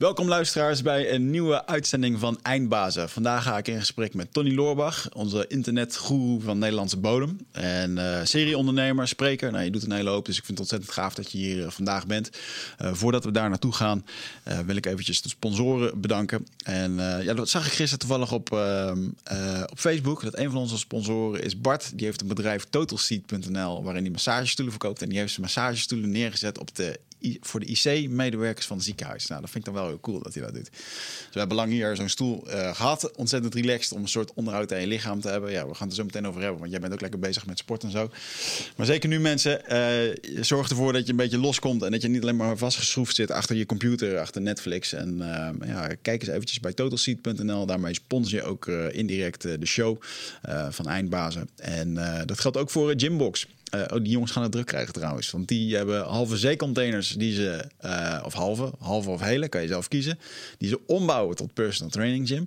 Welkom luisteraars bij een nieuwe uitzending van Eindbazen. Vandaag ga ik in gesprek met Tony Loorbach, onze internetgoeroe van Nederlandse bodem. En uh, serieondernemer, spreker. Nou, je doet een hele hoop, dus ik vind het ontzettend gaaf dat je hier uh, vandaag bent. Uh, voordat we daar naartoe gaan, wil ik eventjes de sponsoren bedanken. En ja, dat zag ik gisteren toevallig op, ehm, op Facebook. Dat een van onze sponsoren is Bart. Die heeft een bedrijf totalseat.nl waarin hij massagestoelen verkoopt. En die heeft zijn massagestoelen neergezet op de voor de IC-medewerkers van het ziekenhuis. Nou, dat vind ik dan wel heel cool dat hij dat doet. Dus we hebben lang hier zo'n stoel uh, gehad. Ontzettend relaxed om een soort onderhoud aan je lichaam te hebben. Ja, we gaan het er zo meteen over hebben, want jij bent ook lekker bezig met sport en zo. Maar zeker nu mensen, uh, zorg ervoor dat je een beetje loskomt en dat je niet alleen maar vastgeschroefd zit achter je computer, achter Netflix. En uh, ja, kijk eens eventjes bij totalseat.nl. Daarmee sponsor je ook indirect de show van Eindbazen. En dat geldt ook voor Gymbox. Uh, oh, die jongens gaan het druk krijgen trouwens. Want die hebben halve zeecontainers die ze, uh, of halve, halve of hele, kan je zelf kiezen. Die ze ombouwen tot personal training gym.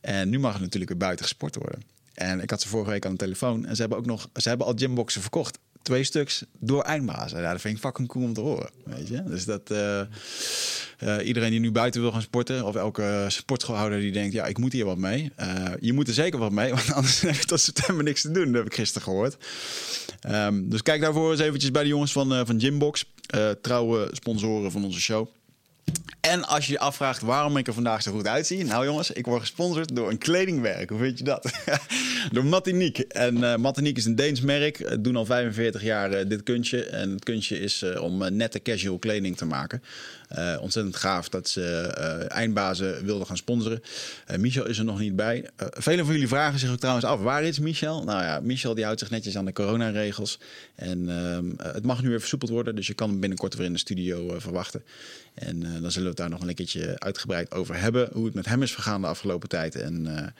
En nu mag het natuurlijk weer buiten gesport worden. En ik had ze vorige week aan de telefoon. En ze hebben ook nog, ze hebben al gymboxen verkocht twee stuks door eindbazen. Ja, dat vind ik fucking cool om te horen. Weet je? Dus dat uh, uh, iedereen die nu buiten wil gaan sporten, of elke sportschoolhouder die denkt, ja, ik moet hier wat mee. Uh, je moet er zeker wat mee, want anders heb je tot september niks te doen. Dat heb ik gisteren gehoord. Um, dus kijk daarvoor eens eventjes bij de jongens van, van Gymbox. trouwe sponsoren van onze show. En als je je afvraagt waarom ik er vandaag zo goed uitzie. Nou jongens, ik word gesponsord door een kledingmerk. Hoe vind je dat? door Martinique. En uh, Martinique is een Deens merk. Het doen al 45 jaar uh, dit kunstje. En het kunstje is uh, om nette casual kleding te maken. Uh, ontzettend gaaf dat ze uh, eindbazen wilden gaan sponsoren. Uh, Michel is er nog niet bij. velen van jullie vragen zich ook trouwens af, waar is Michel? Nou ja, Michel die houdt zich netjes aan de coronaregels. En ehm, het mag nu weer versoepeld worden, dus je kan hem binnenkort weer in de studio verwachten. En dan zullen we het daar nog een keertje uitgebreid over hebben. Hoe het met hem is vergaan de afgelopen tijd. En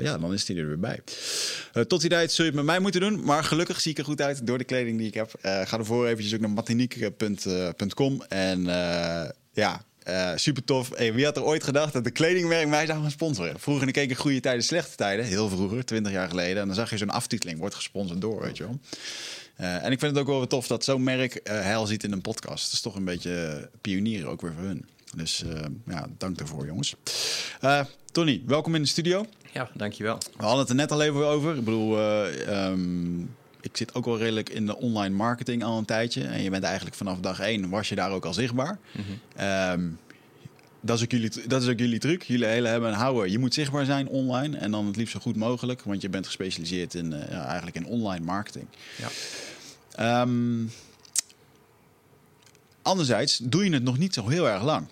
ja, dan is hij er weer bij. tot die tijd zul je het met mij moeten doen. Maar gelukkig zie ik er goed uit door de kleding die ik heb. ga ervoor eventjes ook naar matinique.com en ja, uh, super tof. Hey, wie had er ooit gedacht dat de kledingmerk mij zou gaan sponsoren? Vroeger keek ik goede tijden, slechte tijden. Heel vroeger, 20 jaar geleden. En dan zag je zo'n aftiteling, wordt gesponsord door, weet je wel. En ik vind het ook wel tof dat zo'n merk uh, heil ziet in een podcast. Dat is toch een beetje pionieren ook weer voor hun. Dus ja, dank daarvoor, jongens. Tony, welkom in de studio. Ja, dankjewel. We hadden het er net al even over. Ik bedoel, um, ik zit ook wel redelijk in de online marketing al een tijdje. En je bent eigenlijk vanaf dag één was je daar ook al zichtbaar. Mm um, dat, is ook jullie, dat is ook jullie truc. Jullie hele hebben en houden. Je moet zichtbaar zijn online. En dan het liefst zo goed mogelijk. Want je bent gespecialiseerd in, uh, eigenlijk in online marketing. Ja. Um, anderzijds doe je het nog niet zo heel erg lang.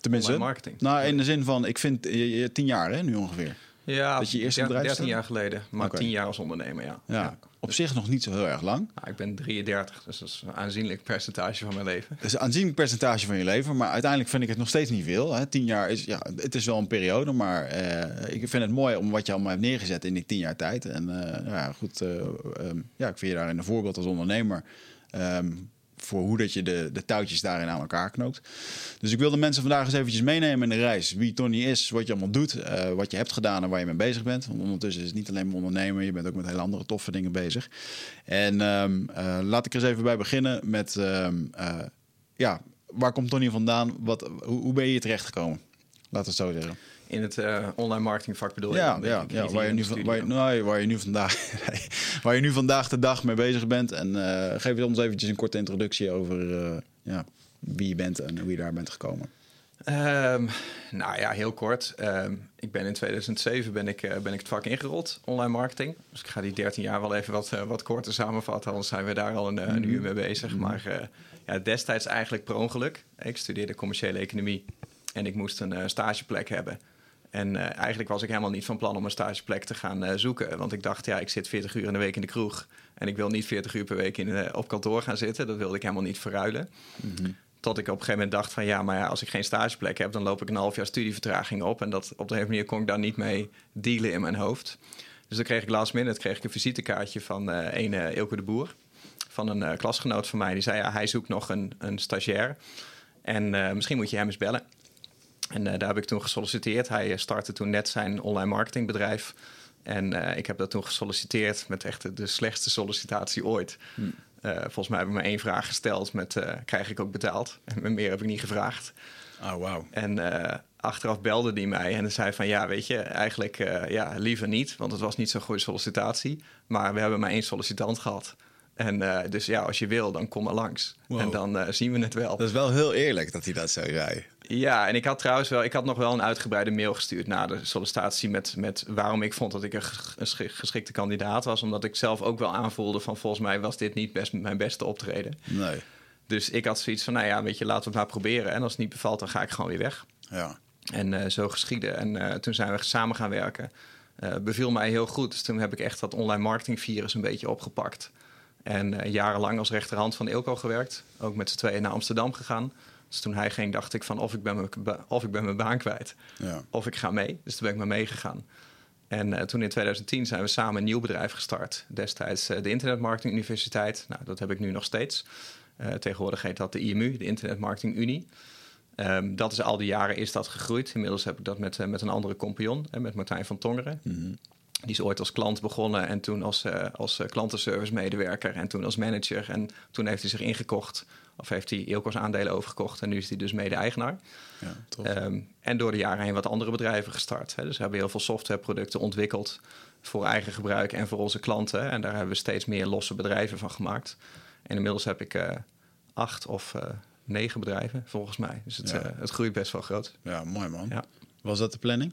Tenminste, marketing. Nou, in de zin van, ik vind je, je tien jaar hè, nu ongeveer. Ja, dat je eerste 13, 13 jaar geleden, maar okay. 10 jaar als ondernemer, ja. ja. ja. Op zich nog niet zo heel erg lang. Nou, ik ben 33, dus dat is een aanzienlijk percentage van mijn leven. Dat is een aanzienlijk percentage van je leven, maar uiteindelijk vind ik het nog steeds niet veel. Hè. 10 jaar is, ja, het is wel een periode, maar uh, ik vind het mooi om wat je allemaal hebt neergezet in die 10 jaar tijd. En uh, ja, goed, uh, um, ja, ik vind je daarin een voorbeeld als ondernemer. Um, voor hoe dat je de, de touwtjes daarin aan elkaar knoopt. Dus ik wil de mensen vandaag eens eventjes meenemen in de reis. Wie Tony is, wat je allemaal doet, uh, wat je hebt gedaan en waar je mee bezig bent. Want ondertussen is het niet alleen maar ondernemen, je bent ook met hele andere toffe dingen bezig. En um, uh, laat ik eens even bij beginnen met, um, uh, ja, waar komt Tony vandaan? Wat, hoe, hoe ben je terecht gekomen? We het zo zeggen in het uh, online marketingvak bedoel ja, je? Ja, ja waar, je nu, van, waar, je, nou, waar je nu vandaag waar je nu vandaag de dag mee bezig bent. En uh, geef ons eventjes een korte introductie over uh, ja, wie je bent en hoe je daar bent gekomen. Um, nou ja, heel kort. Um, ik ben in 2007 ben ik, ben ik het vak ingerold, online marketing. Dus ik ga die 13 jaar wel even wat, wat korter samenvatten, anders zijn we daar al een, een uur mee bezig. -hmm. Maar ja, destijds eigenlijk per ongeluk. Ik studeerde commerciële economie en ik moest een stageplek hebben. En uh, eigenlijk was ik helemaal niet van plan om een stageplek te gaan uh, zoeken. Want ik dacht, ja, ik zit 40 uur in de week in de kroeg. En ik wil niet 40 uur per week in, uh, op kantoor gaan zitten. Dat wilde ik helemaal niet verruilen. Mm -hmm. Tot ik op een gegeven moment dacht van ja, maar ja, als ik geen stageplek heb, dan loop ik een half jaar studievertraging op. En dat op de een manier kon ik daar niet mee dealen in mijn hoofd. Dus dan kreeg ik last minute kreeg ik een visitekaartje van een Ilke de Boer. Van een klasgenoot van mij. Die zei ja, hij zoekt nog een, een stagiair. En misschien moet je hem eens bellen. En uh, daar heb ik toen gesolliciteerd. Hij startte toen net zijn online marketingbedrijf. En uh, ik heb dat toen gesolliciteerd met echt de slechtste sollicitatie ooit. Hmm. volgens mij heb ik maar één vraag gesteld met krijg ik ook betaald? En meer heb ik niet gevraagd. Oh, wow. En achteraf belde die mij en zei van ja, weet je, eigenlijk ja, liever niet, want het was niet zo'n goede sollicitatie. Maar we hebben maar één sollicitant gehad. En uh, dus ja, als je wil, dan kom maar langs. En dan uh, zien we het wel. Dat is wel heel eerlijk dat hij dat zo zei. Ja, en ik had trouwens wel, ik had nog wel een uitgebreide mail gestuurd na de sollicitatie met, met waarom ik vond dat ik een geschikte kandidaat was. Omdat ik zelf ook wel aanvoelde van volgens mij was dit niet best mijn beste optreden. Nee. Dus ik had zoiets van, nou ja, weet je, laten we het maar proberen. En als het niet bevalt, dan ga ik gewoon weer weg. Ja. En uh, zo geschieden. En toen zijn we samen gaan werken. beviel mij heel goed. Dus toen heb ik echt dat online marketing virus een beetje opgepakt. En jarenlang als rechterhand van Ilko gewerkt. Ook met z'n tweeën naar Amsterdam gegaan. Dus toen hij ging, dacht ik van of ik ben mijn, of ik ben mijn baan kwijt. Ja. Of ik ga mee. Dus toen ben ik maar meegegaan. En uh, toen in 2010 zijn we samen een nieuw bedrijf gestart. Destijds uh, de Internetmarketing Universiteit. Nou, dat heb ik nu nog steeds. tegenwoordig heet dat de IMU, de Internet Marketing Unie. Um, dat is al die jaren is dat gegroeid. Inmiddels heb ik dat met, met een andere compagnon, met Martijn van Tongeren. Mm -hmm. Die is ooit als klant begonnen en toen als, uh, als uh, klantenservice medewerker en toen als manager. En toen heeft hij zich ingekocht of heeft hij Ilko's aandelen overgekocht en nu is hij dus mede-eigenaar. Ja, um, en door de jaren heen wat andere bedrijven gestart. Hè. Dus we hebben heel veel softwareproducten ontwikkeld voor eigen gebruik en voor onze klanten. En daar hebben we steeds meer losse bedrijven van gemaakt. En inmiddels heb ik uh, acht of negen bedrijven volgens mij. Dus het, Ja. het groeit best wel groot. Ja, mooi man. Ja. Was dat de planning?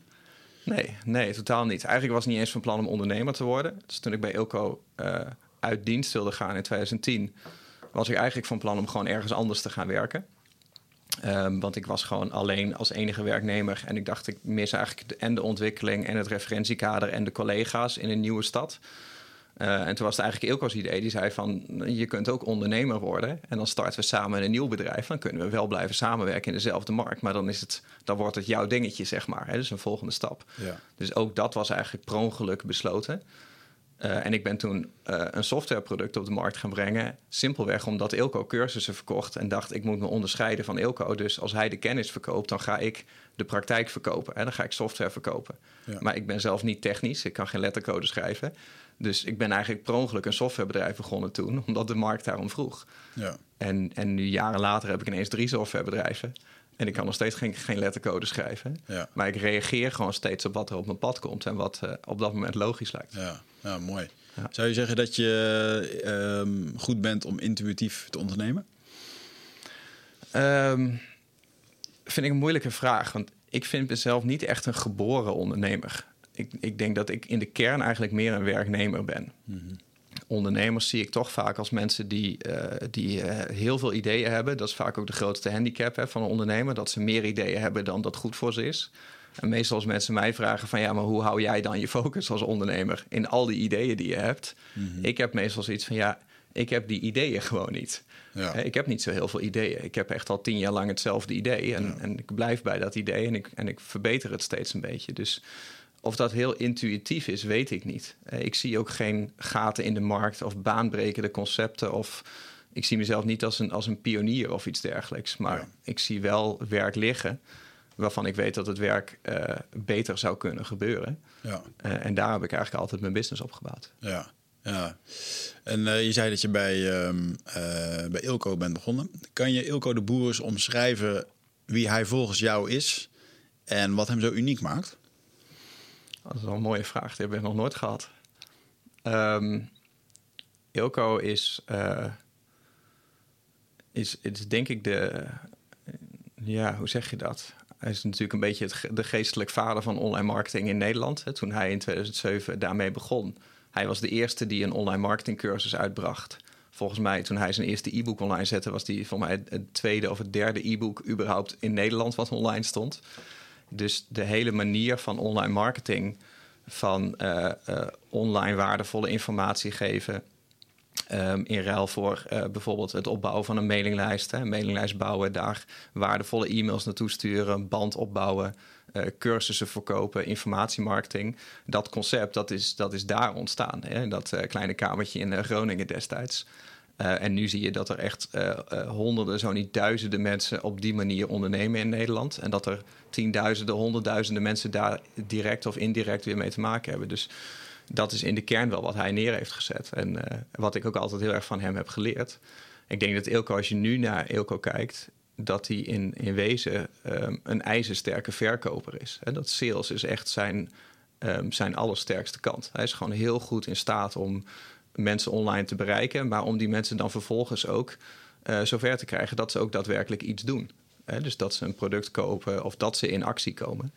Nee, nee, totaal niet. Eigenlijk was ik niet eens van plan om ondernemer te worden. Dus toen ik bij Ilko uh, uit dienst wilde gaan in 2010, was ik eigenlijk van plan om gewoon ergens anders te gaan werken. Um, want ik was gewoon alleen als enige werknemer. En ik dacht, ik mis eigenlijk de, en de ontwikkeling en het referentiekader en de collega's in een nieuwe stad. Uh, en toen was het eigenlijk Ilko's idee. Die zei van, je kunt ook ondernemer worden. En dan starten we samen een nieuw bedrijf. Dan kunnen we wel blijven samenwerken in dezelfde markt. Maar dan, is het, dan wordt het jouw dingetje, zeg maar. Hè? Dus een volgende stap. Ja. Dus ook dat was eigenlijk per ongeluk besloten. Uh, en ik ben toen uh, een softwareproduct op de markt gaan brengen. Simpelweg omdat Ilko cursussen verkocht. En dacht, ik moet me onderscheiden van Ilko. Dus als hij de kennis verkoopt, dan ga ik de praktijk verkopen. En dan ga ik software verkopen. Ja. Maar ik ben zelf niet technisch. Ik kan geen lettercode schrijven. Dus ik ben eigenlijk per ongeluk een softwarebedrijf begonnen toen, omdat de markt daarom vroeg. Ja. En, en nu jaren later heb ik ineens drie softwarebedrijven. En ik kan nog steeds geen, geen lettercode schrijven. Ja. Maar ik reageer gewoon steeds op wat er op mijn pad komt en wat uh, op dat moment logisch lijkt. Ja, ja mooi. Ja. Zou je zeggen dat je um, goed bent om intuïtief te ondernemen? Um, vind ik een moeilijke vraag. Want ik vind mezelf niet echt een geboren ondernemer ik, ik denk dat ik in de kern eigenlijk meer een werknemer ben. Mm -hmm. Ondernemers zie ik toch vaak als mensen die, uh, die uh, heel veel ideeën hebben. Dat is vaak ook de grootste handicap hè, van een ondernemer. Dat ze meer ideeën hebben dan dat goed voor ze is. En meestal als mensen mij vragen van... ja, maar hoe hou jij dan je focus als ondernemer... in al die ideeën die je hebt? Mm -hmm. Ik heb meestal zoiets van... ja, ik heb die ideeën gewoon niet. Ja. Ik heb niet zo heel veel ideeën. Ik heb echt al tien jaar lang hetzelfde idee. En, Ja. en ik blijf bij dat idee en ik, en ik verbeter het steeds een beetje. Dus of dat heel intuïtief is, weet ik niet. Ik zie ook geen gaten in de markt of baanbrekende concepten. Of ik zie mezelf niet als een, als een pionier of iets dergelijks. Maar Ja. ik zie wel werk liggen waarvan ik weet dat het werk eh, beter zou kunnen gebeuren. Ja, Eh, en daar heb ik eigenlijk altijd mijn business op gebouwd. ja, ja. En eh, je zei dat je bij, eh, bij Ilko bent begonnen. Kan je Ilko de Boer eens omschrijven wie hij volgens jou is en wat hem zo uniek maakt? Dat is wel een mooie vraag, die heb ik nog nooit gehad. Ehm Ilko is, is, is denk ik de... Ja, hoe zeg je dat? Hij is natuurlijk een beetje het, de geestelijk vader van online marketing in Nederland. Hè, toen hij in 2007 daarmee begon. Hij was de eerste die een online marketing cursus uitbracht. Volgens mij, toen hij zijn eerste e-book online zette... was die voor mij het tweede of het derde e-book überhaupt in Nederland... wat online stond. Dus de hele manier van online marketing... van eh, eh, online waardevolle informatie geven... Ehm, in ruil voor eh, bijvoorbeeld het opbouwen van een mailinglijst. Hè, een mailinglijst bouwen, daar waardevolle e-mails naartoe sturen, band opbouwen, eh, cursussen verkopen, informatiemarketing. Dat concept, dat is, dat is daar ontstaan. Hè, dat eh, kleine kamertje in Groningen destijds. En nu zie je dat er echt honderden, zo niet duizenden mensen op die manier ondernemen in Nederland. En dat er tienduizenden, honderdduizenden mensen daar direct of indirect weer mee te maken hebben. Dus dat is in de kern wel wat hij neer heeft gezet. En uh, wat ik ook altijd heel erg van hem heb geleerd. Ik denk dat Ilko, als je nu naar Ilko kijkt, dat hij in, in wezen um, een ijzersterke verkoper is. Dat sales is echt zijn, um, zijn allersterkste kant. Hij is gewoon heel goed in staat om mensen online te bereiken, maar om die mensen dan vervolgens ook uh, zover te krijgen dat ze ook daadwerkelijk iets doen. Dus dat ze een product kopen of dat ze in actie komen.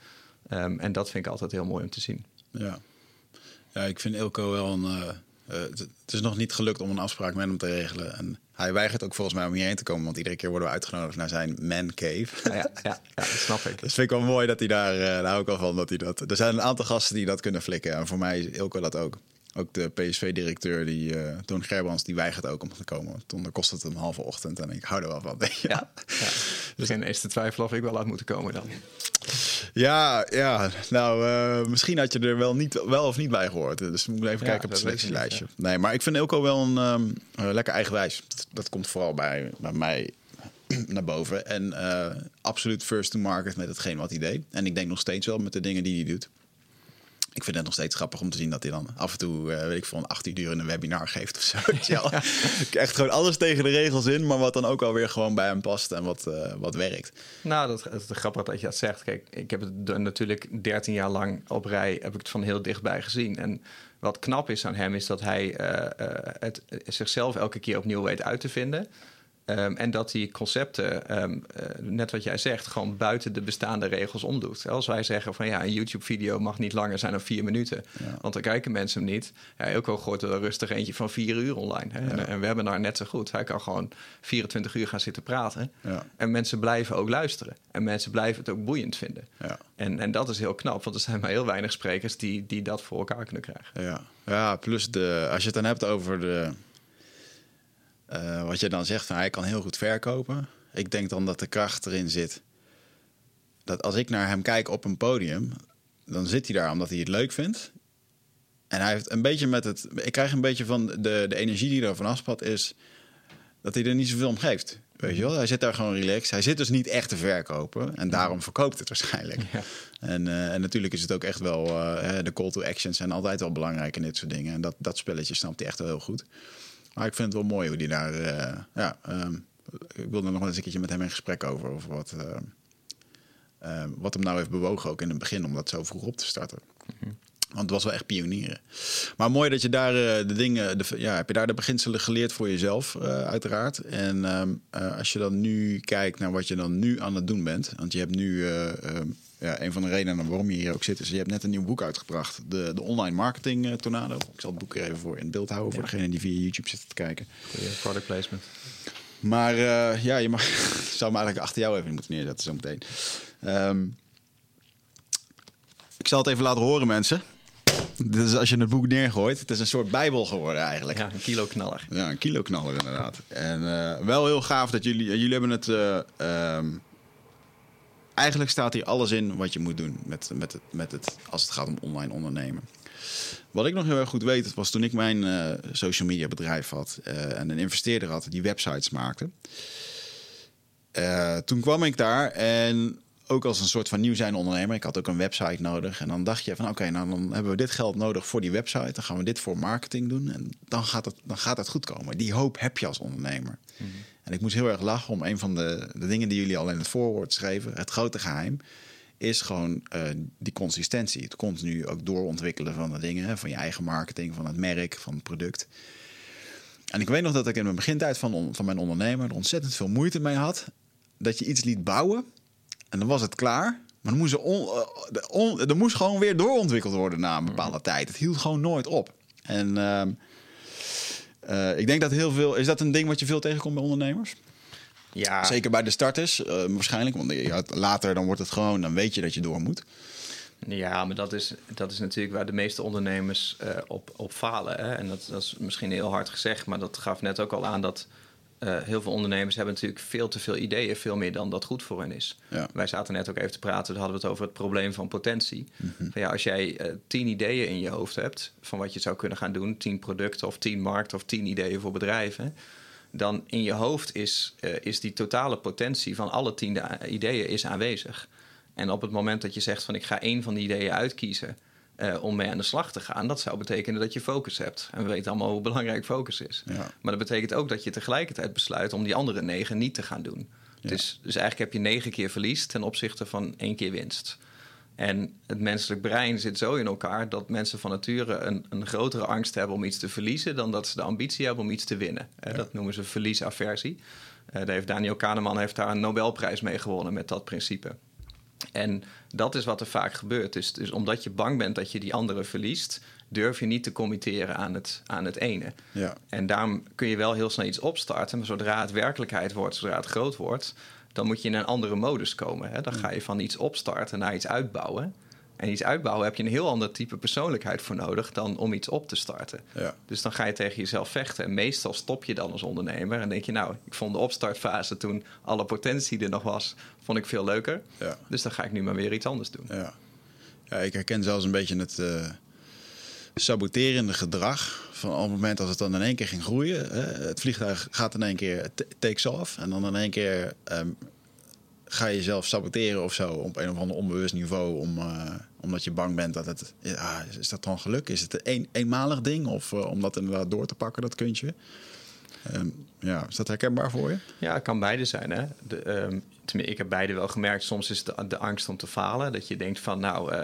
Um, en dat vind ik altijd heel mooi om te zien. Ja, ja ik vind Ilko wel een. Uh, uh, het is nog niet gelukt om een afspraak met hem te regelen. En hij weigert ook volgens mij om hierheen te komen, want iedere keer worden we uitgenodigd naar zijn man cave. Ja, ja, ja, dat snap ik. Dus vind ik wel mooi dat hij daar, uh, daar hou ik al van, dat hij dat. Er zijn een aantal gasten die dat kunnen flikken. En voor mij is Ilko dat ook. Ook de PSV-directeur, die uh, Toon Gerbrands, die weigert ook om te komen. Toen kost het een halve ochtend en ik hou er wel van. Ja, ja. ja. Dus geen eens te twijfelen of ik wel had moeten komen dan. Ja, ja. nou, uh, misschien had je er wel, niet, wel of niet bij gehoord. Dus we moeten even ja, kijken op het selectielijstje. Nee, maar ik vind Elko wel een um, uh, lekker eigenwijs. Dat, dat, komt vooral bij, bij mij naar boven. En absoluut first to market met hetgeen wat hij deed. En ik denk nog steeds wel met de dingen die hij doet. Ik vind het nog steeds grappig om te zien dat hij dan af en toe, uh, weet ik veel, een 18 uur in een webinar geeft of zo. ja. Echt gewoon alles tegen de regels in, maar wat dan ook alweer gewoon bij hem past en wat, uh, wat werkt. Nou, dat, is grappig dat je dat zegt. Kijk, ik heb het natuurlijk 13 jaar lang op rij, heb ik het van heel dichtbij gezien. En wat knap is aan hem, is dat hij uh, het, zichzelf elke keer opnieuw weet uit te vinden. Um, en dat die concepten, um, uh, net wat jij zegt, gewoon buiten de bestaande regels omdoet. Als wij zeggen van ja, een YouTube-video mag niet langer zijn dan vier minuten, ja. want dan kijken mensen hem niet. Ja, ook al gooit er rustig eentje van vier uur online. Hè? Ja. En, en, we hebben daar net zo goed. Hij kan gewoon 24 uur gaan zitten praten. Ja. En mensen blijven ook luisteren. En mensen blijven het ook boeiend vinden. En, en dat is heel knap, want er zijn maar heel weinig sprekers die, die dat voor elkaar kunnen krijgen. Ja, ja plus de, als je het dan hebt over de uh, wat je dan zegt, van, hij kan heel goed verkopen. Ik denk dan dat de kracht erin zit. Dat als ik naar hem kijk op een podium, dan zit hij daar omdat hij het leuk vindt. En hij heeft een beetje met het. Ik krijg een beetje van de, de energie die er vanaf spat, is dat hij er niet zoveel om geeft. Weet je wel? Hij zit daar gewoon relaxed. Hij zit dus niet echt te verkopen. En daarom verkoopt het waarschijnlijk. Ja. En, uh, en natuurlijk is het ook echt wel. Uh, de call to actions zijn altijd wel belangrijk in dit soort dingen. En dat, dat spelletje snapt hij echt wel heel goed. Maar ik vind het wel mooi hoe die daar. Uh, ja, um, ik wilde nog eens een keertje met hem in gesprek over. Over wat, uh, uh, wat hem nou heeft bewogen, ook in het begin, om dat zo vroeg op te starten. Mm -hmm. Want het was wel echt pionieren. Maar mooi dat je daar de dingen. De, ja, heb je daar de beginselen geleerd voor jezelf, uiteraard. En um, als je dan nu kijkt naar wat je dan nu aan het doen bent. Want je hebt nu ja, een van de redenen waarom je hier ook zit, is je hebt net een nieuw boek uitgebracht. De, de online marketing uh, tornado. Ik zal het boek er even voor in het beeld houden voor ja. degene die via YouTube zitten te kijken. Product placement. Maar uh, ja, je mag, zou me eigenlijk achter jou even moeten neerzetten zo meteen. Um, ik zal het even laten horen, mensen. Dit is als je het boek neergooit. Het is een soort bijbel geworden eigenlijk. Ja, een kilo knaller. Ja, een kilo knaller inderdaad. En uh, wel heel gaaf dat jullie... Jullie hebben het... Uh, um, eigenlijk staat hier alles in wat je moet doen met, met, het, met het, als het gaat om online ondernemen. Wat ik nog heel erg goed weet, was toen ik mijn uh, social media bedrijf had uh, en een investeerder had die websites maakte. Uh, toen kwam ik daar en ook als een soort van nieuw zijn ondernemer. Ik had ook een website nodig. En dan dacht je van oké, nou dan hebben we dit geld nodig voor die website. Dan gaan we dit voor marketing doen. En dan gaat het, dan gaat het goed komen. Die hoop heb je als ondernemer. -hmm. En ik moest heel erg lachen om een van de, de dingen die jullie al in het voorwoord schreven. Het grote geheim is gewoon uh, die consistentie. Het continu ook doorontwikkelen van de dingen. Van je eigen marketing, van het merk, van het product. En ik weet nog dat ik in mijn begintijd van, van mijn ondernemer er ontzettend veel moeite mee had. Dat je iets liet bouwen en dan was het klaar. Maar dan moest er, on, on, er moest gewoon weer doorontwikkeld worden na een bepaalde mm. tijd. Het hield gewoon nooit op. En uh, uh, ik denk dat heel veel. Is dat een ding wat je veel tegenkomt bij ondernemers? Ja. Zeker bij de starters, uh, waarschijnlijk. Want ja, later dan wordt het gewoon, dan weet je dat je door moet. Ja, maar dat is, dat is natuurlijk waar de meeste ondernemers uh, op, op falen. Hè? En dat, dat is misschien heel hard gezegd, maar dat gaf net ook al aan dat uh, heel veel ondernemers hebben natuurlijk veel te veel ideeën, veel meer dan dat goed voor hen is. Ja. Wij zaten net ook even te praten, dan hadden we het over het probleem van potentie. Mm -hmm. van ja, als jij uh, tien ideeën in je hoofd hebt van wat je zou kunnen gaan doen, tien producten of tien markten of tien ideeën voor bedrijven, dan in je hoofd is, uh, is die totale potentie van alle tien ideeën is aanwezig. En op het moment dat je zegt van ik ga één van die ideeën uitkiezen eh, om mee aan de slag te gaan, dat zou betekenen dat je focus hebt. En we weten allemaal hoe belangrijk focus is. Ja. Maar dat betekent ook dat je tegelijkertijd besluit om die andere negen niet te gaan doen. Dus, dus eigenlijk heb je negen keer verlies ten opzichte van één keer winst. En het menselijk brein zit zo in elkaar dat mensen van nature een, een grotere angst hebben om iets te verliezen dan dat ze de ambitie hebben om iets te winnen. Eh, Dat noemen ze verliesaversie. Uh, daar heeft Daniel Kahneman heeft daar een Nobelprijs mee gewonnen met dat principe. En dat is wat er vaak gebeurt. Dus, dus omdat je bang bent dat je die andere verliest, durf je niet te committeren aan het, aan het ene. Ja. En daarom kun je wel heel snel iets opstarten. Maar zodra het werkelijkheid wordt, zodra het groot wordt, dan moet je in een andere modus komen. Hè? Dan ga je van iets opstarten naar iets uitbouwen. En iets uitbouwen heb je een heel ander type persoonlijkheid voor nodig dan om iets op te starten. Ja. Dus dan ga je tegen jezelf vechten. En meestal stop je dan als ondernemer en denk je, nou, ik vond de opstartfase toen alle potentie er nog was, vond ik veel leuker. Ja. Dus dan ga ik nu maar weer iets anders doen. Ja. ja, ik herken zelfs een beetje het uh, saboterende gedrag. Van op het moment dat het dan in één keer ging groeien. Hè, het vliegtuig gaat in één keer takes off. En dan in één keer um, ga je jezelf saboteren of zo. Op een of ander onbewust niveau. Om, uh, omdat je bang bent dat het... Ja, is dat dan geluk? Is het een eenmalig ding? Of uh, om dat inderdaad door te pakken, dat kuntje? Um, ja, is dat herkenbaar voor je? Ja, het kan beide zijn. Hè? De, um, ik heb beide wel gemerkt. Soms is de, de, angst om te falen. Dat je denkt van nou, uh,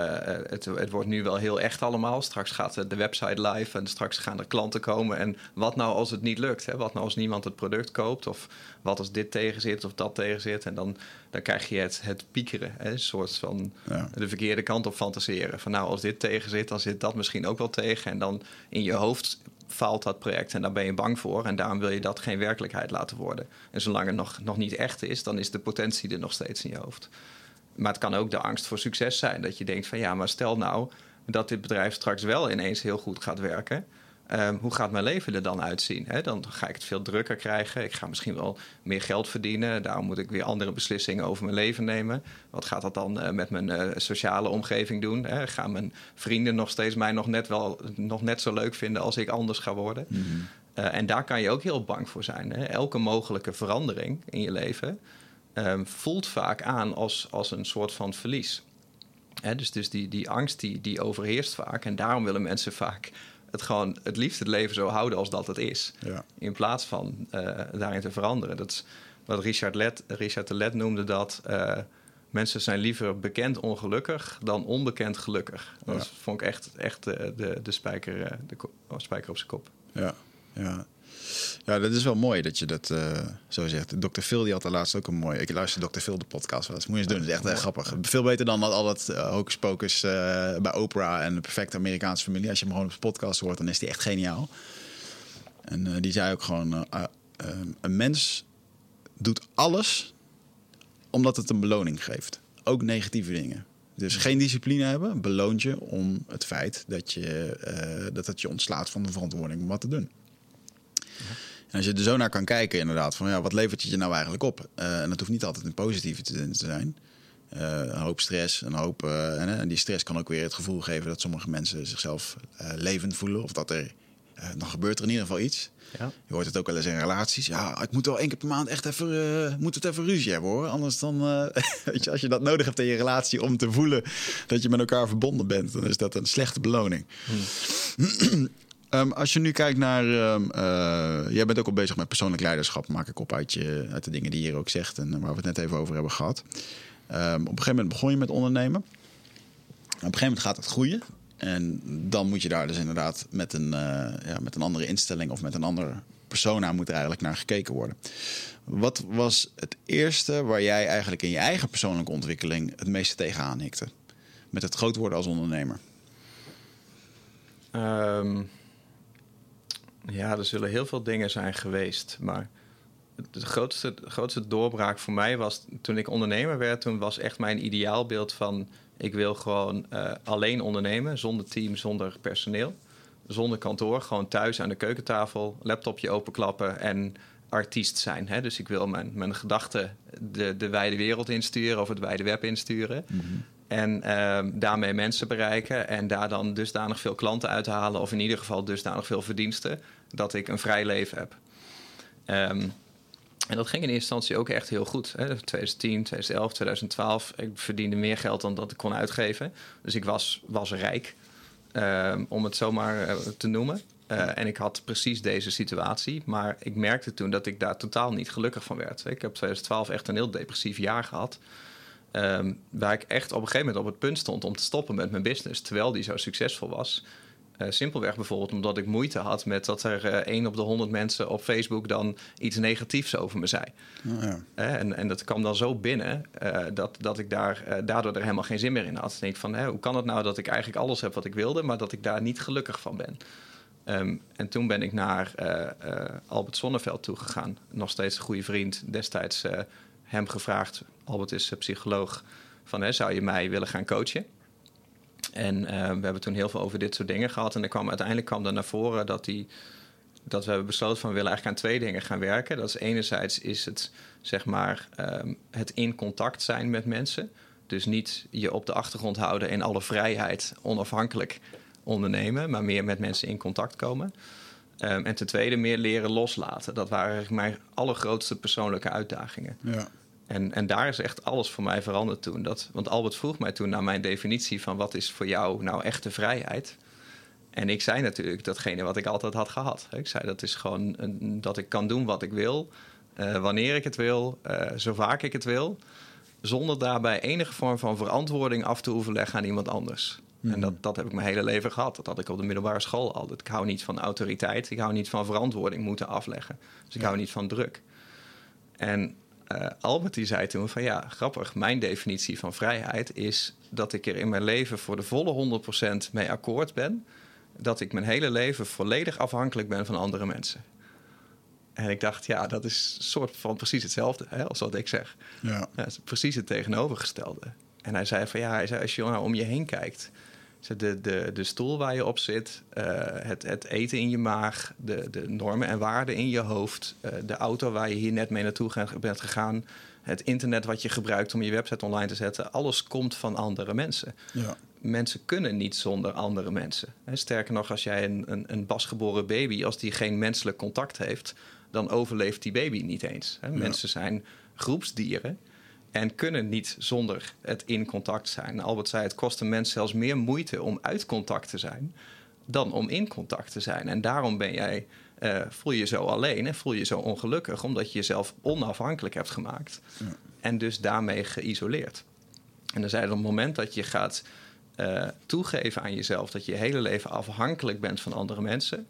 het, het, wordt nu wel heel echt allemaal. Straks gaat de website live en straks gaan er klanten komen. En wat nou als het niet lukt? Hè? Wat nou als niemand het product koopt? Of wat als dit tegen zit of dat tegen zit? En dan, dan krijg je het, het piekeren. Hè? Een soort van ja. de verkeerde kant op fantaseren. Van nou, als dit tegen zit, dan zit dat misschien ook wel tegen. En dan in je hoofd faalt dat project en daar ben je bang voor. En daarom wil je dat geen werkelijkheid laten worden. En zolang het nog, nog niet echt is, dan is de potentie er nog steeds in je hoofd. Maar het kan ook de angst voor succes zijn. Dat je denkt van ja, maar stel nou dat dit bedrijf straks wel ineens heel goed gaat werken. Um, hoe gaat mijn leven er dan uitzien? He, dan ga ik het veel drukker krijgen. Ik ga misschien wel meer geld verdienen. Daarom moet ik weer andere beslissingen over mijn leven nemen. Wat gaat dat dan uh, met mijn uh, sociale omgeving doen? He, gaan mijn vrienden nog steeds mij nog net, wel, nog net zo leuk vinden als ik anders ga worden? Mm -hmm. uh, en daar kan je ook heel bang voor zijn. Elke mogelijke verandering in je leven um, voelt vaak aan als, als een soort van verlies. Dus dus die, die angst die, die overheerst vaak. En daarom willen mensen vaak het gewoon het liefst het leven zo houden als dat het is. Ja. In plaats van uh, daarin te veranderen. Dat is wat Richard, Let, Richard de Let noemde dat. Uh, mensen zijn liever bekend ongelukkig dan onbekend gelukkig. Dat Ja. vond ik echt, echt de, de, de, spijker, uh, de spijker op zijn kop. Ja, ja. Ja, dat is wel mooi dat je dat uh, zo zegt. Dr. Phil die had er laatst ook een mooi... Ik luister Dr. Phil de podcast wel eens. Moet je eens doen. Dat is echt uh, grappig. Veel beter dan al dat uh, hocus pocus bij Oprah en de perfecte Amerikaanse familie. Als je hem gewoon op zijn podcast hoort, dan is die echt geniaal. En die zei ook gewoon... een mens doet alles omdat het een beloning geeft. Ook negatieve dingen. Dus geen discipline hebben beloont je om het feit dat, je, uh, dat het je ontslaat van de verantwoording om wat te doen. En als je er zo naar kan kijken, inderdaad, van ja, wat levert het je nou eigenlijk op? Uh, en dat hoeft niet altijd een positieve te, te zijn. Uh, een hoop stress, een hoop. En, en, die stress kan ook weer het gevoel geven dat sommige mensen zichzelf levend voelen. Of dat er. dan gebeurt er in ieder geval iets. Ja. Je hoort het ook wel eens in relaties. Ja, ik moet wel één keer per maand echt even, uh, moet het even ruzie hebben hoor. Anders dan, uh, weet je, als je dat nodig hebt in je relatie om te voelen dat je met elkaar verbonden bent, dan is dat een slechte beloning. Hmm. um, als je nu kijkt naar, um, uh, jij bent ook al bezig met persoonlijk leiderschap, maak ik op uit, je, uit de dingen die je hier ook zegt en waar we het net even over hebben gehad. Um, op een gegeven moment begon je met ondernemen. Op een gegeven moment gaat het groeien. En dan moet je daar dus inderdaad met een, uh, ja, met een andere instelling of met een ander persona moet er eigenlijk naar gekeken worden. Wat was het eerste waar jij eigenlijk in je eigen persoonlijke ontwikkeling het meeste tegenaan hikte? Met het groot worden als ondernemer? Ja, er zullen heel veel dingen zijn geweest. Maar de grootste, de grootste doorbraak voor mij was toen ik ondernemer werd. Toen was echt mijn ideaalbeeld van ik wil gewoon uh, alleen ondernemen, zonder team, zonder personeel, zonder kantoor, gewoon thuis aan de keukentafel, laptopje openklappen en artiest zijn. Hè? Dus ik wil mijn, mijn gedachten de, de wijde wereld insturen of het wijde web insturen. Mm -hmm. En uh, daarmee mensen bereiken en daar dan dusdanig veel klanten uithalen, of in ieder geval dusdanig veel verdiensten, dat ik een vrij leven heb. Um, en dat ging in eerste instantie ook echt heel goed. Hè. 2010, 2011, 2012. Ik verdiende meer geld dan dat ik kon uitgeven. Dus ik was, was rijk. ehm, om het zomaar uh, te noemen. Uh, en ik had precies deze situatie. Maar ik merkte toen dat ik daar totaal niet gelukkig van werd. Ik heb 2012 echt een heel depressief jaar gehad. Um, waar ik echt op een gegeven moment op het punt stond om te stoppen met mijn business. Terwijl die zo succesvol was. Uh, simpelweg bijvoorbeeld omdat ik moeite had met dat er uh, één op de honderd mensen op Facebook dan iets negatiefs over me zei. Oh ja. uh, en, en dat kwam dan zo binnen dat, dat ik daar, daardoor er helemaal geen zin meer in had. Dan denk ik van, hoe kan het nou dat ik eigenlijk alles heb wat ik wilde, maar dat ik daar niet gelukkig van ben? Um, en toen ben ik naar Albert Sonneveld toegegaan. Nog steeds een goede vriend. Destijds hem gevraagd, Albert is psycholoog, van hè, zou je mij willen gaan coachen? En uh, we hebben toen heel veel over dit soort dingen gehad. En er kwam, uiteindelijk kwam er naar voren dat, die, dat we hebben besloten van... we willen eigenlijk aan twee dingen gaan werken. Dat is enerzijds is het, zeg maar, um, het in contact zijn met mensen. Dus niet je op de achtergrond houden in alle vrijheid onafhankelijk ondernemen... maar meer met mensen in contact komen. Um, en ten tweede meer leren loslaten. Dat waren mijn allergrootste persoonlijke uitdagingen. Ja. En, en daar is echt alles voor mij veranderd toen. Dat, want Albert vroeg mij toen naar mijn definitie van wat is voor jou nou echte vrijheid. En ik zei natuurlijk datgene wat ik altijd had gehad. Ik zei dat is gewoon een, dat ik kan doen wat ik wil, uh, wanneer ik het wil, uh, zo vaak ik het wil. Zonder daarbij enige vorm van verantwoording af te hoeven leggen aan iemand anders. Mm. En dat, dat heb ik mijn hele leven gehad. Dat had ik op de middelbare school altijd. Ik hou niet van autoriteit. Ik hou niet van verantwoording moeten afleggen. Dus ik ja. hou niet van druk. En uh, Albert die zei toen van ja, grappig, mijn definitie van vrijheid is dat ik er in mijn leven voor de volle 100% mee akkoord ben. Dat ik mijn hele leven volledig afhankelijk ben van andere mensen. En ik dacht, ja, dat is soort van precies hetzelfde hè, als wat ik zeg. Ja. ja precies het tegenovergestelde. En hij zei van ja, hij zei, als je nou om je heen kijkt, de, de, de stoel waar je op zit, uh, het, het eten in je maag, de, de normen en waarden in je hoofd, uh, de auto waar je hier net mee naartoe bent gegaan, het internet wat je gebruikt om je website online te zetten, alles komt van andere mensen. Ja. Mensen kunnen niet zonder andere mensen. Sterker nog, als jij een, een, een pasgeboren baby, als die geen menselijk contact heeft, dan overleeft die baby niet eens. Mensen zijn groepsdieren. En kunnen niet zonder het in contact zijn. Albert zei, het kost een mens zelfs meer moeite om uit contact te zijn dan om in contact te zijn. En daarom ben jij, uh, voel je zo alleen en voel je zo ongelukkig, omdat je jezelf onafhankelijk hebt gemaakt. Ja. En dus daarmee geïsoleerd. En dan zei hij, op het moment dat je gaat uh, toegeven aan jezelf dat je je hele leven afhankelijk bent van andere mensen.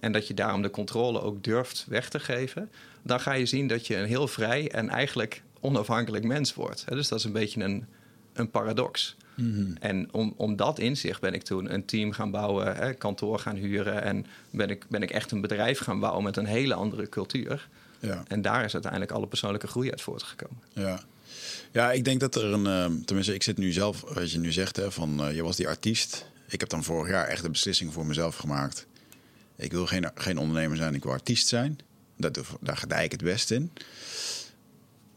En dat je daarom de controle ook durft weg te geven. Dan ga je zien dat je een heel vrij en eigenlijk onafhankelijk mens wordt. Dus dat is een beetje een, een paradox. Mm-hmm. En om, om dat inzicht ben ik toen een team gaan bouwen, hè, kantoor gaan huren. En ben ik, ben ik echt een bedrijf gaan bouwen met een hele andere cultuur. Ja. En daar is uiteindelijk alle persoonlijke groei uit voortgekomen. Ja. Ja, ik denk dat er een. Uh, tenminste, ik zit nu zelf, wat je nu zegt, hè, van uh, je was die artiest. Ik heb dan vorig jaar echt een beslissing voor mezelf gemaakt. Ik wil geen, geen ondernemer zijn, ik wil artiest zijn. Dat, daar gedij ik het best in.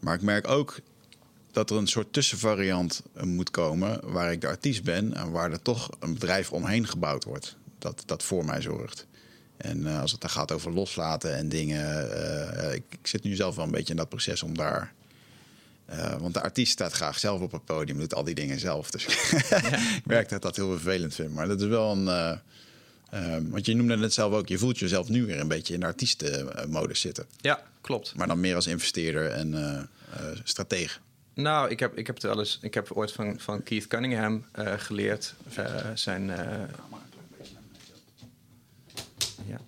Maar ik merk ook dat er een soort tussenvariant eh, moet komen waar ik de artiest ben en waar er toch een bedrijf omheen gebouwd wordt. Dat, dat voor mij zorgt. En uh, als het dan gaat over loslaten en dingen. Uh, ik, ik, zit nu zelf wel een beetje in dat proces om daar. Uh, want de artiest staat graag zelf op het podium, doet al die dingen zelf. Dus ja. ik merk dat ik dat heel vervelend vind. Maar dat is wel een. Want je noemde het zelf ook, je voelt jezelf nu weer een beetje in de artiestenmodus zitten. Ja, klopt. Maar dan meer als investeerder en uh, uh, stratege. Nou, ik heb, ik heb het wel eens. Ik heb ooit van, van Keith Cunningham uh, geleerd. zijn. ja.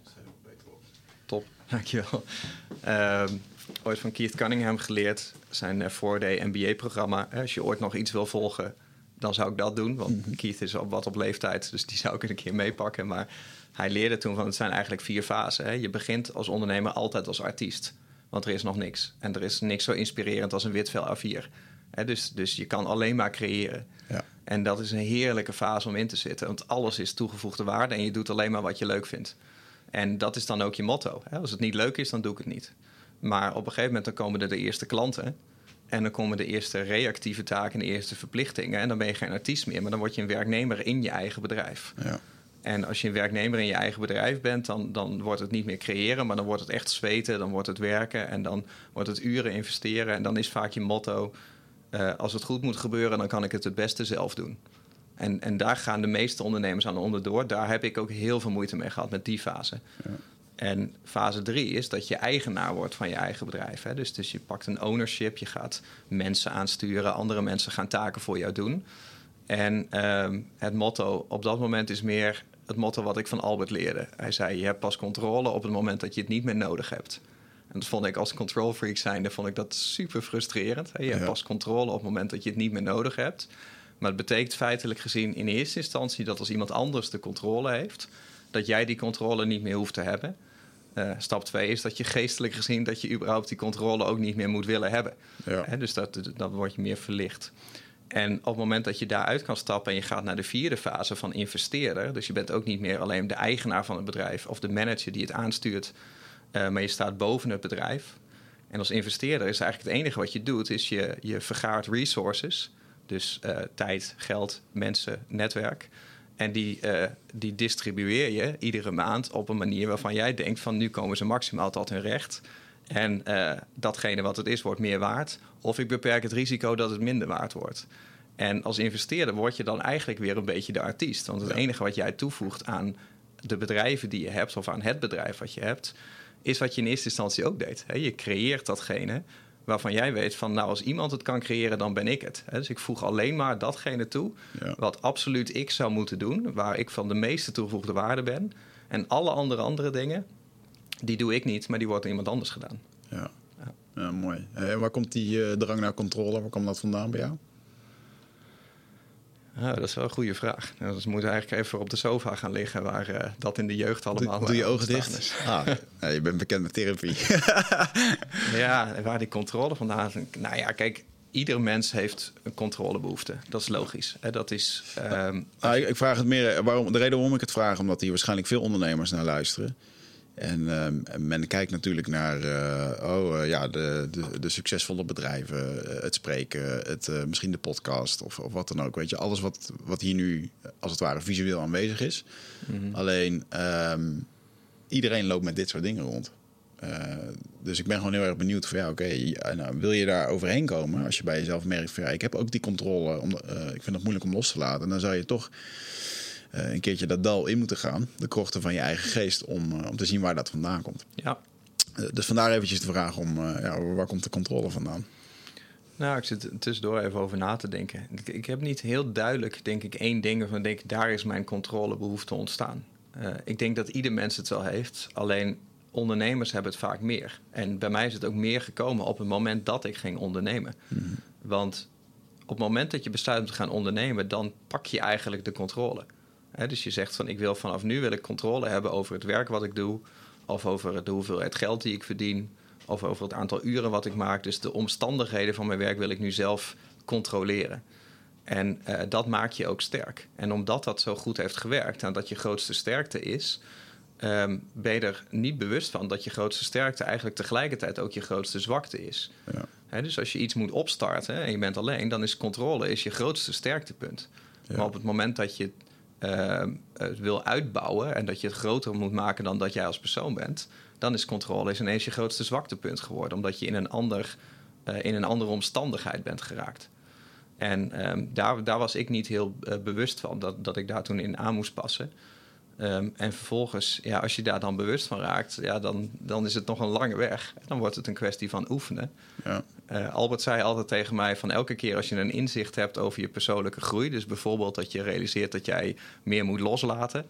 Top, dankjewel. Uh, ooit van Keith Cunningham geleerd. Zijn 4-day MBA-programma. Als je ooit nog iets wil volgen, dan zou ik dat doen. Want mm -hmm. Keith is al wat op leeftijd, dus die zou ik een keer meepakken. Maar hij leerde toen van het zijn eigenlijk vier fasen. Hè. Je begint als ondernemer altijd als artiest. Want er is nog niks. En er is niks zo inspirerend als een wit vel A4. He, dus, dus je kan alleen maar creëren. Ja. En dat is een heerlijke fase om in te zitten. Want alles is toegevoegde waarde en je doet alleen maar wat je leuk vindt. En dat is dan ook je motto. He, als het niet leuk is, dan doe ik het niet. Maar op een gegeven moment dan komen er de eerste klanten. En dan komen de eerste reactieve taken en de eerste verplichtingen. En dan ben je geen artiest meer, maar dan word je een werknemer in je eigen bedrijf. Ja. En als je een werknemer in je eigen bedrijf bent, dan, dan wordt het niet meer creëren, maar dan wordt het echt zweten, dan wordt het werken en dan wordt het uren investeren. En dan is vaak je motto: uh, als het goed moet gebeuren, dan kan ik het het beste zelf doen. En, en daar gaan de meeste ondernemers aan onderdoor. Daar heb ik ook heel veel moeite mee gehad met die fase. Ja. En fase drie is dat je eigenaar wordt van je eigen bedrijf. Hè? Dus, dus je pakt een ownership, je gaat mensen aansturen, andere mensen gaan taken voor jou doen. En ehm, het motto op dat moment is meer het motto wat ik van Albert leerde. Hij zei: Je hebt pas controle op het moment dat je het niet meer nodig hebt. En dat vond ik als control freak zijnde vond ik dat super frustrerend. Je hebt pas controle op het moment dat je het niet meer nodig hebt. Maar het betekent feitelijk gezien in eerste instantie dat als iemand anders de controle heeft, dat jij die controle niet meer hoeft te hebben. Uh, stap 2 is dat je geestelijk gezien dat je überhaupt die controle ook niet meer moet willen hebben. Ja. dus dat, dan word je meer verlicht. En op het moment dat je daaruit kan stappen en je gaat naar de vierde fase van investeerder, dus je bent ook niet meer alleen de eigenaar van het bedrijf of de manager die het aanstuurt, uh, maar je staat boven het bedrijf. En als investeerder is eigenlijk het enige wat je doet, is je, je vergaart resources, dus uh, tijd, geld, mensen, netwerk. En die, uh, die distribueer je iedere maand op een manier waarvan jij denkt van nu komen ze maximaal tot hun recht. En uh, datgene wat het is, wordt meer waard. Of ik beperk het risico dat het minder waard wordt. En als investeerder word je dan eigenlijk weer een beetje de artiest. Want het enige wat jij toevoegt aan de bedrijven die je hebt, of aan het bedrijf wat je hebt, is wat je in eerste instantie ook deed. Je creëert datgene waarvan jij weet van, nou, als iemand het kan creëren, dan ben ik het. Dus ik voeg alleen maar datgene toe wat absoluut ik zou moeten doen, waar ik van de meeste toegevoegde waarde ben. En alle andere andere dingen, die doe ik niet, maar die wordt door iemand anders gedaan. Ja, ja. mooi. En waar komt die uh, drang naar controle, waar komt dat vandaan bij jou? Ja, dat is wel een goede vraag. Nou, dus we moeten eigenlijk even op de sofa gaan liggen waar uh, dat in de jeugd allemaal. Doe, doe je ogen dicht? Ah, je bent bekend met therapie. ja, waar die controle vandaan. Nou ja, kijk, ieder mens heeft een controlebehoefte. Dat is logisch. Dat is. Um, ah, ik, ik, vraag het meer. Waarom, de reden waarom ik het vraag, omdat hier waarschijnlijk veel ondernemers naar luisteren. En uh, men kijkt natuurlijk naar uh, oh, uh, ja, de, de, de, succesvolle bedrijven, eh, het spreken, het, misschien de podcast of, of wat dan ook. Weet je, alles wat, wat hier nu als het ware visueel aanwezig is. Mm-hmm. Alleen um, iedereen loopt met dit soort dingen rond. dus ik ben gewoon heel erg benieuwd van ja, oké, okay, nou, wil je daar overheen komen als je bij jezelf merkt van ja, ik heb ook die controle, om, ik vind het moeilijk om los te laten. Dan zou je toch uh, een keertje dat dal in moeten gaan. De krochten van je eigen geest om, uh, om te zien waar dat vandaan komt. Ja. Uh, dus vandaar eventjes de vraag om ja, waar komt de controle vandaan? Nou, ik zit tussendoor even over na te denken. Ik, ik heb niet heel duidelijk, denk ik, één ding waarvan denk daar is mijn controlebehoefte ontstaan. ik denk dat ieder mens het wel heeft. Alleen ondernemers hebben het vaak meer. En bij mij is het ook meer gekomen op het moment dat ik ging ondernemen. Mm-hmm. Want op het moment dat je besluit om te gaan ondernemen, dan pak je eigenlijk de controle dus je zegt van ik wil vanaf nu wil ik controle hebben over het werk wat ik doe, of over de hoeveelheid geld die ik verdien, of over het aantal uren wat ik maak. Dus de omstandigheden van mijn werk wil ik nu zelf controleren. En uh, dat maakt je ook sterk. En omdat dat zo goed heeft gewerkt en dat je grootste sterkte is, um, ben je er niet bewust van dat je grootste sterkte eigenlijk tegelijkertijd ook je grootste zwakte is. Ja. dus als je iets moet opstarten en je bent alleen, dan is controle is je grootste sterktepunt. Ja. Maar op het moment dat je wil uitbouwen en dat je het groter moet maken dan dat jij als persoon bent, dan is controle is ineens je grootste zwaktepunt geworden, omdat je in een, ander, uh, in een andere omstandigheid bent geraakt. En um, daar, daar was ik niet heel bewust van, dat, dat ik daar toen in aan moest passen. Um, en vervolgens, ja, als je daar dan bewust van raakt, ja, dan, dan is het nog een lange weg. Dan wordt het een kwestie van oefenen. Ja. Uh, Albert zei altijd tegen mij van elke keer als je een inzicht hebt over je persoonlijke groei, dus bijvoorbeeld dat je realiseert dat jij meer moet loslaten,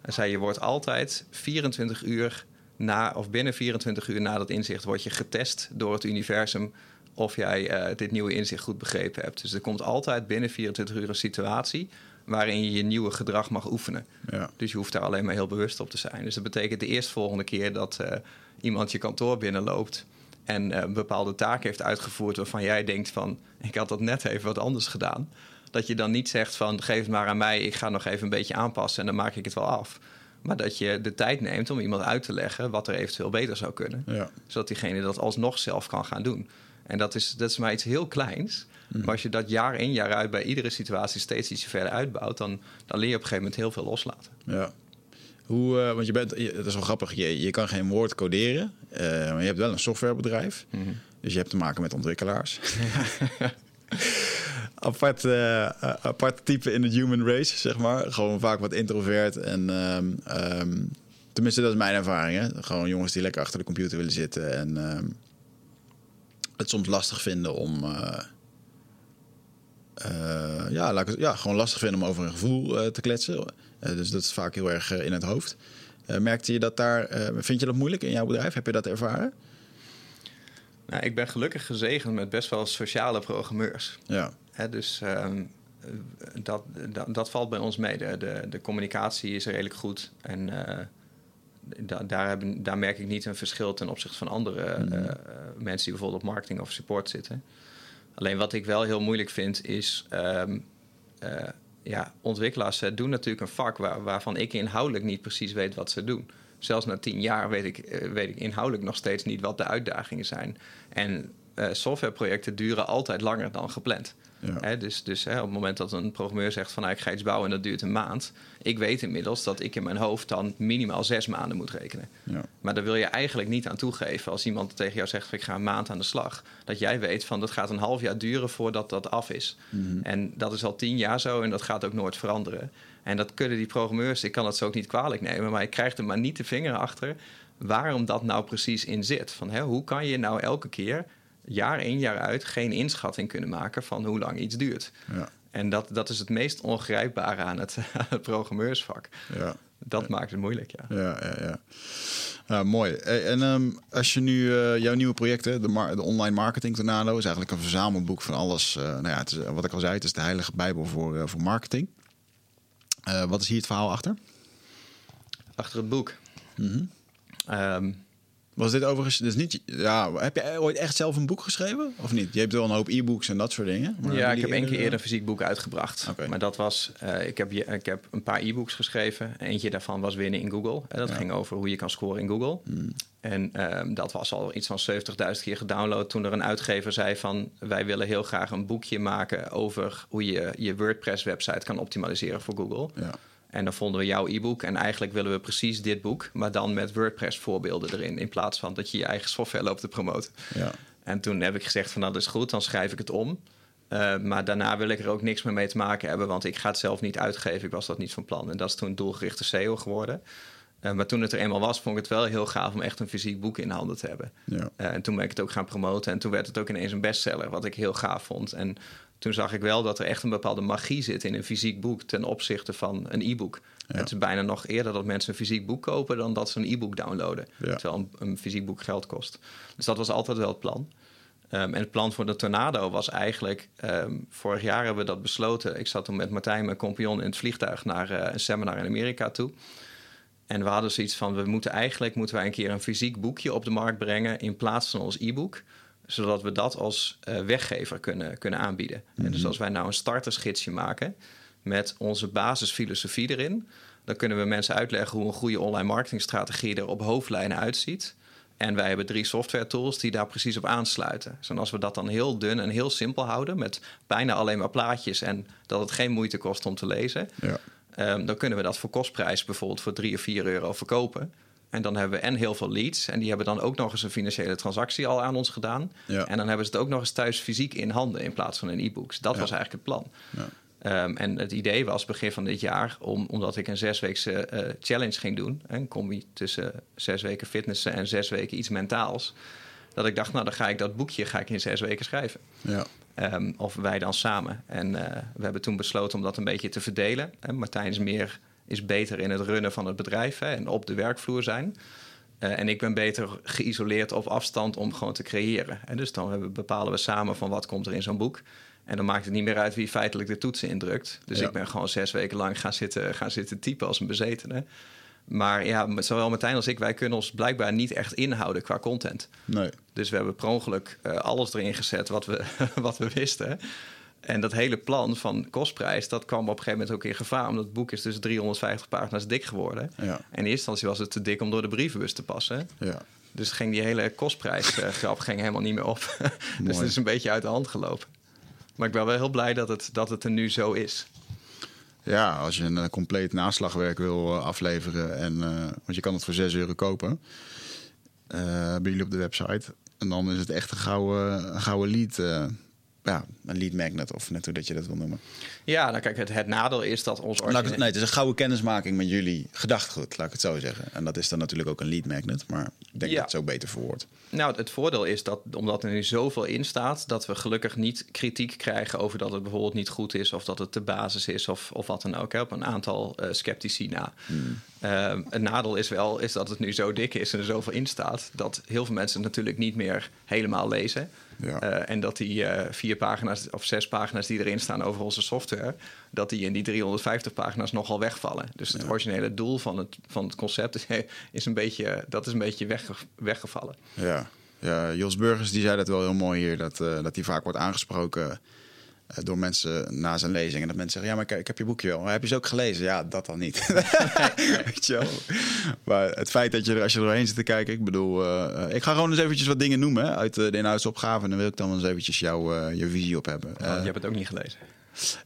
hij zei je wordt altijd 24 uur na of binnen 24 uur na dat inzicht word je getest door het universum of jij uh, dit nieuwe inzicht goed begrepen hebt. Dus er komt altijd binnen 24 uur een situatie waarin je je nieuwe gedrag mag oefenen. Ja. Dus je hoeft daar alleen maar heel bewust op te zijn. Dus dat betekent de eerstvolgende keer dat uh, iemand je kantoor binnenloopt en uh, een bepaalde taak heeft uitgevoerd waarvan jij denkt van ik had dat net even wat anders gedaan. Dat je dan niet zegt van geef het maar aan mij, ik ga nog even een beetje aanpassen en dan maak ik het wel af. Maar dat je de tijd neemt om iemand uit te leggen wat er eventueel beter zou kunnen. Ja. Zodat diegene dat alsnog zelf kan gaan doen. En dat is, dat is maar iets heel kleins. Mhm. Maar als je dat jaar in jaar uit bij iedere situatie steeds iets verder uitbouwt, dan, dan leer je op een gegeven moment heel veel loslaten. Ja. Hoe, uh, want je bent, het is wel grappig, je, je kan geen woord coderen, uh, maar je hebt wel een softwarebedrijf. Mm Dus je hebt te maken met ontwikkelaars. apart, uh, apart type in het human race, zeg maar. Gewoon vaak wat introvert. En um, um, tenminste, dat is mijn ervaring. Hè? Gewoon jongens die lekker achter de computer willen zitten. En um, het soms lastig vinden om... Uh, uh, ja, laat ik, ja, gewoon lastig vinden om over een gevoel te kletsen. dus dat is vaak heel erg in het hoofd. Merkte je dat daar... vind je dat moeilijk in jouw bedrijf? Heb je dat ervaren? Nou, ik ben gelukkig gezegend met best wel sociale programmeurs. Ja. Hè, dus um, dat, dat, dat, valt bij ons mee. De, de, de communicatie is redelijk goed. En uh, da, daar, hebben, daar merk ik niet een verschil ten opzichte van andere mm. uh, mensen die bijvoorbeeld op marketing of support zitten. Alleen wat ik wel heel moeilijk vind is. Um, uh, ja, ontwikkelaars doen natuurlijk een vak waar, waarvan ik inhoudelijk niet precies weet wat ze doen zelfs na tien jaar weet ik, eh, weet ik inhoudelijk nog steeds niet wat de uitdagingen zijn. En uh, softwareprojecten duren altijd langer dan gepland. Ja. Hè, dus dus hè, op het moment dat een programmeur zegt van nou, ik ga iets bouwen en dat duurt een maand. Ik weet inmiddels dat ik in mijn hoofd dan minimaal zes maanden moet rekenen. Ja. Maar daar wil je eigenlijk niet aan toegeven als iemand tegen jou zegt van ik ga een maand aan de slag. Dat jij weet van dat gaat een half jaar duren voordat dat af is. Mm -hmm. En dat is al tien jaar zo en dat gaat ook nooit veranderen. En dat kunnen die programmeurs, ik kan het zo ook niet kwalijk nemen, maar ik krijg er maar niet de vinger achter waarom dat nou precies in zit. Van, hè, hoe kan je nou elke keer, jaar in jaar uit, geen inschatting kunnen maken van hoe lang iets duurt? Ja. En dat, dat is het meest ongrijpbare aan het, het programmeursvak. Ja. Dat maakt het moeilijk, ja. Ja, ja, ja. mooi. En um, als je nu uh, jouw nieuwe projecten, de, mar de online marketing tornado, is eigenlijk een verzamelboek van alles. Uh, nou ja, het is, wat ik al zei, het is de heilige bijbel voor, uh, voor marketing. Wat is hier het verhaal achter? Achter het boek. Mm -hmm. um, was dit overigens dus niet? Ja, heb je ooit echt zelf een boek geschreven of niet? Je hebt wel een hoop e-books en dat soort dingen. Maar ja, ik heb één keer eerder een fysiek boek uitgebracht. Okay. Maar dat was, uh, ik, heb, ik heb een paar e-books geschreven. Eentje daarvan was winnen in Google. En dat ja. ging over hoe je kan scoren in Google. Mm. En um, dat was al iets van 70.000 keer gedownload toen er een uitgever zei van wij willen heel graag een boekje maken over hoe je je WordPress website kan optimaliseren voor Google. Ja. En dan vonden we jouw e-book. En eigenlijk willen we precies dit boek, maar dan met WordPress voorbeelden erin. In plaats van dat je je eigen software loopt te promoten. Ja. En toen heb ik gezegd van nou, dat is goed, dan schrijf ik het om. Uh, maar daarna wil ik er ook niks meer mee te maken hebben, want ik ga het zelf niet uitgeven. Ik was dat niet van plan. En dat is toen doelgerichte SEO geworden. Uh, maar toen het er eenmaal was, vond ik het wel heel gaaf om echt een fysiek boek in handen te hebben. Ja. Uh, en toen ben ik het ook gaan promoten. En toen werd het ook ineens een bestseller, wat ik heel gaaf vond. En toen zag ik wel dat er echt een bepaalde magie zit in een fysiek boek ten opzichte van een e-book. Ja. Het is bijna nog eerder dat mensen een fysiek boek kopen dan dat ze een e-book downloaden. Ja. Terwijl een, een, fysiek boek geld kost. Dus dat was altijd wel het plan. Um, en het plan voor de tornado was eigenlijk, um, vorig jaar hebben we dat besloten. Ik zat toen met Martijn, mijn compagnon, in het vliegtuig naar uh, een seminar in Amerika toe. En we hadden zoiets van, we moeten eigenlijk moeten wij een keer een fysiek boekje op de markt brengen in plaats van ons e-book zodat we dat als uh, weggever kunnen, kunnen aanbieden. Mm -hmm. En dus mhm. als wij nou een startersgidsje maken met onze basisfilosofie erin, dan kunnen we mensen uitleggen hoe een goede online marketingstrategie er op hoofdlijnen uitziet. En wij hebben drie software tools die daar precies op aansluiten. Dus als we dat dan heel dun en heel simpel houden, met bijna alleen maar plaatjes en dat het geen moeite kost om te lezen, ja. um, dan kunnen we dat voor kostprijs bijvoorbeeld voor 3 of 4 euro verkopen. En dan hebben we en heel veel leads. En die hebben dan ook nog eens een financiële transactie al aan ons gedaan. Ja. En dan hebben ze het ook nog eens thuis fysiek in handen in plaats van in e-books. Dat ja. was eigenlijk het plan. Ja. Um, en het idee was begin van dit jaar, om, omdat ik een zesweekse uh, challenge ging doen. Een combi tussen zes weken fitnessen en zes weken iets mentaals. Dat ik dacht, nou dan ga ik dat boekje ga ik in zes weken schrijven. Ja. Um, of wij dan samen. En uh, we hebben toen besloten om dat een beetje te verdelen. En Martijn is meer is beter in het runnen van het bedrijf hè, en op de werkvloer zijn. Uh, en ik ben beter geïsoleerd op afstand om gewoon te creëren. En dus dan we, bepalen we samen van wat komt er in zo'n boek. En dan maakt het niet meer uit wie feitelijk de toetsen indrukt. Dus ja. ik ben gewoon zes weken lang gaan zitten, gaan zitten typen als een bezetene. Maar ja, zowel Martijn als ik, wij kunnen ons blijkbaar niet echt inhouden qua content. Nee. Dus we hebben per ongeluk uh, alles erin gezet wat we, wat we wisten. En dat hele plan van kostprijs, dat kwam op een gegeven moment ook in gevaar. Omdat het boek is dus 350 pagina's dik geworden. Ja. En in eerste instantie was het te dik om door de brievenbus te passen. Ja. Dus ging die hele kostprijsgrap uh, ging helemaal niet meer op. dus het is een beetje uit de hand gelopen. Maar ik ben wel heel blij dat het, dat het er nu zo is. Ja, als je een uh, compleet naslagwerk wil uh, afleveren... En, want je kan het voor 6 euro kopen... bij jullie op de website... En dan is het echt een gouden, een gouden lead ja, een lead magnet of net hoe dat je dat wil noemen. Ja, nou kijk, het, het nadeel is dat ons... Het, nee, het is een gouden kennismaking met jullie gedachtegoed, laat ik het zo zeggen. En dat is dan natuurlijk ook een lead magnet, maar ik denk Ja. dat het zo beter verwoord. Nou, het voordeel is dat omdat er nu zoveel in staat, dat we gelukkig niet kritiek krijgen over dat het bijvoorbeeld niet goed is of dat het de basis is of, of wat dan ook. Hè, op een aantal eh, sceptici na. Eh, het nadeel is wel is dat het nu zo dik is en er zoveel in staat, dat heel veel mensen het natuurlijk niet meer helemaal lezen. Ja. Eh, en dat die eh, vier pagina's of zes pagina's die erin staan over onze software, dat die in die 350 pagina's nogal wegvallen. Dus het originele doel van het, van het concept is, is een beetje, dat is een beetje wegge- weggevallen. Ja. ja, Jos Burgers die zei dat wel heel mooi hier, dat, eh, dat hij vaak wordt aangesproken door mensen na zijn lezing. En dat mensen zeggen, ja, maar ik, ik heb je boekje wel. Maar heb je ze ook gelezen? Ja, dat dan niet. Weet je wel? Maar het feit dat je er, als je er doorheen zit te kijken, ik bedoel, eh, eh, ik ga gewoon eens eventjes wat dingen noemen hè, uit eh, de inhoudsopgave. En dan wil ik dan eens eventjes jouw eh, je visie op hebben. Eh, je hebt het ook niet gelezen.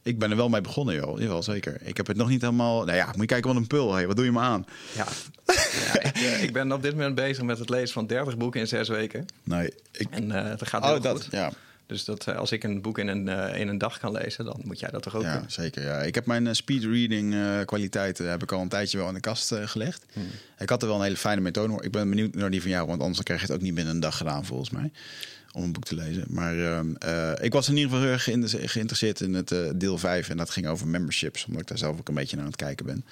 ik ben er wel mee begonnen, joh. Jawel, zeker. Ik heb het nog niet helemaal... Nou ja, moet je kijken wat een pul. Hey, wat doe je me aan? Ja, ja ik, eh, ik ben op dit moment bezig met het lezen van 30 boeken in zes weken. Nee, ik... En eh dat gaat heel Oh, dat, goed. ja. Dus dat, eh, als ik een boek in een, eh, in een dag kan lezen, dan moet jij dat toch ook Ja, kunnen. zeker. Ja. Ik heb mijn speed reading eh, kwaliteiten heb ik al een tijdje wel in de kast gelegd. Hmm. Ik had er wel een hele fijne methode voor. Ik ben benieuwd naar die van jou, want anders krijg je het ook niet binnen een dag gedaan volgens mij. Om een boek te lezen. Maar ehm, eh, ik was in ieder geval heel erg geïnter- geïnteresseerd in het deel 5. En dat ging over memberships, omdat ik daar zelf ook een beetje naar aan het kijken ben.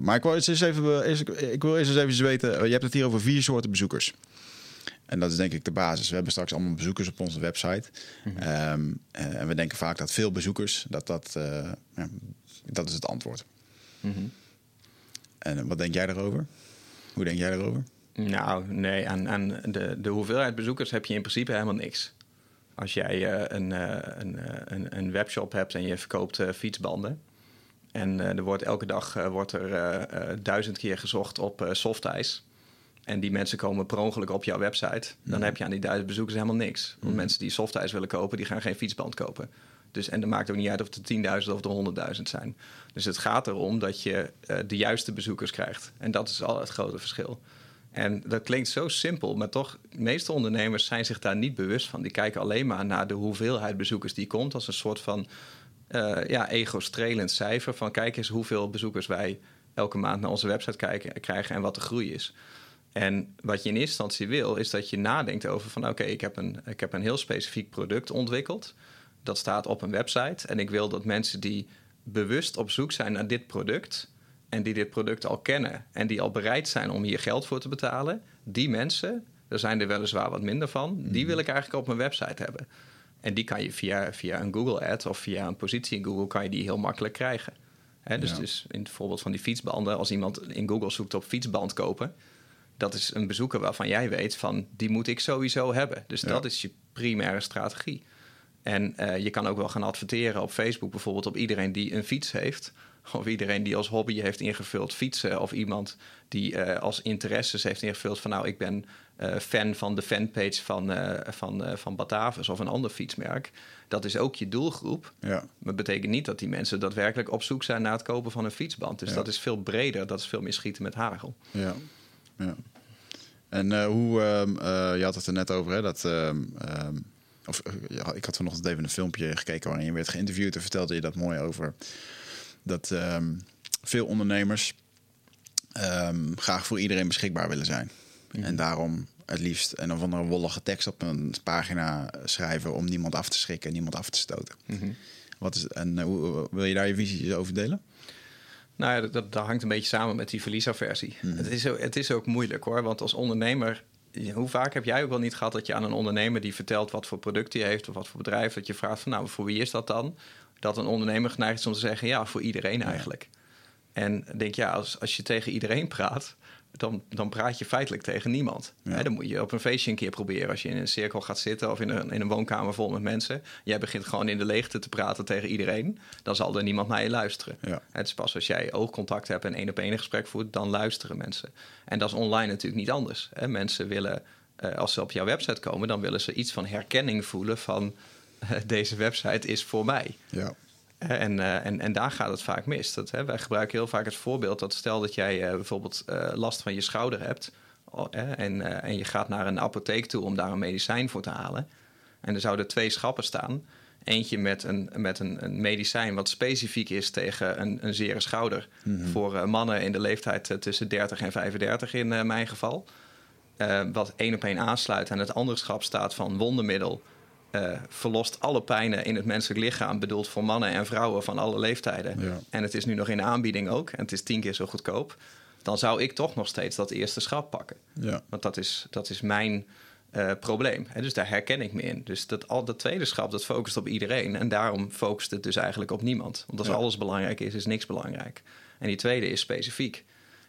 Maar ik wil eerst eens even, eerst, ik wil eerst eens even weten. je hebt het hier over vier soorten bezoekers. En dat is denk ik de basis. We hebben straks allemaal bezoekers op onze website. Ehm, eh, en we denken vaak dat veel bezoekers, dat dat, eh, ja, dat is het antwoord. Mhm. En eh, wat denk jij daarover? Hoe denk jij daarover? Nou, nee, aan, aan de, de hoeveelheid bezoekers heb je in principe helemaal niks. Als jij een, een, een, een webshop hebt en je verkoopt fietsbanden. En er wordt elke dag wordt er duizend keer gezocht op eh softijs. En die mensen komen per ongeluk op jouw website. Dan heb je aan die duizend bezoekers helemaal niks. Want mensen die softijs willen kopen, die gaan geen fietsband kopen. Dus, en dat maakt ook niet uit of het er 10.000 of er 100.000 zijn. Dus het gaat erom dat je eh, de juiste bezoekers krijgt. En dat is al het grote verschil. En dat klinkt zo simpel, maar toch, de meeste ondernemers zijn zich daar niet bewust van. Die kijken alleen maar naar de hoeveelheid bezoekers die komt als een soort van eh, ja, ego-strelend cijfer. Van kijk eens hoeveel bezoekers wij elke maand naar onze website kijken, krijgen en wat de groei is. En wat je in eerste instantie wil, is dat je nadenkt over van oké, ik heb een ik heb een heel specifiek product ontwikkeld. Dat staat op een website. En ik wil dat mensen die bewust op zoek zijn naar dit product en die dit product al kennen en die al bereid zijn om hier geld voor te betalen, die mensen, er zijn er weliswaar wat minder van, die wil ik eigenlijk op mijn website hebben. En die kan je via, via een Google ad of via een positie in Google kan je die heel makkelijk krijgen. Hè, dus, Ja. dus in het voorbeeld van die fietsbanden, als iemand in Google zoekt op fietsband kopen, dat is een bezoeker waarvan jij weet van die moet ik sowieso hebben. Dus Ja. dat is je primaire strategie. En eh, je kan ook wel gaan adverteren op Facebook bijvoorbeeld op iedereen die een fiets heeft. Of iedereen die als hobby heeft ingevuld fietsen. Of iemand die eh, als interesses heeft ingevuld van nou ik ben eh, fan van de fanpage van, van, van Batavus of een ander fietsmerk. Dat is ook je doelgroep. Ja. Maar het betekent niet dat die mensen daadwerkelijk op zoek zijn naar het kopen van een fietsband. Dus Ja. dat is veel breder, dat is veel meer schieten met hagel. Ja. Ja. En eh, hoe, ehm, eh, je had het er net over, hè, dat... ehm, ehm, of, eh, ja, ik had vanochtend even een filmpje gekeken waarin je werd geïnterviewd en vertelde je dat mooi over dat veel ondernemers graag voor iedereen beschikbaar willen zijn. En daarom het liefst een of andere wollige tekst op een pagina schrijven om niemand af te schrikken en niemand af te stoten. Wat is, en hoe, wil je daar je visie over delen? Nou ja, dat, hangt een beetje samen met die verliesaversie. Het, is ook, het is ook moeilijk hoor, want als ondernemer... Hoe vaak heb jij ook wel niet gehad dat je aan een ondernemer die vertelt wat voor product hij heeft of wat voor bedrijf, dat je vraagt van nou, voor wie is dat dan? Dat een ondernemer geneigd is om te zeggen ja, voor iedereen eigenlijk. En denk ja, als, als je tegen iedereen praat, dan, dan praat je feitelijk tegen niemand. Ja. Dan moet je op een feestje een keer proberen. Als je in een cirkel gaat zitten of in een, in een woonkamer vol met mensen. Jij begint gewoon in de leegte te praten tegen iedereen. Dan zal er niemand naar je luisteren. Ja. Het is pas als jij oogcontact hebt en één op één gesprek voert, dan luisteren mensen. En dat is online natuurlijk niet anders. Hè. Mensen willen, eh, als ze op jouw website komen, dan willen ze iets van herkenning voelen van eh, deze website is voor mij. Ja. En, eh, en, en daar gaat het vaak mis. Dat, hè, wij gebruiken heel vaak het voorbeeld dat stel dat jij eh, bijvoorbeeld eh, last van je schouder hebt. oh, en, eh, en je gaat naar een apotheek toe om daar een medicijn voor te halen. En er zouden twee schappen staan. Eentje met een, met een, een medicijn wat specifiek is tegen een, een zere schouder. Voor uh, mannen in de leeftijd tussen 30 en 35 in mijn geval. wat één op één aansluit. En het andere schap staat van wondermiddel. Verlost alle pijnen in het menselijk lichaam. Bedoeld voor mannen en vrouwen van alle leeftijden. Ja. En het is nu nog in aanbieding ook. En het is tien keer zo goedkoop. Dan zou ik toch nog steeds dat eerste schap pakken. Ja. Want dat is, dat is mijn uh, probleem. Dus daar herken ik me in. Dus dat, al dat tweede schap, dat focust op iedereen. En daarom focust het dus eigenlijk op niemand. Want als ja. alles belangrijk is, is niks belangrijk. En die tweede is specifiek.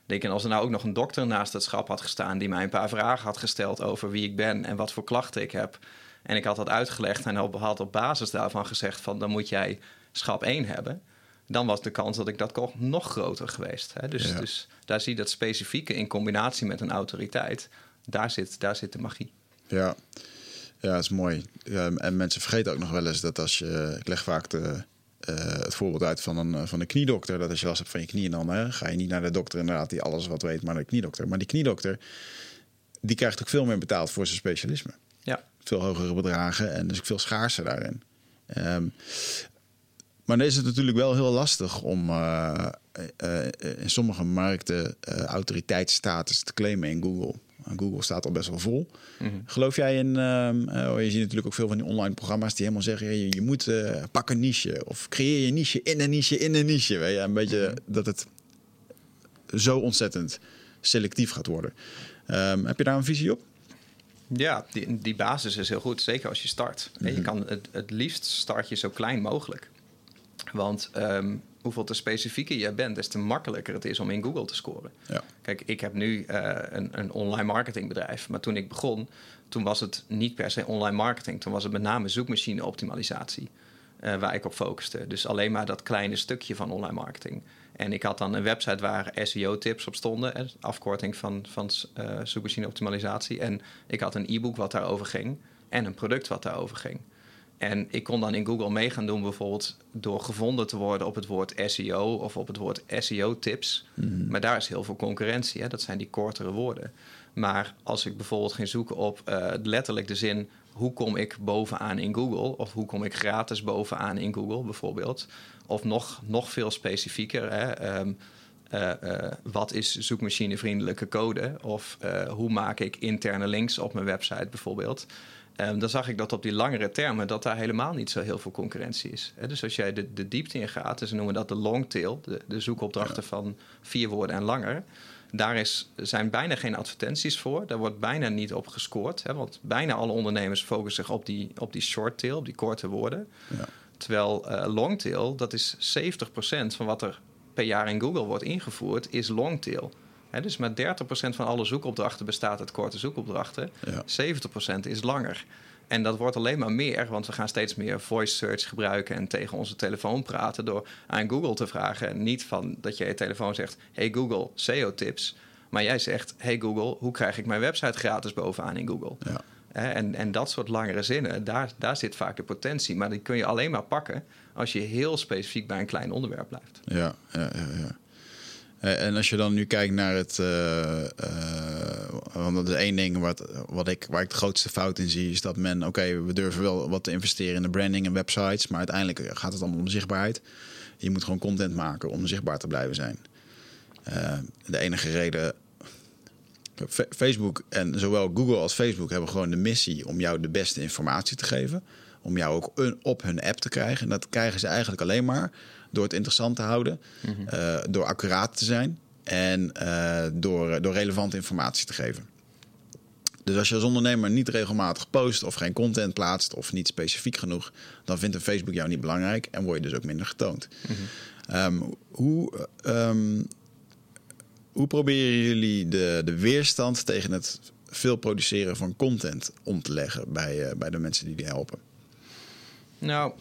Denk, en als er nou ook nog een dokter naast het schap had gestaan... die mij een paar vragen had gesteld over wie ik ben... en wat voor klachten ik heb... en ik had dat uitgelegd en had op basis daarvan gezegd... van dan moet jij schap 1 hebben... dan was de kans dat ik dat kocht nog groter geweest. Hè? Dus, ja. dus daar zie je dat specifieke in combinatie met een autoriteit... daar zit, daar zit de magie. Ja, ja dat is mooi. En mensen vergeten ook nog wel eens dat als je... Ik leg vaak de, uh, het voorbeeld uit van een, van een kniedokter. Dat als je last hebt van je knieën, dan hè, ga je niet naar de dokter inderdaad die alles wat weet, maar naar de kniedokter. Maar die kniedokter, die krijgt ook veel meer betaald voor zijn specialisme. Veel hogere bedragen en dus ook veel schaarser daarin. Um, maar dan is het natuurlijk wel heel lastig om uh, uh, in sommige markten autoriteitsstatus te claimen in Google. Google staat al best wel vol. Mm -hmm. Geloof jij in... Uh, oh, je ziet natuurlijk ook veel van die online programma's die helemaal zeggen... je, je moet pak een niche of creëer je niche in een niche in een niche. Weet je? Een beetje mm -hmm. dat het zo ontzettend selectief gaat worden. Um, heb je daar een visie op? Ja, die, die basis is heel goed. Zeker als je start. Mm -hmm. Je kan het, het liefst start je zo klein mogelijk. Want um, hoeveel te specifieker je bent, des te makkelijker het is om in Google te scoren. Ja. Kijk, ik heb nu uh, een, een, online marketingbedrijf, maar toen ik begon, toen was het niet per se online marketing. Toen was het met name zoekmachine optimalisatie uh, waar ik op focuste. Dus alleen maar dat kleine stukje van online marketing. En ik had dan een website waar SEO-tips op stonden, afkorting van, van uh, zoekmachine optimalisatie. En ik had een e-book wat daarover ging en een product wat daarover ging. En ik kon dan in Google mee gaan doen, bijvoorbeeld door gevonden te worden op het woord SEO of op het woord SEO-tips. Mhm. Maar daar is heel veel concurrentie. Hè? Dat zijn die kortere woorden. Maar als ik bijvoorbeeld ging zoeken op uh, letterlijk de zin: hoe kom ik bovenaan in Google? Of hoe kom ik gratis bovenaan in Google, bijvoorbeeld? Of nog, nog veel specifieker. Hè? Um, uh, uh, wat is zoekmachinevriendelijke code? Of hoe maak ik interne links op mijn website, bijvoorbeeld? Um, dan zag ik dat op die langere termen dat daar helemaal niet zo heel veel concurrentie is. He, dus als jij de, de diepte in gaat, dus noemen dat de long tail, de, de zoekopdrachten ja. van vier woorden en langer. Daar is, zijn bijna geen advertenties voor. Daar wordt bijna niet op gescoord. Hè, want bijna alle ondernemers focussen zich op die, op die short tail, op die korte woorden. Ja. Terwijl uh, long tail, dat is 70% van wat er per jaar in Google wordt ingevoerd, is long tail. He, dus maar 30% van alle zoekopdrachten bestaat uit korte zoekopdrachten. Ja. 70% is langer. En dat wordt alleen maar meer, want we gaan steeds meer voice search gebruiken en tegen onze telefoon praten door aan Google te vragen. Niet van dat je je telefoon zegt: Hey Google, SEO-tips. Maar jij zegt: Hey Google, hoe krijg ik mijn website gratis bovenaan in Google? Ja. En, en dat soort langere zinnen, daar, daar zit vaak de potentie. Maar die kun je alleen maar pakken als je heel specifiek bij een klein onderwerp blijft. Ja, ja, ja. ja. En als je dan nu kijkt naar het. Uh, uh, want dat is één ding wat, wat ik, waar ik de grootste fout in zie, is dat men, oké, we durven wel wat te investeren in de branding en websites, maar uiteindelijk gaat het allemaal om zichtbaarheid. Je moet gewoon content maken om zichtbaar te blijven zijn. De enige reden. Facebook en zowel Google als Facebook hebben gewoon de missie om jou de beste informatie te geven. Om jou ook een, op hun app te krijgen. En dat krijgen ze eigenlijk alleen maar door het interessant te houden, mm -hmm. uh, door accuraat te zijn en uh, door, door relevante informatie te geven. Dus als je als ondernemer niet regelmatig post of geen content plaatst of niet specifiek genoeg, dan vindt een Facebook jou niet belangrijk en word je dus ook minder getoond. Mm -hmm. um, hoe, um, hoe proberen jullie de, de weerstand tegen het veel produceren van content om te leggen bij, uh, bij de mensen die die helpen? Nou,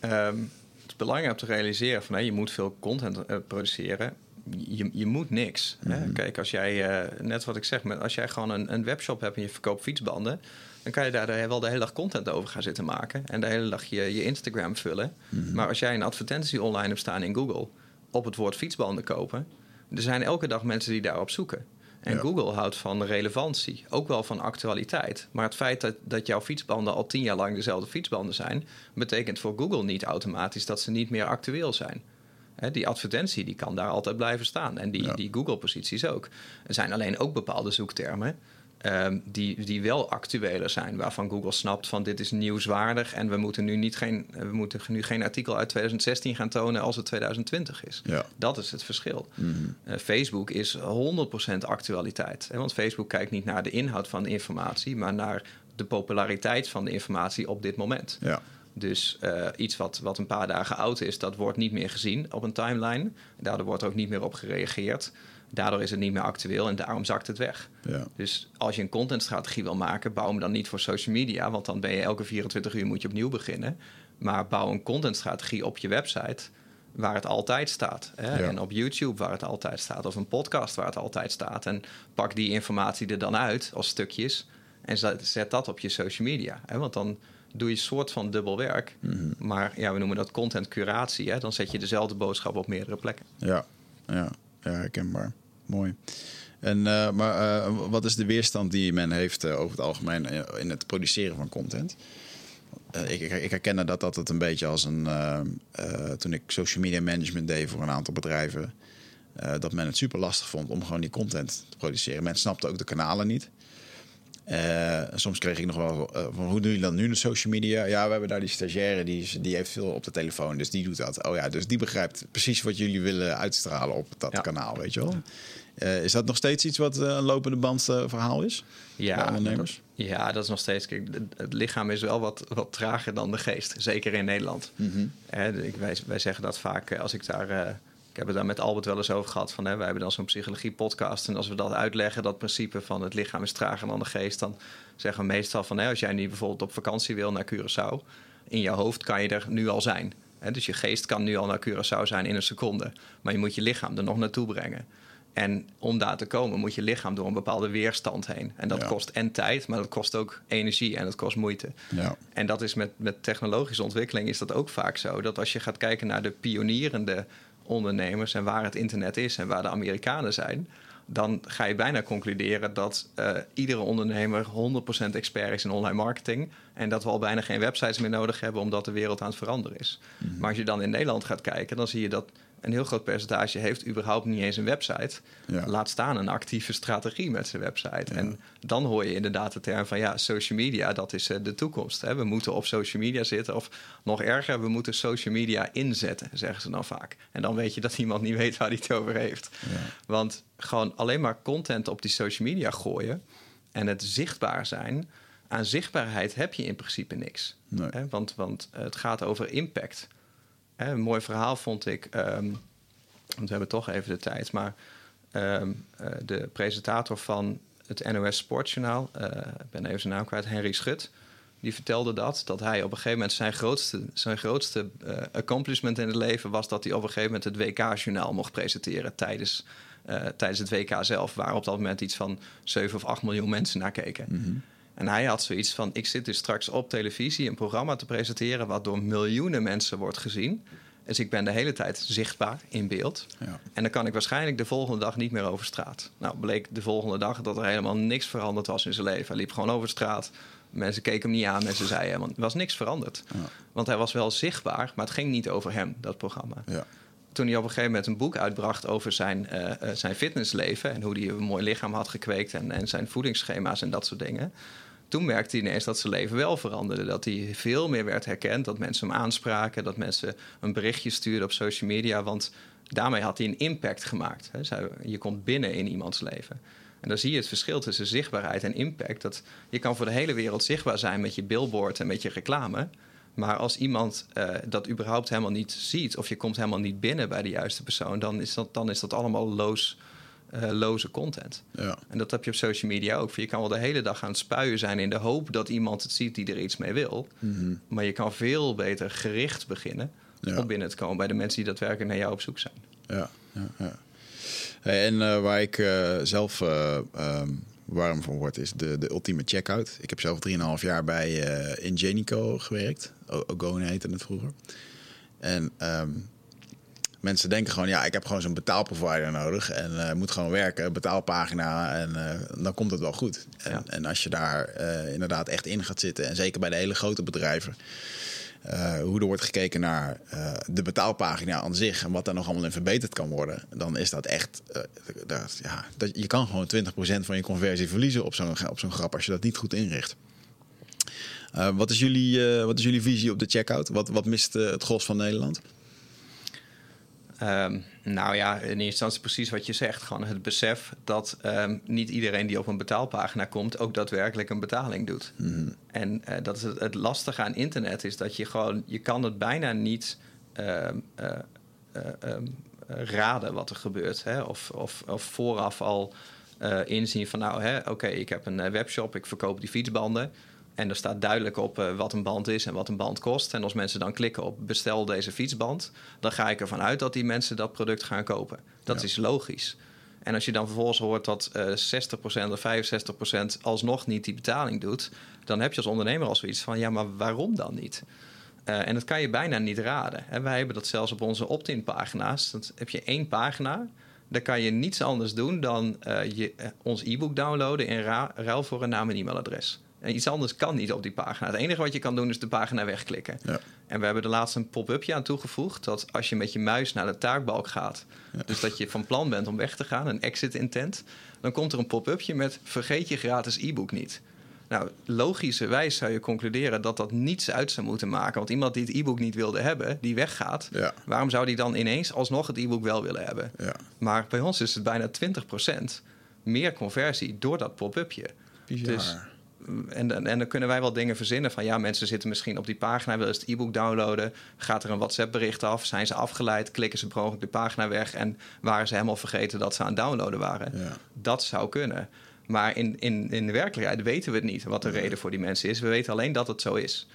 um is belangrijk om te realiseren van hé, je moet veel content uh, produceren. Je, je moet niks. Mhm. Mm -hmm. Kijk, als jij, uh, net wat ik zeg, als jij gewoon een, een webshop hebt en je verkoopt fietsbanden, dan kan je daar wel de hele dag content over gaan zitten maken en de hele dag je, je Instagram vullen. Mhm. Mm -hmm. Maar als jij een advertentie online hebt staan in Google op het woord fietsbanden kopen, er zijn elke dag mensen die daarop zoeken. En Ja. Google houdt van relevantie, ook wel van actualiteit. Maar het feit dat, dat jouw fietsbanden al tien jaar lang dezelfde fietsbanden zijn, betekent voor Google niet automatisch dat ze niet meer actueel zijn. Die advertentie die kan daar altijd blijven staan. En die, Ja. die Google-posities ook. Er zijn alleen ook bepaalde zoektermen ehm, die, die wel actueler zijn. Waarvan Google snapt van dit is nieuwswaardig. En we moeten nu, niet geen, we moeten nu geen artikel uit 2016 gaan tonen als het 2020 is. Ja. Dat is het verschil. Mhm. Eh, Facebook is 100% actualiteit. Hè? Want Facebook kijkt niet naar de inhoud van de informatie, maar naar de populariteit van de informatie op dit moment. Ja. Dus eh, iets wat, wat een paar dagen oud is, dat wordt niet meer gezien op een timeline. Daardoor wordt er ook niet meer op gereageerd. Daardoor is het niet meer actueel en daarom zakt het weg. Ja. Dus als je een contentstrategie wil maken, bouw hem dan niet voor social media, want dan ben je elke 24 uur moet je opnieuw beginnen. Maar bouw een contentstrategie op je website waar het altijd staat. Hè? Ja. En op YouTube waar het altijd staat, of een podcast waar het altijd staat. En pak die informatie er dan uit als stukjes en zet, zet dat op je social media. Hè? Want dan doe je een soort van dubbel werk. Mhm. Maar ja, we noemen dat content curatie. Hè? Dan zet je dezelfde boodschap op meerdere plekken. Ja, ja, ja herkenbaar. Mooi. En, eh, maar eh, wat is de weerstand die men heeft eh, over het algemeen in het produceren van content? Ik, ik, ik dat dat het een beetje als een... toen ik social media management deed voor een aantal bedrijven... dat men het super lastig vond om gewoon die content te produceren. Men snapte ook de kanalen niet. Eh, soms kreeg ik nog wel eh, van hoe doe je dat nu de social media? Ja, we hebben daar die stagiaire die, is- die heeft veel op de telefoon, dus die doet dat. Oh ja, dus die begrijpt precies wat jullie willen uitstralen op dat Ja. kanaal, weet je wel? Eh, is dat nog steeds iets wat een lopende band verhaal is? bij ondernemers? Ja, dat is nog steeds. Kijk, het- lichaam is wel wat, wat trager dan de geest. Zeker in Nederland. Ik, wij, wij zeggen dat vaak als ik daar. Ik heb het daar met Albert wel eens over gehad. Van, hè, wij hebben dan zo'n psychologie-podcast. En als we dat uitleggen, dat principe van het lichaam is trager dan de geest. Dan zeggen we meestal van hè, als jij nu bijvoorbeeld op vakantie wil naar Curaçao. In je hoofd kan je er nu al zijn. Hè, dus je geest kan nu al naar Curaçao zijn in een seconde. Maar je moet je lichaam er nog naartoe brengen. En om daar te komen moet je lichaam door een bepaalde weerstand heen. En dat Ja. kost en tijd, maar dat kost ook energie en dat kost moeite. Ja. En dat is met, met technologische ontwikkeling is dat ook vaak zo. Dat als je gaat kijken naar de pionierende ondernemers en waar het internet is en waar de Amerikanen zijn, dan ga je bijna concluderen dat eh, iedere ondernemer 100% expert is in online marketing. En dat we al bijna geen websites meer nodig hebben omdat de wereld aan het veranderen is. Maar als je dan in Nederland gaat kijken, dan zie je dat een heel groot percentage heeft überhaupt niet eens een website. Ja. Laat staan een actieve strategie met zijn website. En dan hoor je inderdaad de term van ja, social media, dat is eh, de toekomst. Hè. We moeten op social media zitten. Of nog erger, we moeten social media inzetten, zeggen ze dan vaak. En dan weet je dat iemand niet weet waar hij het over heeft. Want gewoon alleen maar content op die social media gooien en het zichtbaar zijn. Aan zichtbaarheid heb je in principe niks. Nee. Hè, want, want het gaat over impact. Een mooi verhaal vond ik. ehm, want we hebben toch even de tijd. Maar ehm, eh, de presentator van het NOS Sportjournaal, eh, ik ben even zijn naam kwijt, Henry Schut. Die vertelde dat, dat hij op een gegeven moment zijn grootste, zijn grootste eh, accomplishment in het leven was dat hij op een gegeven moment het WK-journaal mocht presenteren tijdens, tijdens het WK zelf, waar op dat moment iets van 7 of 8 miljoen mensen naar keken. En hij had zoiets van: ik zit dus straks op televisie een programma te presenteren wat door miljoenen mensen wordt gezien. Dus ik ben de hele tijd zichtbaar in beeld. Ja. En dan kan ik waarschijnlijk de volgende dag niet meer over straat. Nou, bleek de volgende dag dat er helemaal niks veranderd was in zijn leven. Hij liep gewoon over straat. Mensen keken hem niet aan, mensen zeiden, want er was niks veranderd. Ja. Want hij was wel zichtbaar, maar het ging niet over hem, dat programma. Ja. Toen hij op een gegeven moment een boek uitbracht over zijn, eh, eh, zijn fitnessleven... en hoe hij een mooi lichaam had gekweekt en, en zijn voedingsschema's en dat soort dingen... toen merkte hij ineens dat zijn leven wel veranderde. Dat hij veel meer werd herkend, dat mensen hem aanspraken... dat mensen een berichtje stuurden op social media... want daarmee had hij een impact gemaakt. Je komt binnen in iemands leven. En dan zie je het verschil tussen zichtbaarheid en impact. Dat je kan voor de hele wereld zichtbaar zijn met je billboard en met je reclame... Maar als iemand eh, dat überhaupt helemaal niet ziet, of je komt helemaal niet binnen bij de juiste persoon, dan is dat, dan is dat allemaal loos, loze content. Ja. En dat heb je op social media ook. Je kan wel de hele dag aan het spuien zijn in de hoop dat iemand het ziet die er iets mee wil. Maar je kan veel beter gericht beginnen Ja. om binnen te komen bij de mensen die daadwerkelijk naar jou op zoek zijn. Ja, ja, ja. Hey, En eh, waar ik eh, zelf eh, ehm, warm van word, is de, de ultieme checkout. Ik heb zelf 3,5 jaar bij Ingenico gewerkt. O- Ogone heette het vroeger. En ehm, mensen denken gewoon, ja, ik heb gewoon zo'n betaalprovider nodig en uh, moet gewoon werken, betaalpagina en uh, dan komt het wel goed. En, ja. en als je daar uh, inderdaad echt in gaat zitten en zeker bij de hele grote bedrijven, hoe er wordt gekeken naar de betaalpagina aan zich en wat daar nog allemaal in verbeterd kan worden, dan is dat echt, dat, ja, dat, je kan gewoon 20% van je conversie verliezen op zo'n op zo'n grap als je dat niet goed inricht. wat, is jullie, wat is jullie visie op de checkout? Wat, wat mist het gros van Nederland? Um, nou ja, in eerste instantie precies wat je zegt. Gewoon het besef dat um, niet iedereen die op een betaalpagina komt ook daadwerkelijk een betaling doet. Mm. En uh, dat is het, het, lastige aan internet is dat je gewoon, je kan het bijna niet uh, uh, raden wat er gebeurt. Hè? Of, of, of vooraf al inzien van nou, oké, okay, ik heb een webshop, ik verkoop die fietsbanden. En er staat duidelijk op uh, wat een band is en wat een band kost. En als mensen dan klikken op bestel deze fietsband, dan ga ik ervan uit dat die mensen dat product gaan kopen. Dat is logisch. En als je dan vervolgens hoort dat uh, 60% of 65% alsnog niet die betaling doet, dan heb je als ondernemer al zoiets van: ja, maar waarom dan niet? Uh, en dat kan je bijna niet raden. En wij hebben dat zelfs op onze opt-in pagina's. Dan heb je één pagina. Daar kan je niets anders doen dan je, ons e-book downloaden in ruil voor een naam en e-mailadres. En iets anders kan niet op die pagina. Het enige wat je kan doen is de pagina wegklikken. Ja. En we hebben er laatst een pop-upje aan toegevoegd. Dat als je met je muis naar de taakbalk gaat. Dus dat je van plan bent om weg te gaan, een exit intent. Dan komt er een pop-upje met vergeet je gratis e-book niet. Nou, logischerwijs zou je concluderen dat dat niets uit zou moeten maken. Want iemand die het e-book niet wilde hebben, die weggaat, ja. waarom zou die dan ineens alsnog het e-book wel willen hebben? Ja. Maar bij ons is het bijna 20% meer conversie door dat pop-upje. Dus en, en dan kunnen wij wel dingen verzinnen van ja, mensen zitten misschien op die pagina, willen het e-book downloaden, gaat er een WhatsApp-bericht af, zijn ze afgeleid, klikken ze per ongeluk de pagina weg en waren ze helemaal vergeten dat ze aan het downloaden waren. Ja. Dat zou kunnen. Maar in, in, in de werkelijkheid weten we het niet wat de reden voor die mensen is. We weten alleen dat het zo is.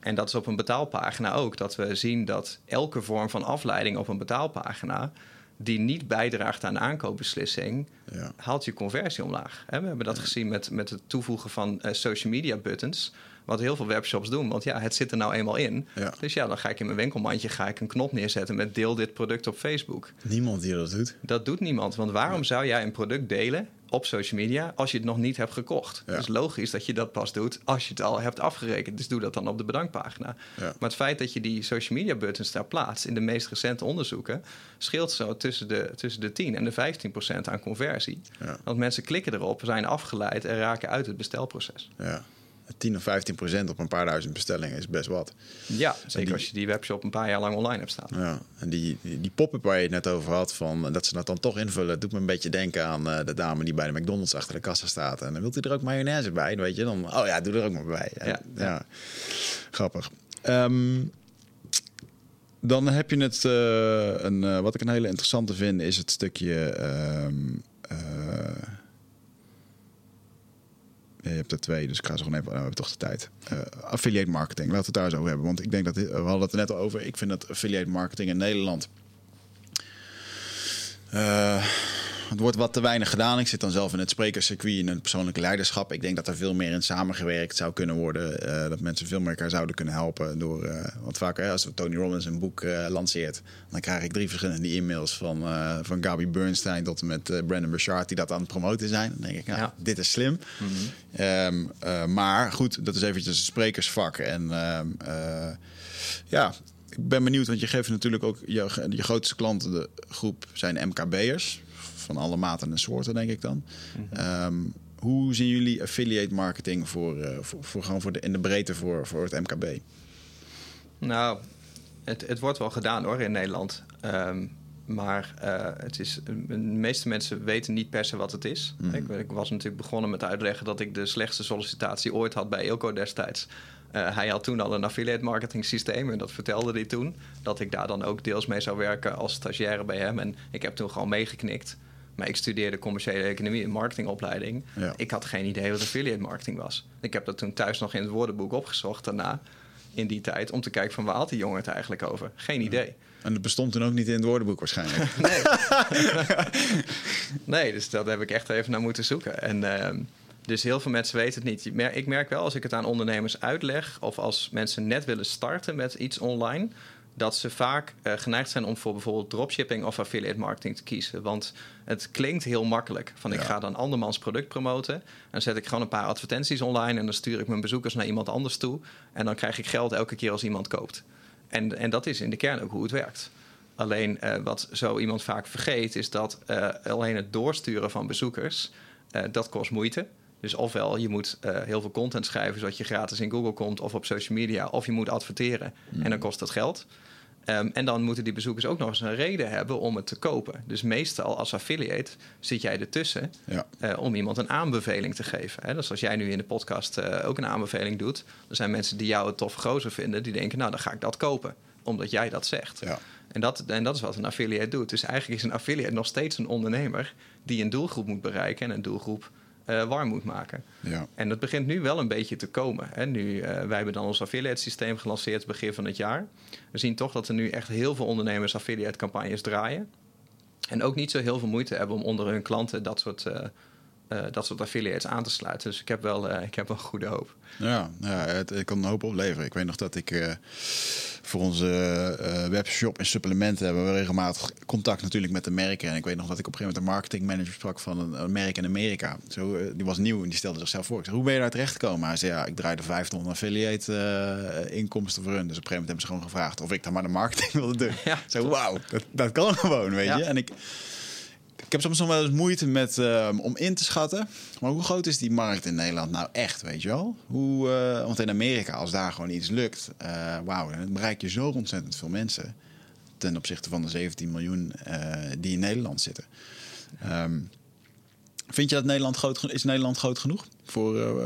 En dat is op een betaalpagina ook. Dat we zien dat elke vorm van afleiding op een betaalpagina die niet bijdraagt aan de aankoopbeslissing, ja. haalt je conversie omlaag. we hebben dat gezien met, met het toevoegen van uh, social media buttons. Wat heel veel webshops doen. Want ja, het zit er nou eenmaal in. Dus ja, dan ga ik in mijn winkelmandje ga ik een knop neerzetten met deel dit product op Facebook. Niemand die dat doet. Dat doet niemand. Want waarom zou jij een product delen op social media als je het nog niet hebt gekocht. Ja. Dus logisch dat je dat pas doet als je het al hebt afgerekend. Dus doe dat dan op de bedankpagina. Maar het feit dat je die social media buttons daar plaatst in de meest recente onderzoeken, scheelt zo tussen de, tussen de 10 en de 15 procent aan conversie. Want mensen klikken erop, zijn afgeleid en raken uit het bestelproces. Ja. 10 of 15 procent op een paar duizend bestellingen is best wat. Ja, zeker als je die webshop een paar jaar lang online hebt staan. Ja, en die, die, pop-up waar je het net over had, van, dat ze dat dan toch invullen, doet me een beetje denken aan uh, de dame die bij de McDonald's achter de kassa staat. En dan wilt u er ook mayonaise bij, weet je? Dan, oh ja, doe er ook maar bij. Ja, ja. grappig. Um, dan heb je het, uh, een, uh, wat ik een hele interessante vind, is het stukje... Um, je hebt er twee, dus ik ga ze gewoon even. Nou, we hebben toch de tijd. Uh, affiliate marketing, laten we het daar zo over hebben. Want ik denk dat we hadden het er net al over. Ik vind dat affiliate marketing in Nederland. Uh, het wordt wat te weinig gedaan. Ik zit dan zelf in het sprekerscircuit in het persoonlijke leiderschap. Ik denk dat er veel meer in samengewerkt zou kunnen worden. Uh, dat mensen veel meer elkaar zouden kunnen helpen. Door, uh, want vaak hè, als Tony Robbins een boek uh, lanceert, dan krijg ik drie verschillende e-mails van, van Gabi Bernstein tot en met Brandon Burchard die dat aan het promoten zijn. Dan denk ik, nou, ja. dit is slim. Mm -hmm. um, maar goed, dat is eventjes een sprekersvak. En ehm, ja, ik ben benieuwd, want je geeft natuurlijk ook je, je grootste klantengroep zijn MKB'ers van alle maten en soorten, denk ik dan. Mm hoe zien jullie affiliate marketing voor, uh, voor, voor, gewoon voor de, in de breedte voor, voor het MKB? Nou, het, het wordt wel gedaan hoor in Nederland. Um, maar uh, het is, de meeste mensen weten niet per se wat het is. Mm. Ik, ik, was natuurlijk begonnen met uitleggen dat ik de slechtste sollicitatie ooit had bij Ilco destijds. Uh, hij had toen al een affiliate marketing systeem en dat vertelde hij toen. Dat ik daar dan ook deels mee zou werken als stagiaire bij hem. En ik heb toen gewoon meegeknikt. Maar ik studeerde commerciële economie en marketingopleiding. Ik had geen idee wat affiliate marketing was. Ik heb dat toen thuis nog in het woordenboek opgezocht daarna, in die tijd, om te kijken van waar had die jongen het eigenlijk over. Geen idee. En het bestond toen ook niet in het woordenboek waarschijnlijk. nee. nee, dus dat heb ik echt even naar moeten zoeken. En uh, dus heel veel mensen weten het niet. Ik merk wel als ik het aan ondernemers uitleg, of als mensen net willen starten met iets online, dat ze vaak uh, geneigd zijn om voor bijvoorbeeld dropshipping of affiliate marketing te kiezen. Want het klinkt heel makkelijk. Van ik ga dan andermans product promoten. En zet ik gewoon een paar advertenties online en dan stuur ik mijn bezoekers naar iemand anders toe. En dan krijg ik geld elke keer als iemand koopt. En, en dat is in de kern ook hoe het werkt. Alleen uh, wat zo iemand vaak vergeet, is dat uh, alleen het doorsturen van bezoekers, dat kost moeite. Dus ofwel je moet uh, heel veel content schrijven zodat je gratis in Google komt of op social media, of je moet adverteren en dan hmm. kost dat geld. Um, en dan moeten die bezoekers ook nog eens een reden hebben om het te kopen. Dus meestal als affiliate zit jij ertussen ja. uh, om iemand een aanbeveling te geven. Hè? Dus als jij nu in de podcast uh, ook een aanbeveling doet, dan zijn mensen die jou het tof gozer vinden, die denken, nou dan ga ik dat kopen, omdat jij dat zegt. Ja. En, dat, en dat is wat een affiliate doet. Dus eigenlijk is een affiliate nog steeds een ondernemer die een doelgroep moet bereiken en een doelgroep uh, warm moet maken. Ja. En dat begint nu wel een beetje te komen. Hè. Nu, uh, wij hebben dan ons affiliate systeem gelanceerd begin van het jaar. We zien toch dat er nu echt heel veel ondernemers affiliate campagnes draaien. En ook niet zo heel veel moeite hebben om onder hun klanten dat soort, uh, dat soort affiliates aan te sluiten. Dus ik heb wel, ik heb wel goede hoop. Ja, ja het, het kan een hoop opleveren. Ik weet nog dat ik voor onze uh, webshop en supplementen hebben we regelmatig contact natuurlijk met de merken. En ik weet nog dat ik op een gegeven moment een marketingmanager sprak van een, merk in Amerika. Zo, uh, die was nieuw en die stelde zichzelf voor. Ik zei, hoe ben je daar terecht gekomen? Hij zei, ja, ik draaide 500 affiliate uh, inkomsten voor hun. Dus op een gegeven moment hebben ze gewoon gevraagd of ik dan maar de marketing wilde doen. Ja, zo, wauw, dat, dat kan gewoon, weet je. En ik ik heb soms wel eens moeite met, uh, om in te schatten. Maar hoe groot is die markt in Nederland nou echt, weet je wel? Hoe, uh, want in Amerika, als daar gewoon iets lukt, uh, dan bereik je zo ontzettend veel mensen. Ten opzichte van de 17 miljoen die in Nederland zitten. Um, vind je dat Nederland groot, is Nederland groot genoeg voor,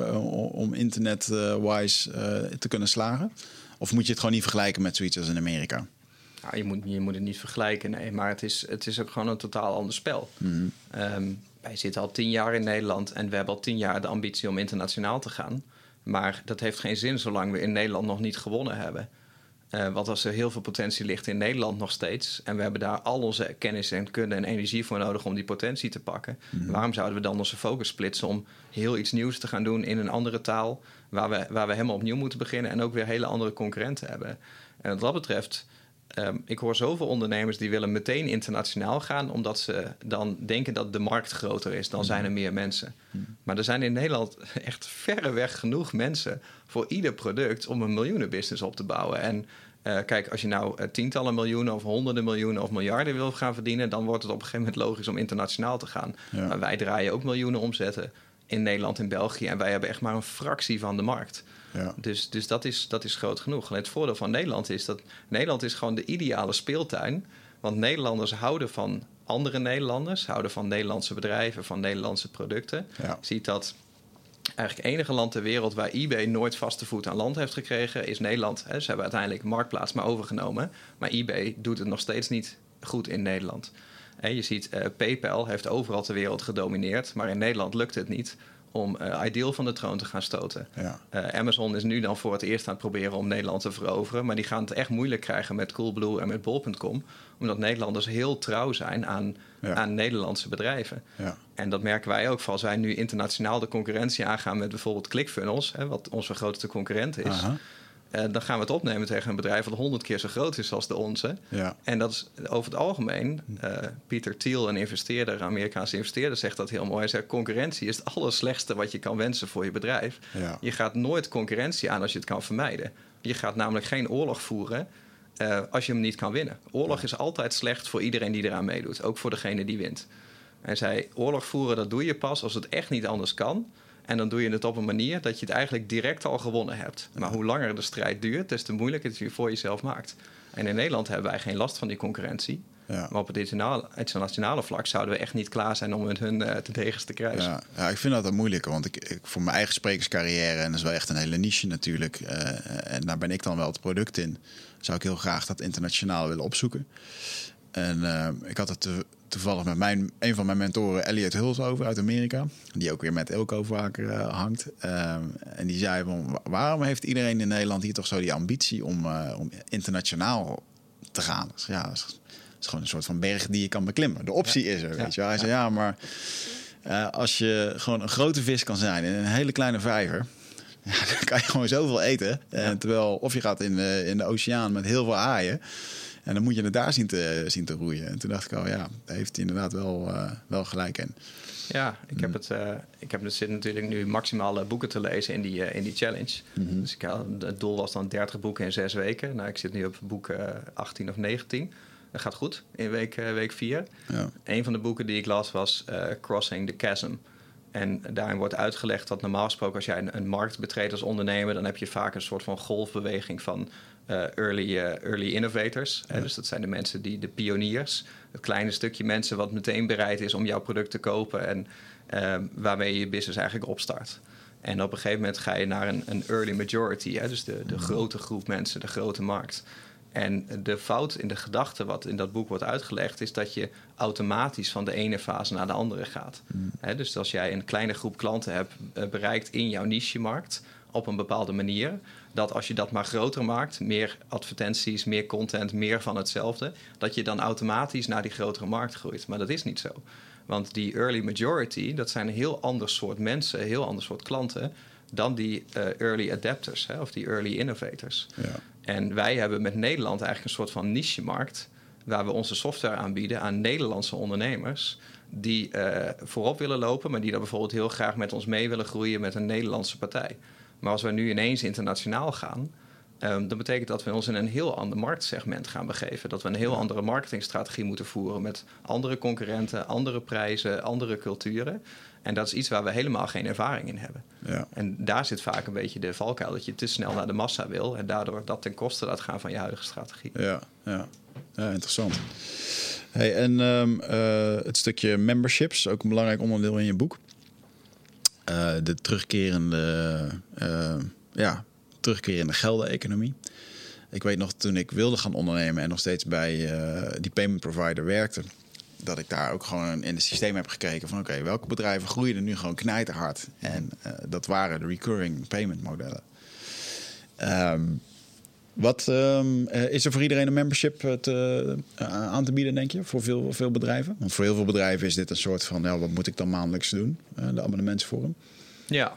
om internet-wise te kunnen slagen? Of moet je het gewoon niet vergelijken met zoiets als in Amerika? Nou, je, moet, je moet het niet vergelijken, nee. Maar het is, het is ook gewoon een totaal ander spel. Mhm. Ehm, wij zitten al tien jaar in Nederland en we hebben al tien jaar de ambitie om internationaal te gaan. Maar dat heeft geen zin zolang we in Nederland nog niet gewonnen hebben. Uh, want als er heel veel potentie ligt in Nederland nog steeds... en we hebben daar al onze kennis en kunde en energie voor nodig om die potentie te pakken... Mhm. waarom zouden we dan onze focus splitsen om heel iets nieuws te gaan doen in een andere taal... waar we, waar we helemaal opnieuw moeten beginnen en ook weer hele andere concurrenten hebben. En wat dat betreft Ehm, ik hoor zoveel ondernemers die willen meteen internationaal gaan, omdat ze dan denken dat de markt groter is. Dan zijn er meer mensen. Maar er zijn in Nederland echt verreweg genoeg mensen voor ieder product om een miljoenenbusiness op te bouwen. En uh, kijk, als je nou uh, tientallen miljoenen of honderden miljoenen of miljarden wil gaan verdienen, dan wordt het op een gegeven moment logisch om internationaal te gaan. Maar wij draaien ook miljoenen omzetten in Nederland en België en wij hebben echt maar een fractie van de markt. Ja. Dus, dus dat, is, dat is groot genoeg. En het voordeel van Nederland is dat Nederland is gewoon de ideale speeltuin. Want Nederlanders houden van andere Nederlanders, houden van Nederlandse bedrijven, van Nederlandse producten. Ja. ziet dat eigenlijk het enige land ter wereld waar eBay nooit vaste voet aan land heeft gekregen, is Nederland. Ze hebben uiteindelijk Marktplaats maar overgenomen. Maar eBay doet het nog steeds niet goed in Nederland. je ziet, uh, PayPal heeft overal ter wereld gedomineerd, maar in Nederland lukt het niet om uh, Ideal van de troon te gaan stoten. Ja. Uh, Amazon is nu dan voor het eerst aan het proberen om Nederland te veroveren. Maar die gaan het echt moeilijk krijgen met Coolblue en met Bol.com. Omdat Nederlanders heel trouw zijn aan, aan Nederlandse bedrijven. Ja. En dat merken wij ook. Als wij nu internationaal de concurrentie aangaan met bijvoorbeeld ClickFunnels... Hè, wat onze grootste concurrent is... Uh, dan gaan we het opnemen tegen een bedrijf dat honderd keer zo groot is als de onze. Ja. En dat is over het algemeen, uh, Pieter Thiel, een investeerder, Amerikaanse investeerder, zegt dat heel mooi. Hij zegt: concurrentie is het allerslechtste wat je kan wensen voor je bedrijf. Ja. Je gaat nooit concurrentie aan als je het kan vermijden. Je gaat namelijk geen oorlog voeren uh, als je hem niet kan winnen. Oorlog is altijd slecht voor iedereen die eraan meedoet, ook voor degene die wint. Hij zei: oorlog voeren, dat doe je pas als het echt niet anders kan. En dan doe je het op een manier dat je het eigenlijk direct al gewonnen hebt. Maar hoe langer de strijd duurt, des te moeilijker het je voor jezelf maakt. En in Nederland hebben wij geen last van die concurrentie. Ja. Maar op het internationale vlak zouden we echt niet klaar zijn om met hun uh, te tegens te kruisen. Ja, ja, ik vind dat een moeilijker. Want ik, ik, voor mijn eigen sprekerscarrière, en dat is wel echt een hele niche natuurlijk. Uh, en daar ben ik dan wel het product in. Zou ik heel graag dat internationaal willen opzoeken. En uh, ik had het toevallig met mijn, een van mijn mentoren, Elliot Huls, over uit Amerika. Die ook weer met Elko vaker uh, hangt. Uh, en die zei van, waarom heeft iedereen in Nederland hier toch zo die ambitie om, uh, om internationaal te gaan? Dus ja, dat is, is, gewoon een soort van berg die je kan beklimmen. De optie is er, weet je. Hij zei, ja, maar als je gewoon een grote vis kan zijn in een hele kleine vijver Ja, dan kan je gewoon zoveel eten. En terwijl, of je gaat in de, in de oceaan met heel veel haaien. En dan moet je het daar zien te, zien te roeien. En toen dacht ik al, ja, daar heeft hij inderdaad wel, uh, wel gelijk in. Ja, ik heb, het, uh, ik heb zit natuurlijk nu maximale boeken te lezen in die, uh, in die challenge. Mm -hmm. Dus ik, het doel was dan 30 boeken in zes weken. Nou, ik zit nu op boek 18 of 19. Dat gaat goed in week, week 4. Ja. Een van de boeken die ik las was Crossing the Chasm. En daarin wordt uitgelegd dat normaal gesproken als jij een, markt betreedt als ondernemer, dan heb je vaak een soort van golfbeweging van early, uh, early innovators. Ja. Dus dat zijn de mensen die, de pioniers, het kleine stukje mensen wat meteen bereid is om jouw product te kopen en uh, waarmee je je business eigenlijk opstart. En op een gegeven moment ga je naar een, een early majority, hè? dus de, de grote groep mensen, de grote markt. En de fout in de gedachte wat in dat boek wordt uitgelegd, is dat je automatisch van de ene fase naar de andere gaat. Mm. He, dus als jij een kleine groep klanten hebt uh, bereikt in jouw niche-markt op een bepaalde manier, dat als je dat maar groter maakt, meer advertenties, meer content, meer van hetzelfde, dat je dan automatisch naar die grotere markt groeit. Maar dat is niet zo. Want die early majority, dat zijn een heel ander soort mensen, een heel ander soort klanten dan die uh, early adapters hè, of die early innovators. Ja. En wij hebben met Nederland eigenlijk een soort van niche-markt... waar we onze software aanbieden aan Nederlandse ondernemers... die uh, voorop willen lopen, maar die dan bijvoorbeeld heel graag met ons mee willen groeien... met een Nederlandse partij. Maar als we nu ineens internationaal gaan... Um, dat betekent dat we ons in een heel ander marktsegment gaan begeven. Dat we een heel andere marketingstrategie moeten voeren met andere concurrenten, andere prijzen, andere culturen. En dat is iets waar we helemaal geen ervaring in hebben. Ja. En daar zit vaak een beetje de valkuil dat je te snel naar de massa wil en daardoor dat ten koste laat gaan van je huidige strategie. Ja, ja. ja interessant. Hey, en um, uh, het stukje memberships, ook een belangrijk onderdeel in je boek. Uh, de terugkerende, uh, ja, terugkerende geldeconomie. Ik weet nog toen ik wilde gaan ondernemen en nog steeds bij die payment provider werkte dat ik daar ook gewoon in het systeem heb gekeken van oké, welke bedrijven groeien er nu gewoon knijterhard? En dat waren de recurring payment modellen. Um, wat um, is er voor iedereen een membership te, uh, aan te bieden, denk je, voor veel, veel bedrijven? Want voor heel veel bedrijven is dit een soort van, nou, wat moet ik dan maandelijks doen? De abonnementsvorm. Ja,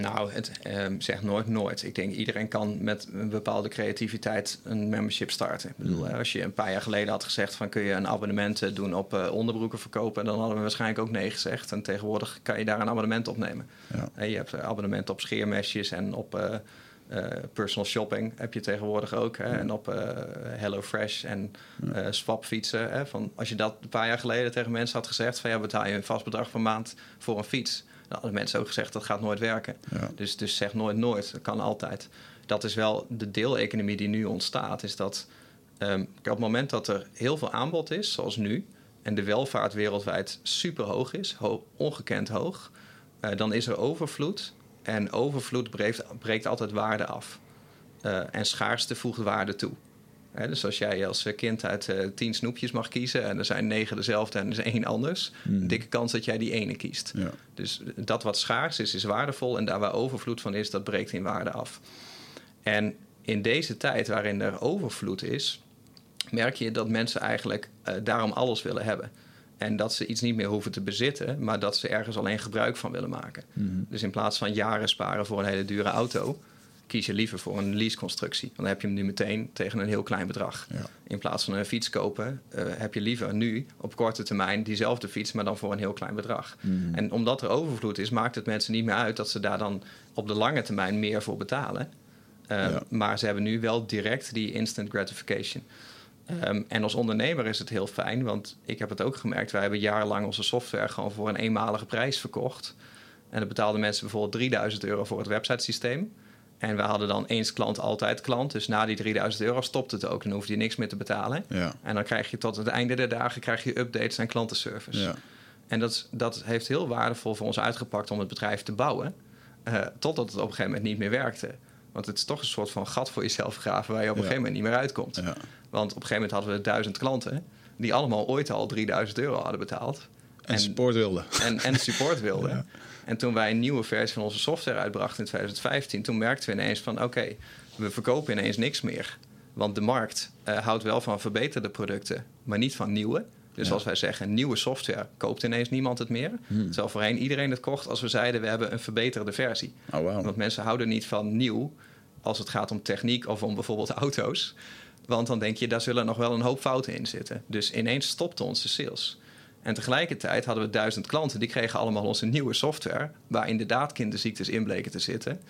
nou, het zegt nooit nooit. Ik denk iedereen kan met een bepaalde creativiteit een membership starten. Ik bedoel, mm. als je een paar jaar geleden had gezegd van kun je een abonnement eh, doen op uh, onderbroeken verkopen, dan hadden we waarschijnlijk ook nee gezegd. En tegenwoordig kan je daar een abonnement op nemen. Ja. En je hebt abonnement op scheermesjes en op uh, personal shopping heb je tegenwoordig ook. Hè, en op Hello Fresh en ja. swapfietsen. Hè, van, als je dat een paar jaar geleden tegen mensen had gezegd van ja, betaal je een vast bedrag per maand voor een fiets nou, hadden mensen ook gezegd dat gaat nooit werken. Ja. Dus, dus zeg nooit nooit, dat kan altijd. Dat is wel de deeleconomie die nu ontstaat. Is dat um, op het moment dat er heel veel aanbod is, zoals nu, en de welvaart wereldwijd super hoog is, ho ongekend hoog, uh, dan is er overvloed. En overvloed breekt, breekt altijd waarde af. Uh, en schaarste voegt waarde toe dus als jij als kind uit uh, tien snoepjes mag kiezen en er zijn negen dezelfde en er is één anders, mm. een dikke kans dat jij die ene kiest. Ja. Dus dat wat schaars is, is waardevol en daar waar overvloed van is, dat breekt in waarde af. En in deze tijd waarin er overvloed is, merk je dat mensen eigenlijk uh, daarom alles willen hebben. En dat ze iets niet meer hoeven te bezitten, maar dat ze ergens alleen gebruik van willen maken. Mm. Dus in plaats van jaren sparen voor een hele dure auto, kies je liever voor een leaseconstructie. Want dan heb je hem nu meteen tegen een heel klein bedrag. Ja. In plaats van een fiets kopen, uh, heb je liever nu op korte termijn diezelfde fiets, maar dan voor een heel klein bedrag. Mm. En omdat er overvloed is, maakt het mensen niet meer uit dat ze daar dan op de lange termijn meer voor betalen. Uh, ja. Maar ze hebben nu wel direct die instant gratification. Um, en als ondernemer is het heel fijn, want ik heb het ook gemerkt. Wij hebben jarenlang onze software gewoon voor een eenmalige prijs verkocht. En dan betaalden mensen bijvoorbeeld 3000 euro voor het websitesysteem. En we hadden dan eens klant, altijd klant. Dus na die 3000 euro stopt het ook. Dan hoef je niks meer te betalen. Ja. En dan krijg je tot het einde der dagen krijg je updates en klantenservice. Ja. En dat, dat heeft heel waardevol voor ons uitgepakt om het bedrijf te bouwen. Uh, totdat het op een gegeven moment niet meer werkte. Want het is toch een soort van gat voor jezelf graven waar je op een gegeven moment niet meer uitkomt. Want op een gegeven moment hadden we duizend klanten die allemaal ooit al 3000 euro hadden betaald. En, en support wilden. En, en support wilden. En toen wij een nieuwe versie van onze software uitbrachten in 2015, toen merkten we ineens van oké, we verkopen ineens niks meer. Want de markt uh, houdt wel van verbeterde producten, maar niet van nieuwe. Dus Ja. als wij zeggen nieuwe software, koopt ineens niemand het meer. Hmm. Terwijl voorheen iedereen het kocht als we zeiden we hebben een verbeterde versie. Oh, wow. Want mensen houden niet van nieuw als het gaat om techniek of om bijvoorbeeld auto's. Want dan denk je, daar zullen nog wel een hoop fouten in zitten. Dus ineens stopte onze sales. En tegelijkertijd hadden we duizend klanten, die kregen allemaal onze nieuwe software, waar inderdaad kinderziektes in bleken te zitten.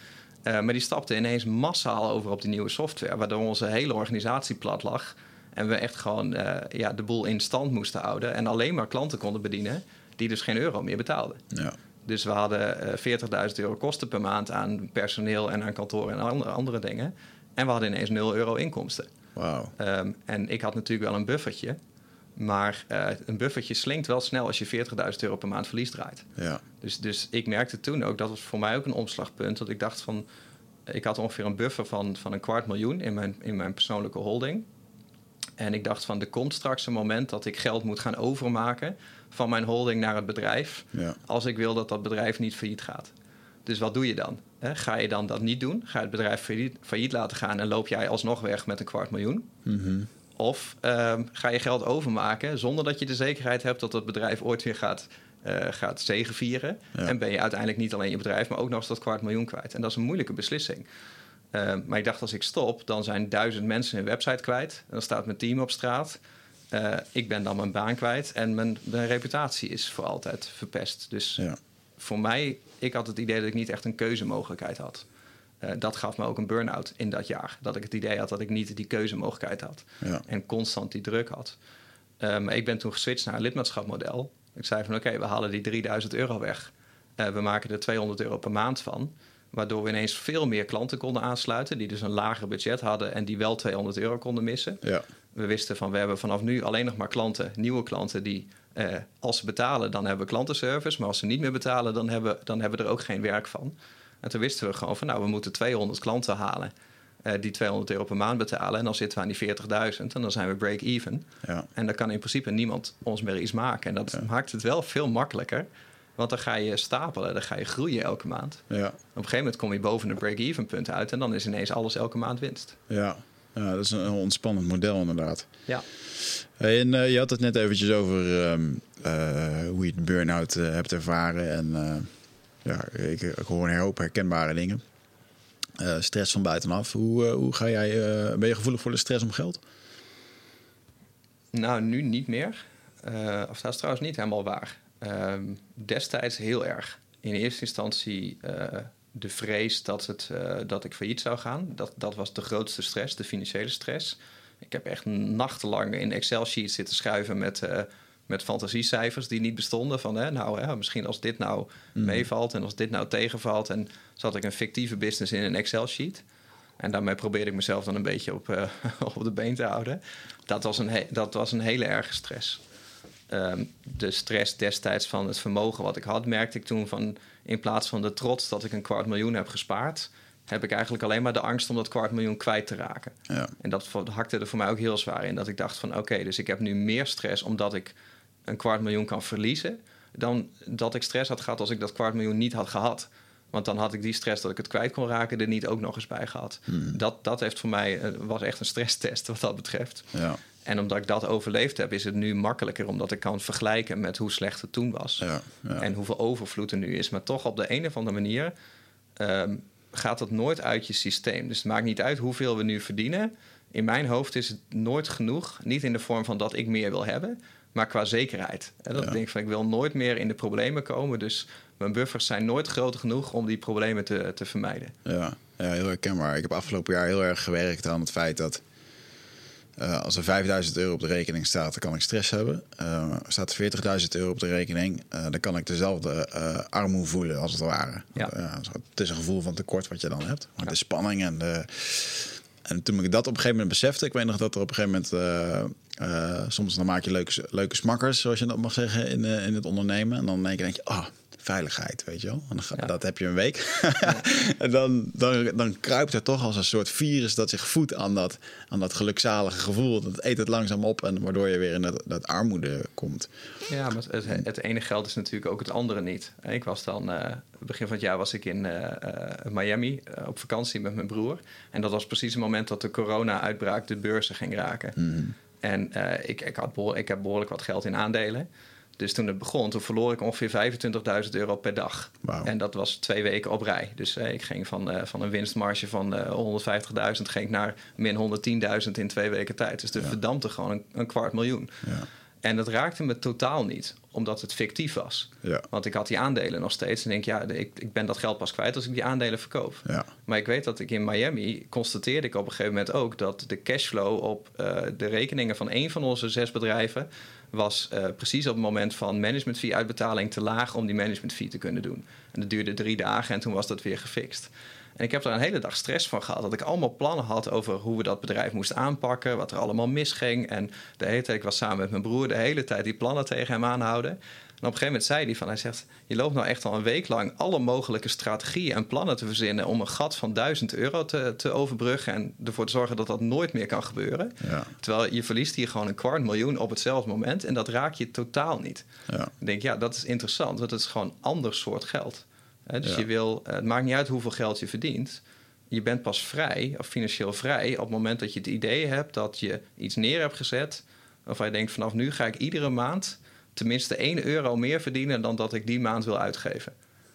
Eh, maar die stapten ineens massaal over op die nieuwe software, waardoor onze hele organisatie plat lag. En we echt gewoon eh, ja, de boel in stand moesten houden en alleen maar klanten konden bedienen die dus geen euro meer betaalden. Ja. Dus we hadden eh 40.000 euro kosten per maand aan personeel en aan kantoor en andere, andere dingen. En we hadden ineens 0 euro inkomsten. Ehm, en ik had natuurlijk wel een buffertje. Maar eh, een buffertje slinkt wel snel als je 40.000 euro per maand verlies draait. Ja. Dus, dus ik merkte toen ook, dat was voor mij ook een omslagpunt. Dat ik dacht van, ik had ongeveer een buffer van, van een kwart miljoen in mijn, in mijn persoonlijke holding. En ik dacht van, er komt straks een moment dat ik geld moet gaan overmaken van mijn holding naar het bedrijf. Ja. Als ik wil dat dat bedrijf niet failliet gaat. Dus wat doe je dan? Hè, Ga je dan dat niet doen? Ga je het bedrijf failliet, failliet laten gaan en loop jij alsnog weg met een kwart miljoen? Mhm. Of ehm, ga je geld overmaken zonder dat je de zekerheid hebt dat het bedrijf ooit weer gaat, eh gaat zegenvieren. Ja. En ben je uiteindelijk niet alleen je bedrijf, maar ook nog eens dat kwart miljoen kwijt. En dat is een moeilijke beslissing. Ehm, maar ik dacht, als ik stop, dan zijn duizend mensen hun website kwijt. En dan staat mijn team op straat. Eh, ik ben dan mijn baan kwijt en mijn, mijn reputatie is voor altijd verpest. Dus Ja. voor mij, ik had het idee dat ik niet echt een keuzemogelijkheid had. Eh, dat gaf me ook een burn-out in dat jaar. Dat ik het idee had dat ik niet die keuzemogelijkheid had. Ja. En constant die druk had. Eh, ik ben toen geswitcht naar een lidmaatschapmodel. Ik zei van oké, we halen die 3000 euro weg. Eh, we maken er 200 euro per maand van. Waardoor we ineens veel meer klanten konden aansluiten. Die dus een lager budget hadden en die wel 200 euro konden missen. Ja. We wisten van we hebben vanaf nu alleen nog maar klanten, nieuwe klanten die eh, als ze betalen, dan hebben we klantenservice. Maar als ze niet meer betalen, dan hebben, dan hebben we er ook geen werk van. En toen wisten we gewoon van nou, we moeten 200 klanten halen eh, die 200 euro per maand betalen. En dan zitten we aan die 40.000 en dan zijn we break-even. Ja. En dan kan in principe niemand ons meer iets maken. En dat Ja. maakt het wel veel makkelijker. Want dan ga je stapelen, dan ga je groeien elke maand. Ja. Op een gegeven moment kom je boven een break-even punt uit. En dan is ineens alles elke maand winst. Ja. ja, dat is een ontspannend model inderdaad. Ja. En eh, je had het net eventjes over ehm, eh, hoe je de burn-out eh, hebt ervaren. En ja, ik, ik hoor een hoop herkenbare dingen. Stress van buitenaf. Hoe, hoe ga jij, ben je gevoelig voor de stress om geld? Nou, nu niet meer. Of dat is trouwens niet helemaal waar. Ehm, destijds heel erg. In eerste instantie de vrees dat, het, dat ik failliet zou gaan. Dat, dat was de grootste stress, de financiële stress. Ik heb echt nachtenlang in Excel-sheets zitten schuiven met, eh, met fantasiecijfers die niet bestonden. Van hè, nou, hè, misschien als dit nou meevalt en als dit nou tegenvalt. En zat ik een fictieve business in een Excel-sheet. En daarmee probeerde ik mezelf dan een beetje op, eh, op de been te houden. Dat was een, he- dat was een hele erge stress. Ehm, de stress destijds van het vermogen wat ik had, merkte ik toen van in plaats van de trots dat ik een kwart miljoen heb gespaard, heb ik eigenlijk alleen maar de angst om dat kwart miljoen kwijt te raken. Ja. En dat hakte er voor mij ook heel zwaar in. Dat ik dacht van oké, dus ik heb nu meer stress omdat ik een kwart miljoen kan verliezen. Dan dat ik stress had gehad als ik dat kwart miljoen niet had gehad. Want dan had ik die stress dat ik het kwijt kon raken er niet ook nog eens bij gehad. Dat, dat heeft voor mij, eh, was echt een stresstest wat dat betreft. Ja. En omdat ik dat overleefd heb, is het nu makkelijker omdat ik kan vergelijken met hoe slecht het toen was. Ja. Ja. En hoeveel overvloed er nu is. Maar toch op de een of andere manier ehm, gaat dat nooit uit je systeem. Dus het maakt niet uit hoeveel we nu verdienen. In mijn hoofd is het nooit genoeg. Niet in de vorm van dat ik meer wil hebben, maar qua zekerheid. En dat Ja. ik denk van ik wil nooit meer in de problemen komen. Dus mijn buffers zijn nooit groot genoeg om die problemen te, te vermijden. Ja, ja, heel herkenbaar. Ik heb afgelopen jaar heel erg gewerkt aan het feit dat eh, als er 5000 euro op de rekening staat, dan kan ik stress hebben. Eh staat 40.000 euro op de rekening, eh, dan kan ik dezelfde armoede voelen als het ware. Ja. het is een gevoel van tekort wat je dan hebt. Maar Ja. de spanning en de... En toen ik dat op een gegeven moment besefte, ik weet nog dat er op een gegeven moment, soms dan maak je leuke, leuke smakkers, zoals je dat mag zeggen, in, in het ondernemen. En dan denk je, ah, veiligheid, weet je wel. En dan, ga- Ja. Dat heb je een week. en dan, dan, dan kruipt er toch als een soort virus dat zich voedt aan dat, aan dat gelukzalige gevoel. Dat eet het langzaam op en waardoor je weer in dat, dat armoede komt. Ja, maar het, het ene geld is natuurlijk ook het andere niet. Ik was dan, eh, begin van het jaar was ik in eh, eh, Miami op vakantie met mijn broer. En dat was precies het moment dat de corona-uitbraak de beurzen ging raken. En eh, ik, ik, had behoor- ik heb behoorlijk wat geld in aandelen. Dus toen het begon, toen verloor ik ongeveer 25.000 euro per dag. En dat was twee weken op rij. Dus eh, ik ging van, eh, van een winstmarge van eh 150.000 ging ik naar min 110.000 in twee weken tijd. Dus er Ja. verdampte gewoon een, een kwart miljoen. Ja. En dat raakte me totaal niet, omdat het fictief was. Ja. Want ik had die aandelen nog steeds. En denk, ja, ik, ik ben dat geld pas kwijt als ik die aandelen verkoop. Ja. Maar ik weet dat ik in Miami constateerde ik op een gegeven moment ook dat de cashflow op eh, de rekeningen van één van onze zes bedrijven was eh, precies op het moment van management fee uitbetaling te laag om die management fee te kunnen doen. En dat duurde drie dagen en toen was dat weer gefixt. En ik heb er een hele dag stress van gehad. Dat ik allemaal plannen had over hoe we dat bedrijf moesten aanpakken. Wat er allemaal misging. En de hele tijd, ik was samen met mijn broer de hele tijd die plannen tegen hem aanhouden. En op een gegeven moment zei hij van, hij zegt... je loopt nou echt al een week lang alle mogelijke strategieën en plannen te verzinnen... om een gat van 1000 euro te, te overbruggen... en ervoor te zorgen dat dat nooit meer kan gebeuren. Ja. Terwijl je verliest hier gewoon een kwart miljoen op hetzelfde moment... en dat raak je totaal niet. Ja. Ik denk, ja, dat is interessant, want het is gewoon ander soort geld. Dus Ja. je wil, eh, het maakt niet uit hoeveel geld je verdient. Je bent pas vrij, of financieel vrij, op het moment dat je het idee hebt dat je iets neer hebt gezet. Waarvan je denkt, vanaf nu ga ik iedere maand tenminste 1 euro meer verdienen dan dat ik die maand wil uitgeven.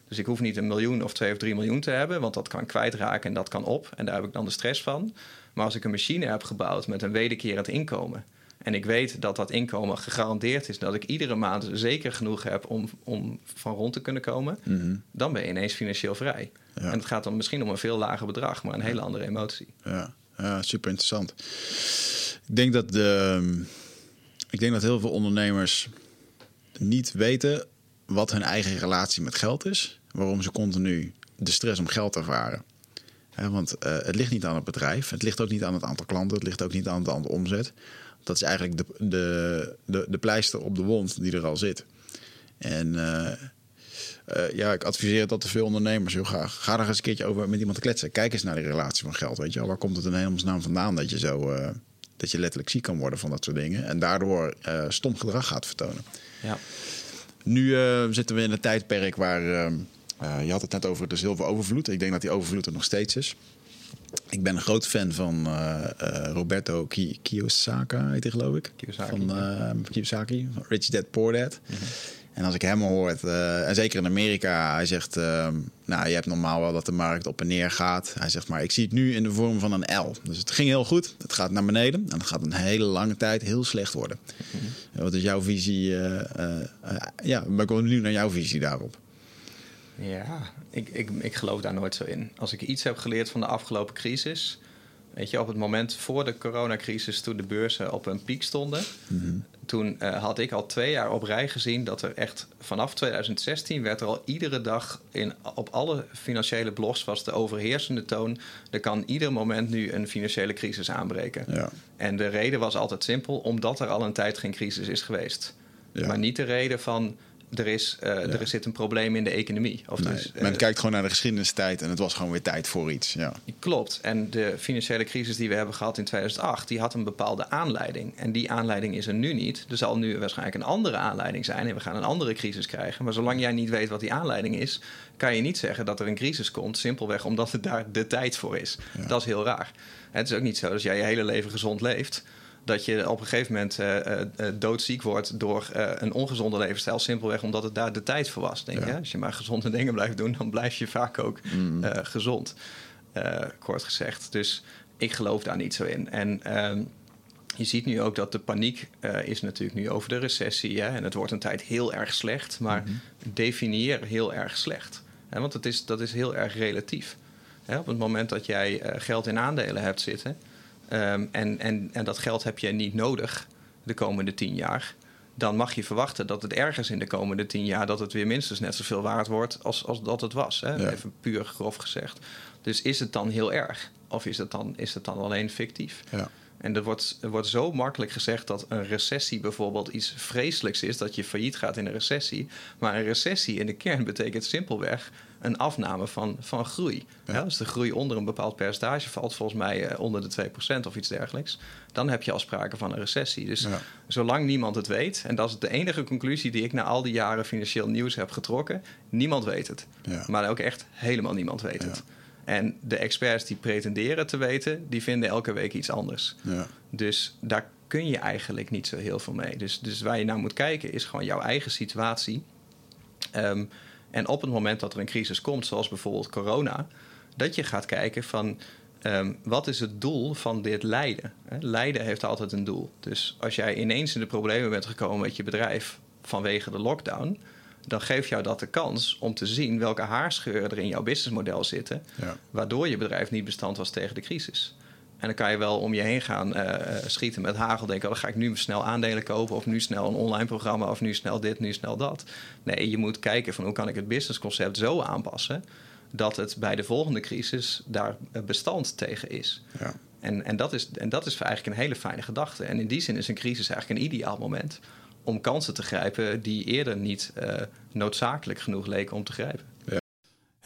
Dus ik hoef niet een miljoen of twee of drie miljoen te hebben, want dat kan kwijtraken en dat kan op. En daar heb ik dan de stress van. Maar als ik een machine heb gebouwd met een wederkerend inkomen. En ik weet dat dat inkomen gegarandeerd is, dat ik iedere maand zeker genoeg heb om, om van rond te kunnen komen, Mhm. dan ben je ineens financieel vrij. Ja. En het gaat dan misschien om een veel lager bedrag, maar een hele andere emotie. Ja, ja super interessant. Ik denk dat de, ik denk dat heel veel ondernemers niet weten wat hun eigen relatie met geld is. Waarom ze continu de stress om geld ervaren. Want eh, het ligt niet aan het bedrijf. Het ligt ook niet aan het aantal klanten. Het ligt ook niet aan het aantal omzet. Dat is eigenlijk de, de, de, de pleister op de wond die er al zit. En eh, eh, ja, ik adviseer dat te veel ondernemers heel graag. Ga er eens een keertje over met iemand te kletsen. Kijk eens naar die relatie van geld. Weet je wel. Waar komt het in hemelsnaam vandaan dat je zo... dat je letterlijk ziek kan worden van dat soort dingen. En daardoor stom gedrag gaat vertonen. Ja. Nu eh, zitten we in een tijdperk waar... eh, eh, je had het net over de zilverovervloed. Ik denk dat die overvloed er nog steeds is. Ik ben een groot fan van Roberto Ki- Kiyosaki, heet hij geloof ik. Kiyosaki, van Kiyosaki, van Rich Dad Poor Dad. En als ik hem hoor, eh, en zeker in Amerika, hij zegt... eh, nou, je hebt normaal wel dat de markt op en neer gaat. Hij zegt, maar ik zie het nu in de vorm van een L. Dus het ging heel goed, het gaat naar beneden. En het gaat een hele lange tijd heel slecht worden. En Wat is jouw visie? eh, eh, ja, ben ik benieuwd naar jouw visie daarop. Ja, ik, ik, ik geloof daar nooit zo in. Als ik iets heb geleerd van de afgelopen crisis. Weet je, op het moment voor de coronacrisis, toen de beurzen op een piek stonden. Toen eh, had ik al twee jaar op rij gezien dat er echt vanaf 2016 werd er al iedere dag in, op alle financiële blogs was de overheersende toon. Er kan ieder moment nu een financiële crisis aanbreken. Ja. En de reden was altijd simpel, omdat er al een tijd geen crisis is geweest. Ja. Maar niet de reden van er, is, eh, er zit een probleem in de economie. Of Nee, dus, eh, men kijkt gewoon naar de geschiedenistijd en het was gewoon weer tijd voor iets. Ja. Klopt. En de financiële crisis die we hebben gehad in 2008, die had een bepaalde aanleiding. En die aanleiding is er nu niet. Er zal nu waarschijnlijk een andere aanleiding zijn en we gaan een andere crisis krijgen. Maar zolang jij niet weet wat die aanleiding is, kan je niet zeggen dat er een crisis komt, simpelweg omdat het daar de tijd voor is. Dat is heel raar. Het is ook niet zo dat jij je hele leven gezond leeft. Dat je op een gegeven moment eh, eh, eh, doodziek wordt door een ongezonde levensstijl. Simpelweg omdat het daar de tijd voor was. Denk Ja. je? Als je maar gezonde dingen blijft doen, dan blijf je vaak ook eh, gezond. kort gezegd. Dus ik geloof daar niet zo in. En ehm, je ziet nu ook dat de paniek is natuurlijk nu over de recessie. Hè? En het wordt een tijd heel erg slecht. Maar definieer heel erg slecht. Hè? Want het is, dat is heel erg relatief. Hè? Op het moment dat jij geld in aandelen hebt zitten... ehm, en, en, en dat geld heb je niet nodig de komende tien jaar... dan mag je verwachten dat het ergens in de komende tien jaar... dat het weer minstens net zoveel waard wordt als, als dat het was. Hè? Ja. Even puur grof gezegd. Dus is het dan heel erg? Of is het dan, is het dan alleen fictief? Ja. En er wordt, er wordt zo makkelijk gezegd dat een recessie bijvoorbeeld iets vreselijks is, dat je failliet gaat in een recessie. Maar een recessie in de kern betekent simpelweg een afname van, van groei. Ja. Ja, als de groei onder een bepaald percentage valt, volgens mij eh, onder de 2% of iets dergelijks, dan heb je al sprake van een recessie. Dus Ja. zolang niemand het weet, en dat is de enige conclusie die ik na al die jaren financieel nieuws heb getrokken, niemand weet het. Maar ook echt helemaal niemand weet het. En de experts die pretenderen te weten, die vinden elke week iets anders. Ja. Dus daar kun je eigenlijk niet zo heel veel mee. Dus, dus waar je naar moet kijken is gewoon jouw eigen situatie. Ehm, en op het moment dat er een crisis komt, zoals bijvoorbeeld corona, dat je gaat kijken van Ehm, wat is het doel van dit lijden? Lijden heeft altijd een doel. Dus als jij ineens in de problemen bent gekomen met je bedrijf vanwege de lockdown, dan geeft jou dat de kans om te zien welke haarscheuren er in jouw businessmodel zitten, ja. waardoor je bedrijf niet bestand was tegen de crisis. En dan kan je wel om je heen gaan uh, schieten met hagel. Denken, oh, dan ga ik nu snel aandelen kopen. Of nu snel een online programma. Of nu snel dit, nu snel dat. Nee, je moet kijken van hoe kan ik het businessconcept zo aanpassen dat het bij de volgende crisis daar bestand tegen is. Ja. En, en, dat is en dat is eigenlijk een hele fijne gedachte. En in die zin is een crisis eigenlijk een ideaal moment om kansen te grijpen die eerder niet uh, noodzakelijk genoeg leken om te grijpen.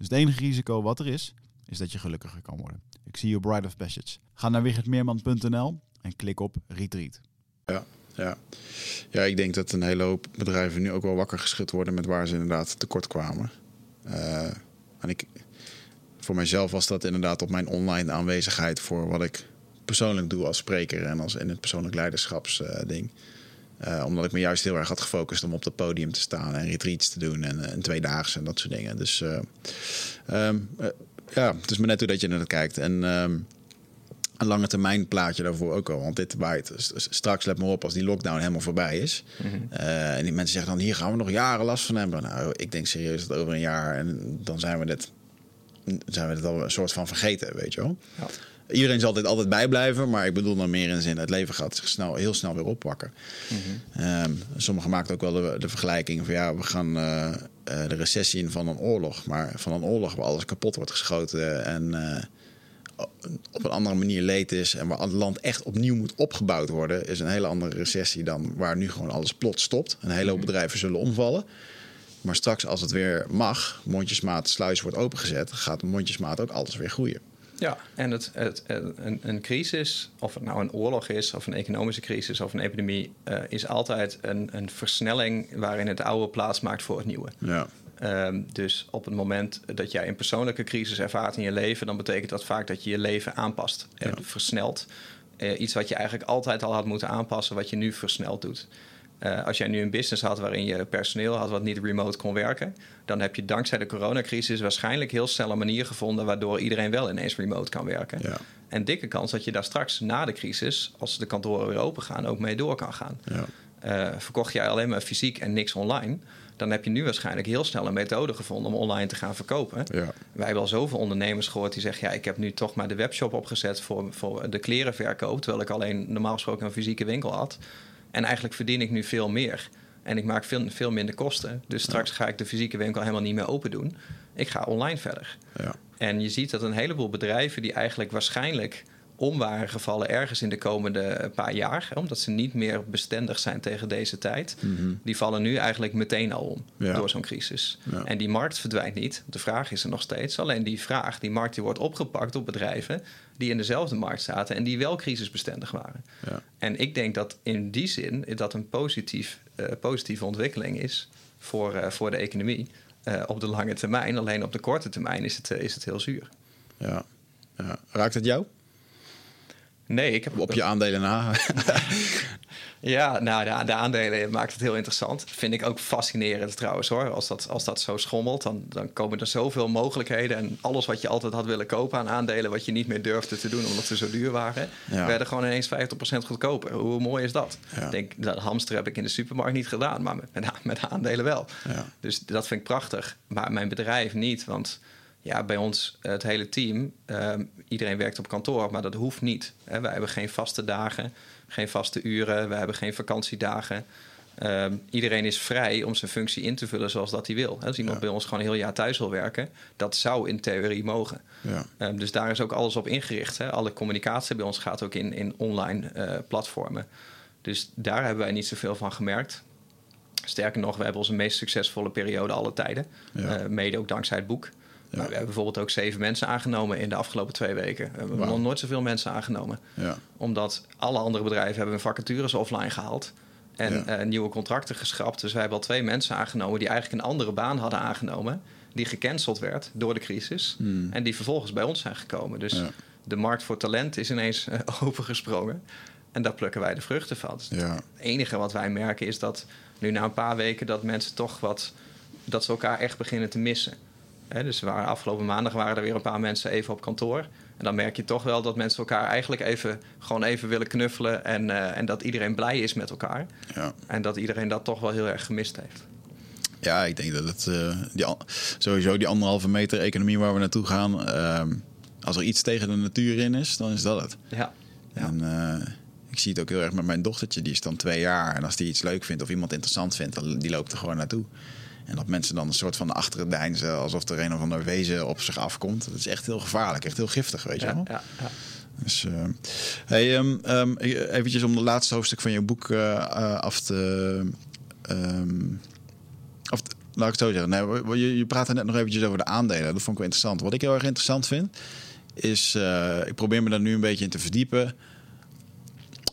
Dus het enige risico wat er is, is dat je gelukkiger kan worden. Ik zie je Bride of Passage. Ga naar wichertmeerman.nl en klik op Retreat. Ja, ja. ja, ik denk dat een hele hoop bedrijven nu ook wel wakker geschud worden met waar ze inderdaad tekort kwamen. Uh, en ik, voor mijzelf was dat inderdaad op mijn online aanwezigheid voor wat ik persoonlijk doe als spreker en als in het persoonlijk leiderschapsding. Omdat ik me juist heel erg had gefocust om op dat podium te staan en retreats te doen en, en tweedaagse en dat soort dingen. Dus uh, um, ja, het is me net hoe dat je naar het kijkt. En um, een lange termijn plaatje daarvoor ook al. Want dit waait straks, let maar op, als die lockdown helemaal voorbij is. Mhm. Eh, en die mensen zeggen dan, hier gaan we nog jaren last van hebben. Nou, ik denk serieus dat over een jaar en dan zijn we dit, zijn we dit al een soort van vergeten, weet je wel. Ja. Iedereen zal dit altijd bijblijven, maar ik bedoel dan meer in de zin, het leven gaat zich snel, heel snel weer oppakken. Mm sommigen maken ook wel de, de, vergelijking van ja, we gaan uh, de recessie in van een oorlog. Maar van een oorlog waar alles kapot wordt geschoten en op een andere manier leed is en waar het land echt opnieuw moet opgebouwd worden, is een hele andere recessie dan waar nu gewoon alles plots stopt. Een hele hoop mhm. bedrijven zullen omvallen. Maar straks, als het weer mag, mondjesmaat, sluis wordt opengezet, gaat mondjesmaat ook alles weer groeien. Ja, en het, het, een, een, crisis, of het nou een oorlog is, of een economische crisis of een epidemie, uh, is altijd een, een versnelling waarin het oude plaats maakt voor het nieuwe. Ja. Um, dus op het moment dat jij een persoonlijke crisis ervaart in je leven, dan betekent dat vaak dat je je leven aanpast en versnelt. Uh, iets wat je eigenlijk altijd al had moeten aanpassen, wat je nu versneld doet. Uh, als jij nu een business had waarin je personeel had wat niet remote kon werken, dan heb je dankzij de coronacrisis waarschijnlijk heel snel een manier gevonden waardoor iedereen wel ineens remote kan werken. Ja. En dikke kans dat je daar straks na de crisis, als de kantoren weer open gaan, ook mee door kan gaan. Ja. Uh, verkocht jij alleen maar fysiek en niks online, dan heb je nu waarschijnlijk heel snel een methode gevonden om online te gaan verkopen. Ja. Wij hebben al zoveel ondernemers gehoord die zeggen: ja, ik heb nu toch maar de webshop opgezet voor, voor de klerenverkoop, terwijl ik alleen normaal gesproken een fysieke winkel had. En eigenlijk verdien ik nu veel meer. En ik maak veel, veel minder kosten. Dus straks ga ik de fysieke winkel helemaal niet meer open doen. Ik ga online verder. Ja. En je ziet dat een heleboel bedrijven die eigenlijk waarschijnlijk om waren gevallen ergens in de komende paar jaar, omdat ze niet meer bestendig zijn tegen deze tijd, die vallen nu eigenlijk meteen al om Ja. door zo'n crisis. Ja. En die markt verdwijnt niet. De vraag is er nog steeds. Alleen die vraag, die markt, die wordt opgepakt door bedrijven die in dezelfde markt zaten en die wel crisisbestendig waren. Ja. En ik denk dat in die zin dat een positief, eh, positieve ontwikkeling is voor, eh, voor de economie eh, op de lange termijn. Alleen op de korte termijn is het, is het heel zuur. Ja. ja. Raakt het jou? Nee, ik heb Op je aandelen na? Ja, nou, de, de aandelen maakt het heel interessant. Vind ik ook fascinerend trouwens hoor. Als dat, als dat zo schommelt, dan, dan komen er zoveel mogelijkheden. En alles wat je altijd had willen kopen aan aandelen, wat je niet meer durfde te doen omdat ze zo duur waren, Ja. werden gewoon ineens 50% goedkoper. Hoe mooi is dat? Ja. Ik denk, dat hamster heb ik in de supermarkt niet gedaan, maar met, met, met aandelen wel. Ja. Dus dat vind ik prachtig. Maar mijn bedrijf niet, want ja, bij ons, eh, het hele team, ehm, iedereen werkt op kantoor, maar dat hoeft niet. Hè. Wij hebben geen vaste dagen, geen vaste uren, we hebben geen vakantiedagen. Ehm, iedereen is vrij om zijn functie in te vullen zoals dat hij wil. Als iemand Ja. bij ons gewoon een heel jaar thuis wil werken, dat zou in theorie mogen. Ja. Dus daar is ook alles op ingericht. Hè. Alle communicatie bij ons gaat ook in, in online eh, platformen. Dus daar hebben wij niet zoveel van gemerkt. Sterker nog, we hebben onze meest succesvolle periode alle tijden. Ja. Eh, mede ook dankzij het boek. Maar we hebben bijvoorbeeld ook zeven mensen aangenomen in de afgelopen twee weken. We hebben nog nooit zoveel mensen aangenomen. Ja. Omdat alle andere bedrijven hebben hun vacatures offline gehaald. En Ja. eh, nieuwe contracten geschrapt. Dus wij hebben al twee mensen aangenomen die eigenlijk een andere baan hadden aangenomen. Die gecanceld werd door de crisis. Hmm. En die vervolgens bij ons zijn gekomen. Dus de markt voor talent is ineens eh, opengesprongen. En daar plukken wij de vruchten van. Dus. Het enige wat wij merken is dat nu na een paar weken dat mensen toch wat dat ze elkaar echt beginnen te missen. Hè, dus waren, afgelopen maandag waren er weer een paar mensen even op kantoor. En dan merk je toch wel dat mensen elkaar eigenlijk even gewoon even willen knuffelen. En, eh, en dat iedereen blij is met elkaar. Ja. En dat iedereen dat toch wel heel erg gemist heeft. Ja, ik denk dat het eh, die, sowieso die anderhalve meter economie waar we naartoe gaan. ehm, als er iets tegen de natuur in is, dan is dat het. Ja. Ja. En eh, ik zie het ook heel erg met mijn dochtertje, die is dan twee jaar. En als die iets leuk vindt of iemand interessant vindt, dan die loopt er gewoon naartoe. En dat mensen dan een soort van achter het deinzen, alsof er een of ander wezen op zich afkomt. Dat is echt heel gevaarlijk, echt heel giftig, weet je wel. ja, ja. Dus, eh, hey, ehm, ehm, eventjes om het laatste hoofdstuk van je boek eh, eh, af te... ehm, of te- laat ik het zo zeggen. Nee, je, je praatte net nog eventjes over de aandelen. Dat vond ik wel interessant. Wat ik heel erg interessant vind, is... ik probeer me daar nu een beetje in te verdiepen...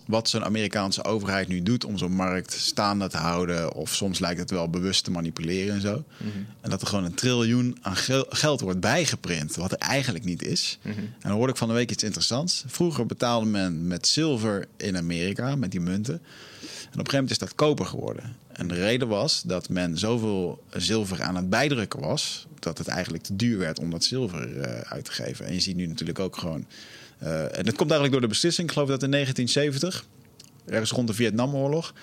wat zo'n Amerikaanse overheid nu doet om zo'n markt staande te houden. Of soms lijkt het wel bewust te manipuleren en zo. En dat er gewoon een triljoen aan gel- geld wordt bijgeprint, wat er eigenlijk niet is. En dan hoorde ik van de week iets interessants. Vroeger betaalde men met zilver in Amerika, met die munten. En op een gegeven moment is dat koper geworden. En de reden was dat men zoveel zilver aan het bijdrukken was... dat het eigenlijk te duur werd om dat zilver eh, uit te geven. En je ziet nu natuurlijk ook gewoon... eh, en dat komt eigenlijk door de beslissing. Ik geloof dat in 1970, ergens rond de Vietnamoorlog...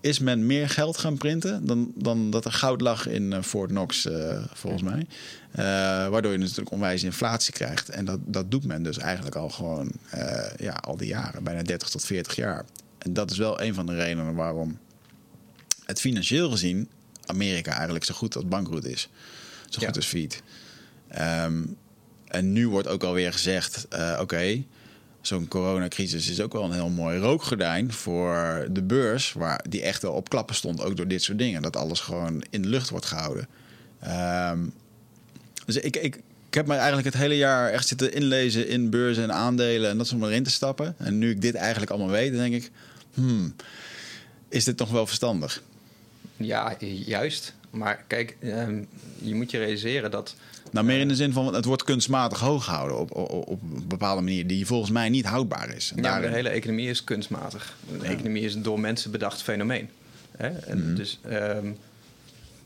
is men meer geld gaan printen dan, dan dat er goud lag in eh, Fort Knox, eh, volgens mij. Waardoor je natuurlijk onwijs inflatie krijgt. En dat, dat doet men dus eigenlijk al gewoon ja, al die jaren, bijna 30 tot 40 jaar. En dat is wel een van de redenen waarom het financieel gezien Amerika eigenlijk zo goed als bankroet is. Zo Ja. goed als failliet. Ehm, en nu wordt ook alweer gezegd, eh, oké, zo'n coronacrisis is ook wel een heel mooi rookgordijn voor de beurs, waar die echt wel op klappen stond, ook door dit soort dingen. Dat alles gewoon in de lucht wordt gehouden. Ehm, dus ik, ik, ik heb me eigenlijk het hele jaar echt zitten inlezen in beurzen en aandelen en dat soort maar in te stappen. En nu ik dit eigenlijk allemaal weet, denk ik, hmm, is dit nog wel verstandig? Ja, juist. Maar kijk, ehm, je moet je realiseren dat Nou, meer in de zin van het wordt kunstmatig hoog gehouden op, op, op een bepaalde manier die volgens mij niet houdbaar is. En Ja, daarin- de hele economie is kunstmatig. De economie is een door mensen bedacht fenomeen. Hè? En Mhm. Dus ehm,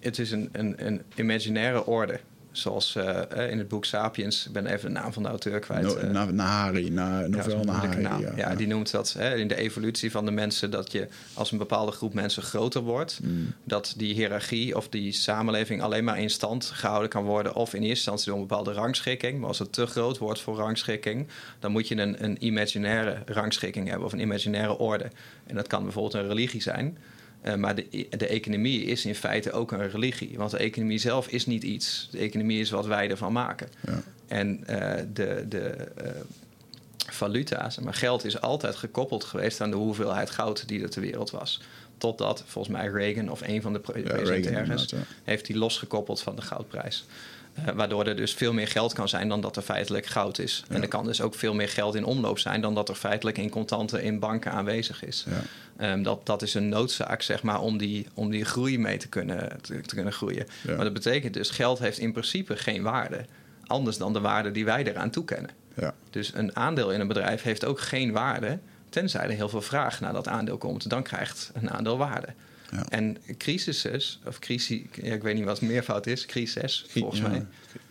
het is een, een, een imaginaire orde. Zoals eh, eh, in het boek Sapiens, ik ben even de naam van de auteur kwijt. No, eh, na, Nahari, na, ja, Novel moeilijke Nahari. naam. Ja, die noemt dat hè, in de evolutie van de mensen dat je als een bepaalde groep mensen groter wordt, Mm. dat die hiërarchie of die samenleving alleen maar in stand gehouden kan worden, of in eerste instantie door een bepaalde rangschikking. Maar als het te groot wordt voor rangschikking, dan moet je een, een imaginaire rangschikking hebben of een imaginaire orde. En dat kan bijvoorbeeld een religie zijn. Eh, maar de, de economie is in feite ook een religie. Want de economie zelf is niet iets. De economie is wat wij ervan maken. Ja. En eh, de, de, eh, valuta's. Maar geld is altijd gekoppeld geweest aan de hoeveelheid goud die er ter wereld was. Totdat volgens mij Reagan of een van de Ja, presidenten heeft die losgekoppeld van de goudprijs. Eh, waardoor er dus veel meer geld kan zijn dan dat er feitelijk goud is. En er kan dus ook veel meer geld in omloop zijn dan dat er feitelijk in contanten in banken aanwezig is. Ja. Ehm, dat, dat is een noodzaak, zeg maar, om die, om die groei mee te kunnen, te, te kunnen groeien. Ja. Maar dat betekent dus, geld heeft in principe geen waarde. Anders dan de waarde die wij eraan toekennen. Ja. Dus een aandeel in een bedrijf heeft ook geen waarde, tenzij er heel veel vraag naar dat aandeel komt. Dan krijgt een aandeel waarde. Ja. En crisises, of crisis, ja, ik weet niet wat meervoud is, crisis volgens Ja. mij.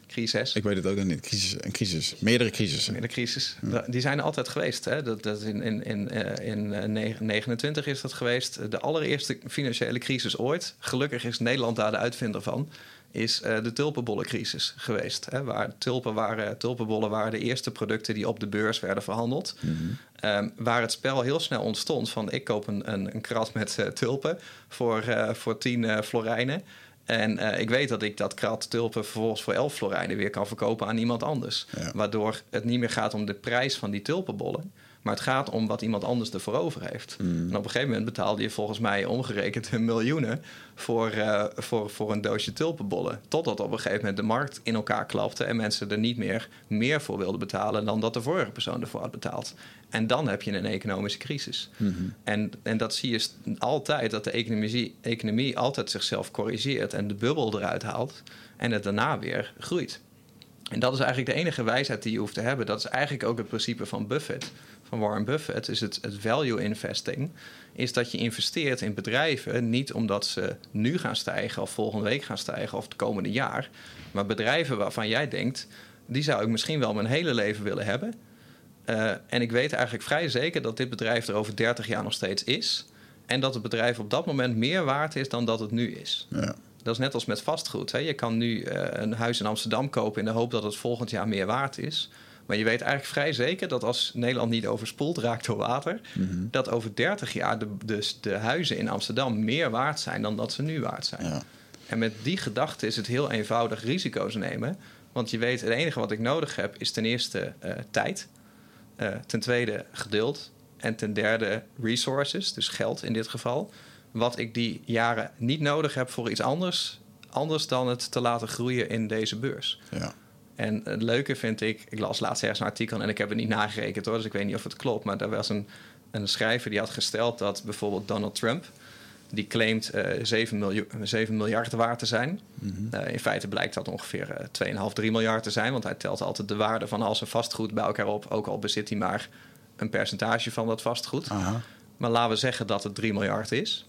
Crisis. Ik weet het ook nog niet. Crisis, een crisis. Meerdere crisissen. De crisis, die zijn er altijd geweest. Hè? Dat, dat in in, in, eh, in eh, 29 is dat geweest. De allereerste financiële crisis ooit. Gelukkig is Nederland daar de uitvinder van. Is eh, de tulpenbollencrisis geweest. Hè? Waar tulpen waren, tulpenbollen waren de eerste producten die op de beurs werden verhandeld. Ehm, waar het spel heel snel ontstond van ik koop een, een, een krat met eh, tulpen voor, eh, voor 10 eh, florijnen. En ik weet dat ik dat krat tulpen vervolgens voor 11 florijnen weer kan verkopen aan iemand anders. Ja. Waardoor het niet meer gaat om de prijs van die tulpenbollen. Maar het gaat om wat iemand anders ervoor over heeft. En op een gegeven moment betaalde je volgens mij omgerekend miljoenen voor, eh, voor, voor een doosje tulpenbollen. Totdat op een gegeven moment de markt in elkaar klapte en mensen er niet meer meer voor wilden betalen dan dat de vorige persoon ervoor had betaald. En dan heb je een economische crisis. En, en dat zie je altijd, dat de economie, economie altijd zichzelf corrigeert en de bubbel eruit haalt en het daarna weer groeit. En dat is eigenlijk de enige wijsheid die je hoeft te hebben. Dat is eigenlijk ook het principe van Buffett, van Warren Buffett. Is het, het value investing. Is dat je investeert in bedrijven niet omdat ze nu gaan stijgen of volgende week gaan stijgen of het komende jaar. Maar bedrijven waarvan jij denkt, die zou ik misschien wel mijn hele leven willen hebben. Eh, en ik weet eigenlijk vrij zeker dat dit bedrijf er over 30 jaar nog steeds is. En dat het bedrijf op dat moment meer waard is dan dat het nu is. Ja. Dat is net als met vastgoed. Hè. Je kan nu eh, een huis in Amsterdam kopen in de hoop dat het volgend jaar meer waard is. Maar je weet eigenlijk vrij zeker dat als Nederland niet overspoeld raakt door water, dat over 30 jaar de, dus de huizen in Amsterdam meer waard zijn dan dat ze nu waard zijn. Ja. En met die gedachte is het heel eenvoudig risico's nemen. Want je weet, het enige wat ik nodig heb is ten eerste eh, tijd. Eh, ten tweede geduld. En ten derde resources, dus geld in dit geval. Wat ik die jaren niet nodig heb voor iets anders. Anders dan het te laten groeien in deze beurs. Ja. En het leuke vind ik, ik las laatst ergens een artikel en ik heb het niet nagerekend hoor, dus ik weet niet of het klopt. Maar er was een, een schrijver die had gesteld dat bijvoorbeeld Donald Trump, die claimt eh 7, miljoen, 7 miljard waard te zijn. Eh, in feite blijkt dat ongeveer eh 2,5, 3 miljard te zijn, want hij telt altijd de waarde van al zijn vastgoed bij elkaar op, ook al bezit hij maar een percentage van dat vastgoed. Aha. Maar laten we zeggen dat het 3 miljard is.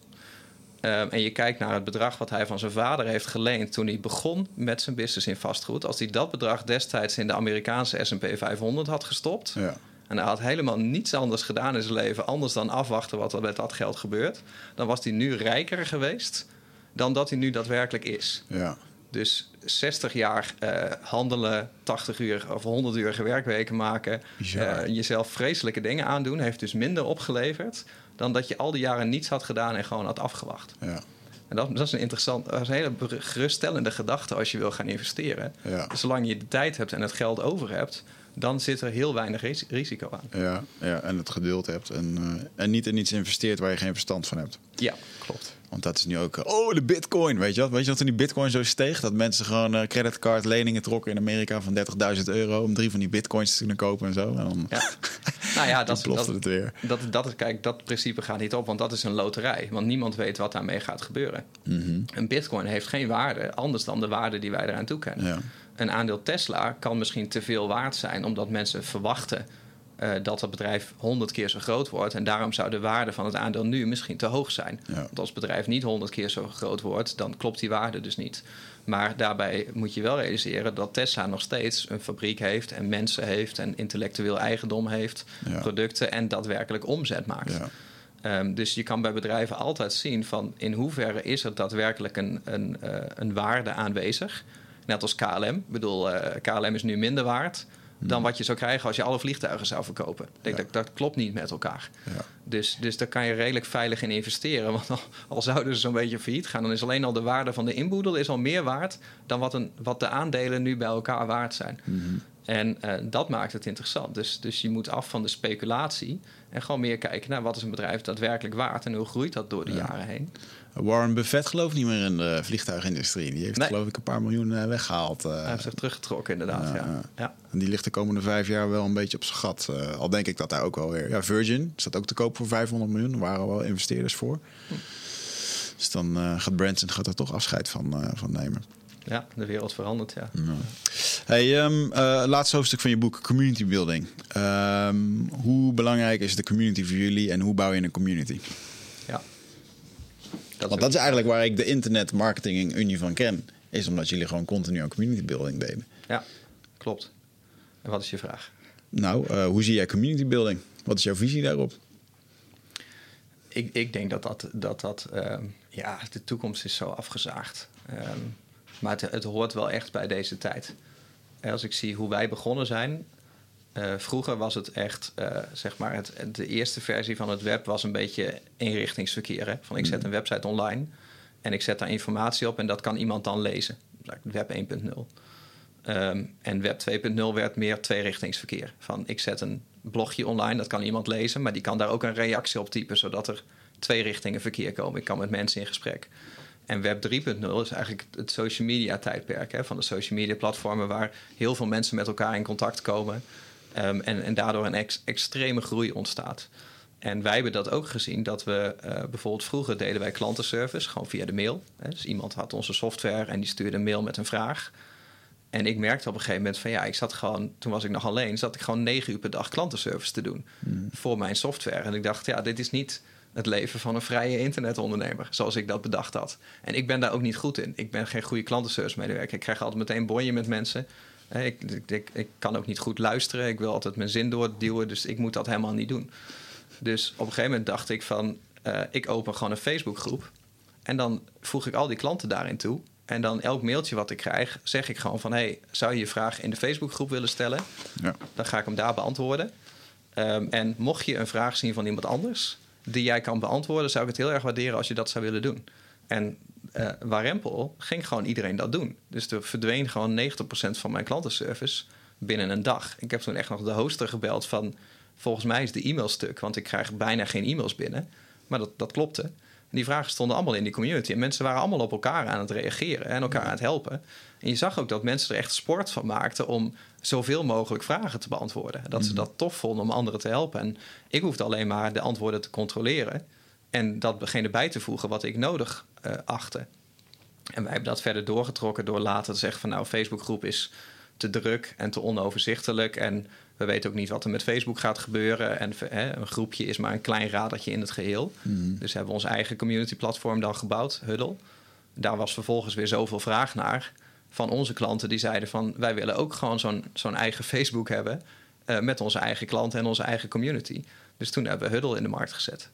Ehm, en je kijkt naar het bedrag wat hij van zijn vader heeft geleend toen hij begon met zijn business in vastgoed. Als hij dat bedrag destijds in de Amerikaanse SP 500 had gestopt. Ja. En hij had helemaal niets anders gedaan in zijn leven, anders dan afwachten wat er met dat geld gebeurt. Dan was hij nu rijker geweest dan dat hij nu daadwerkelijk is. Ja. Dus 60 jaar eh, handelen, 80 uur of 100 uur werkweken maken, eh, jezelf vreselijke dingen aandoen, heeft dus minder opgeleverd dan dat je al die jaren niets had gedaan en gewoon had afgewacht. Ja. En dat, dat is een interessant, dat is een hele geruststellende gedachte als je wil gaan investeren. Ja. Zolang je de tijd hebt en het geld over hebt, dan zit er heel weinig ris- risico aan. Ja. ja. En het geduld hebt. En, eh, en niet in iets investeert waar je geen verstand van hebt. Ja, klopt. Want dat is nu ook... eh, Oh, de bitcoin. Weet je wat? Weet je wat toen die bitcoin zo steeg? Dat mensen gewoon eh creditcard leningen trokken in Amerika van 30.000 euro... om drie van die bitcoins te kunnen kopen en zo. En dan Ja. nou ja, dat, dat, het weer. Dat, dat, kijk, dat principe gaat niet op, want dat is een loterij. Want niemand weet wat daarmee gaat gebeuren. Mhm. Een bitcoin heeft geen waarde, anders dan de waarde die wij eraan toekennen. Ja. Een aandeel Tesla kan misschien te veel waard zijn, omdat mensen verwachten eh, dat het bedrijf 100 keer zo groot wordt. En daarom zou de waarde van het aandeel nu misschien te hoog zijn. Ja. Want als het bedrijf niet 100 keer zo groot wordt, dan klopt die waarde dus niet. Maar daarbij moet je wel realiseren dat Tesla nog steeds een fabriek heeft en mensen heeft en intellectueel eigendom heeft, Ja. producten en daadwerkelijk omzet maakt. Ja. Ehm, dus je kan bij bedrijven altijd zien van in hoeverre is er daadwerkelijk een, een, eh, een waarde aanwezig. Net als KLM. Ik bedoel, eh, KLM is nu minder waard dan wat je zou krijgen als je alle vliegtuigen zou verkopen. Ik denk Ja. dat, dat klopt niet met elkaar. Ja. Dus, dus daar kan je redelijk veilig in investeren. Want al, al zouden ze zo'n beetje failliet gaan, dan is alleen al de waarde van de inboedel is al meer waard dan wat, een, wat de aandelen nu bij elkaar waard zijn. En eh, dat maakt het interessant. Dus, dus je moet af van de speculatie en gewoon meer kijken naar wat is een bedrijf daadwerkelijk waard en hoe groeit dat door de jaren heen. Warren Buffett gelooft niet meer in de vliegtuigindustrie. Die heeft Nee. geloof ik een paar miljoen eh, weggehaald. eh. Hij heeft zich teruggetrokken, inderdaad. Ja, Ja, ja. ja. En die ligt de komende vijf jaar wel een beetje op zijn gat. Eh, al denk ik dat daar ook wel weer... Ja, Virgin staat ook te koop voor 500 miljoen. Daar waren wel investeerders voor. Dus dan gaat Branson gaat er toch afscheid van, van nemen. ja, de wereld verandert, ja. Hey, ehm, eh, laatste hoofdstuk van je boek, Community Building. Ehm, hoe belangrijk is de community voor jullie en hoe bouw je een community? Want dat is eigenlijk waar ik de internet marketing unie van ken. Is omdat jullie gewoon continu aan community building deden. Ja, klopt. En wat is je vraag? Nou, eh, hoe zie jij community building? Wat is jouw visie daarop? Ik, ik denk dat dat, dat, dat ehm, ja, de toekomst is zo afgezaagd. Ehm, maar het, het hoort wel echt bij deze tijd. Als ik zie hoe wij begonnen zijn. Eh, vroeger was het echt, eh, zeg maar, het, de eerste versie van het web was een beetje eenrichtingsverkeer. Hè? Van ik zet een website online en ik zet daar informatie op en dat kan iemand dan lezen. Web 1.0. Ehm, en Web 2.0 werd meer tweerichtingsverkeer. Van ik zet een blogje online, dat kan iemand lezen, maar die kan daar ook een reactie op typen, zodat er twee richtingen verkeer komen. Ik kan met mensen in gesprek. En Web 3.0 is eigenlijk het social media tijdperk hè, van de social media platformen waar heel veel mensen met elkaar in contact komen ehm, en, en daardoor een ex- extreme groei ontstaat. En wij hebben dat ook gezien dat we eh, bijvoorbeeld vroeger deden wij klantenservice gewoon via de mail. Hè. Dus iemand had onze software en die stuurde een mail met een vraag. En ik merkte op een gegeven moment van ja, ik zat gewoon, toen was ik nog alleen, zat ik gewoon negen uur per dag klantenservice te doen voor mijn software. En ik dacht, ja, dit is niet het leven van een vrije internetondernemer, zoals ik dat bedacht had. En ik ben daar ook niet goed in. Ik ben geen goede klantenservice medewerker. Ik krijg altijd meteen bonje met mensen. Ik, ik, ik, ik kan ook niet goed luisteren. Ik wil altijd mijn zin doorduwen, dus ik moet dat helemaal niet doen. Dus op een gegeven moment dacht ik van, eh, ik open gewoon een Facebookgroep. En dan voeg ik al die klanten daarin toe. En dan elk mailtje wat ik krijg, zeg ik gewoon van... hey, zou je je vraag in de Facebookgroep willen stellen? Ja. Dan ga ik hem daar beantwoorden. Ehm, en mocht je een vraag zien van iemand anders... die jij kan beantwoorden, zou ik het heel erg waarderen als je dat zou willen doen. En eh Warempel ging gewoon iedereen dat doen. Dus er verdween gewoon 90% van mijn klantenservice binnen een dag. Ik heb toen echt nog de hoster gebeld van... volgens mij is de e-mail stuk, want ik krijg bijna geen e-mails binnen. Maar dat, dat klopte. En die vragen stonden allemaal in die community. En mensen waren allemaal op elkaar aan het reageren en elkaar aan het helpen. En je zag ook dat mensen er echt sport van maakten om zoveel mogelijk vragen te beantwoorden. Dat ze dat tof vonden om anderen te helpen. En ik hoefde alleen maar de antwoorden te controleren en datgene bij te voegen wat ik nodig eh, achtte. En wij hebben dat verder doorgetrokken door later te zeggen van nou, Facebookgroep is te druk en te onoverzichtelijk. En we weten ook niet wat er met Facebook gaat gebeuren. En hè, een groepje is maar een klein radertje in het geheel. Dus hebben we ons eigen community platform dan gebouwd, Huddle. Daar was vervolgens weer zoveel vraag naar van onze klanten die zeiden van wij willen ook gewoon zo'n zo'n eigen Facebook hebben eh, met onze eigen klanten en onze eigen community. Dus toen hebben we Huddle in de markt gezet.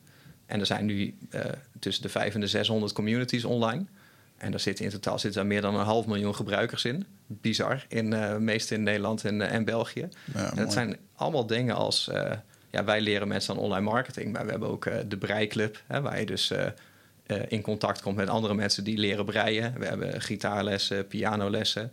En er zijn nu eh, tussen de 500 en de 600 communities online. En daar zitten in totaal zitten daar meer dan een half miljoen gebruikers in. Bizar, in, eh meest in Nederland en, eh, en België. Ja, en het zijn allemaal dingen als... ja, wij leren mensen aan online marketing. Maar we hebben ook de Breiklub, hè, waar je dus in contact komt met andere mensen die leren breien. We hebben gitaarlessen, pianolessen.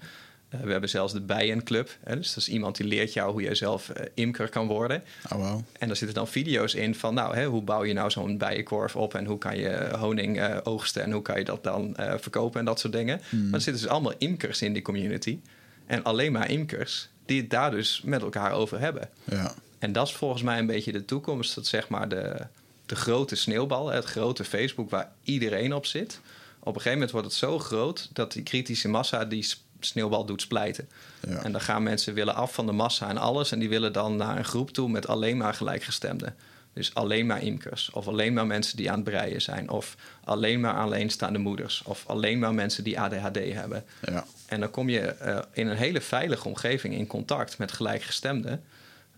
Eh, we hebben zelfs de Bijenclub. Hè, dus dat is iemand die leert jou hoe je zelf eh, imker kan worden. Oh, wow. En daar zitten dan video's in van, nou, hè, hoe bouw je nou zo'n bijenkorf op en hoe kan je honing eh, oogsten en hoe kan je dat dan verkopen en dat soort dingen. Maar er zitten dus allemaal imkers in die community. En alleen maar imkers die het daar dus met elkaar over hebben. Ja. En dat is volgens mij een beetje de toekomst. Dat zeg maar de, de grote sneeuwbal, het grote Facebook waar iedereen op zit. Op een gegeven moment wordt het zo groot dat die kritische massa die sneeuwbal doet splijten. Ja. En dan gaan mensen willen af van de massa en alles. En die willen dan naar een groep toe met alleen maar gelijkgestemden. Dus alleen maar imkers. Of alleen maar mensen die aan het breien zijn. Of alleen maar alleenstaande moeders. Of alleen maar mensen die ADHD hebben. Ja. En dan kom je eh, in een hele veilige omgeving in contact met gelijkgestemden.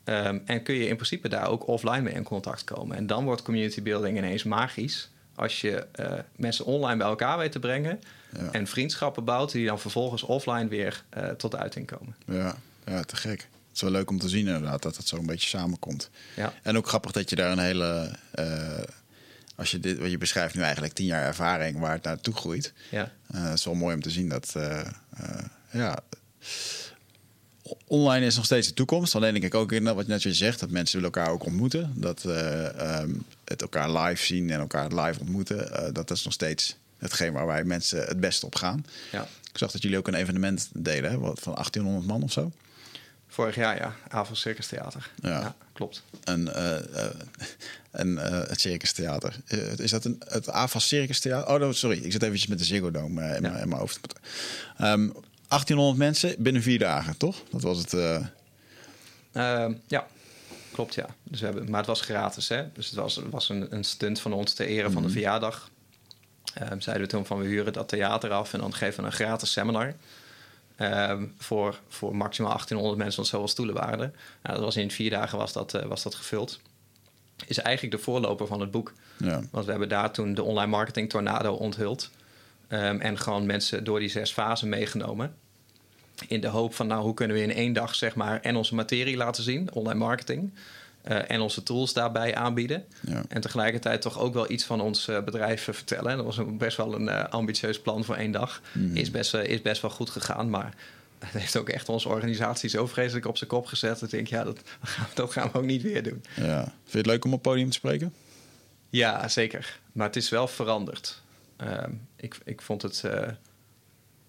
Ehm, en kun je in principe daar ook offline mee in contact komen. En dan wordt community building ineens magisch. Als je eh, mensen online bij elkaar weet te brengen. Ja. En vriendschappen bouwt die dan vervolgens offline weer eh, tot uiting komen. Ja. ja, te gek. Het is wel leuk om te zien inderdaad dat het zo een beetje samenkomt. Ja. En ook grappig dat je daar een hele... eh, als je dit, wat je beschrijft nu eigenlijk tien jaar ervaring waar het naartoe groeit. Ja. Het is wel mooi om te zien dat... ja, online is nog steeds de toekomst. Alleen denk ik ook in wat je net weer zegt, dat mensen elkaar ook ontmoeten. Dat uh, het elkaar live zien en elkaar live ontmoeten, uh, dat is nog steeds hetgeen waar wij mensen het beste op gaan. Ja. Ik zag dat jullie ook een evenement deden, hè? Wat, van 1800 man of zo. Vorig jaar, ja. Avond Circus Theater. Ja. Ja, klopt. En, uh, uh, en uh, het Circus Theater. is dat een, het AFAS Circus Theater? Oh, sorry. Ik zit eventjes met de Ziggo Dome in, ja. mijn, in mijn hoofd. Um, 1800 mensen binnen vier dagen, toch? Dat was het. Ehm, ja, klopt, ja. Dus we hebben, maar het was gratis, hè? Dus het was, was een, een stunt van ons ter ere mm -hmm. van de verjaardag. Um, zeiden we toen van we huren dat theater af en dan geven we een gratis seminar. Um, voor, voor maximaal 1800 mensen, want zoveel stoelen waren er. Nou, dat was in vier dagen was dat, uh, was dat gevuld. Is eigenlijk de voorloper van het boek. Ja. Want we hebben daar toen de online marketing tornado onthuld. Um, en gewoon mensen door die zes fasen meegenomen. In de hoop van, nou, hoe kunnen we in één dag, zeg maar, en onze materie laten zien, online marketing. Uh, en onze tools daarbij aanbieden. Ja. En tegelijkertijd toch ook wel iets van ons uh, bedrijf vertellen. En dat was een, best wel een uh, ambitieus plan voor één dag. Mhm. Is, best, is best wel goed gegaan, maar het heeft ook echt onze organisatie zo vreselijk op zijn kop gezet. Dat ik denk, ja, dat, dat gaan we ook niet weer doen. Ja. Vind je het leuk om op het podium te spreken? Ja, zeker. Maar het is wel veranderd. Uh, ik, ik vond het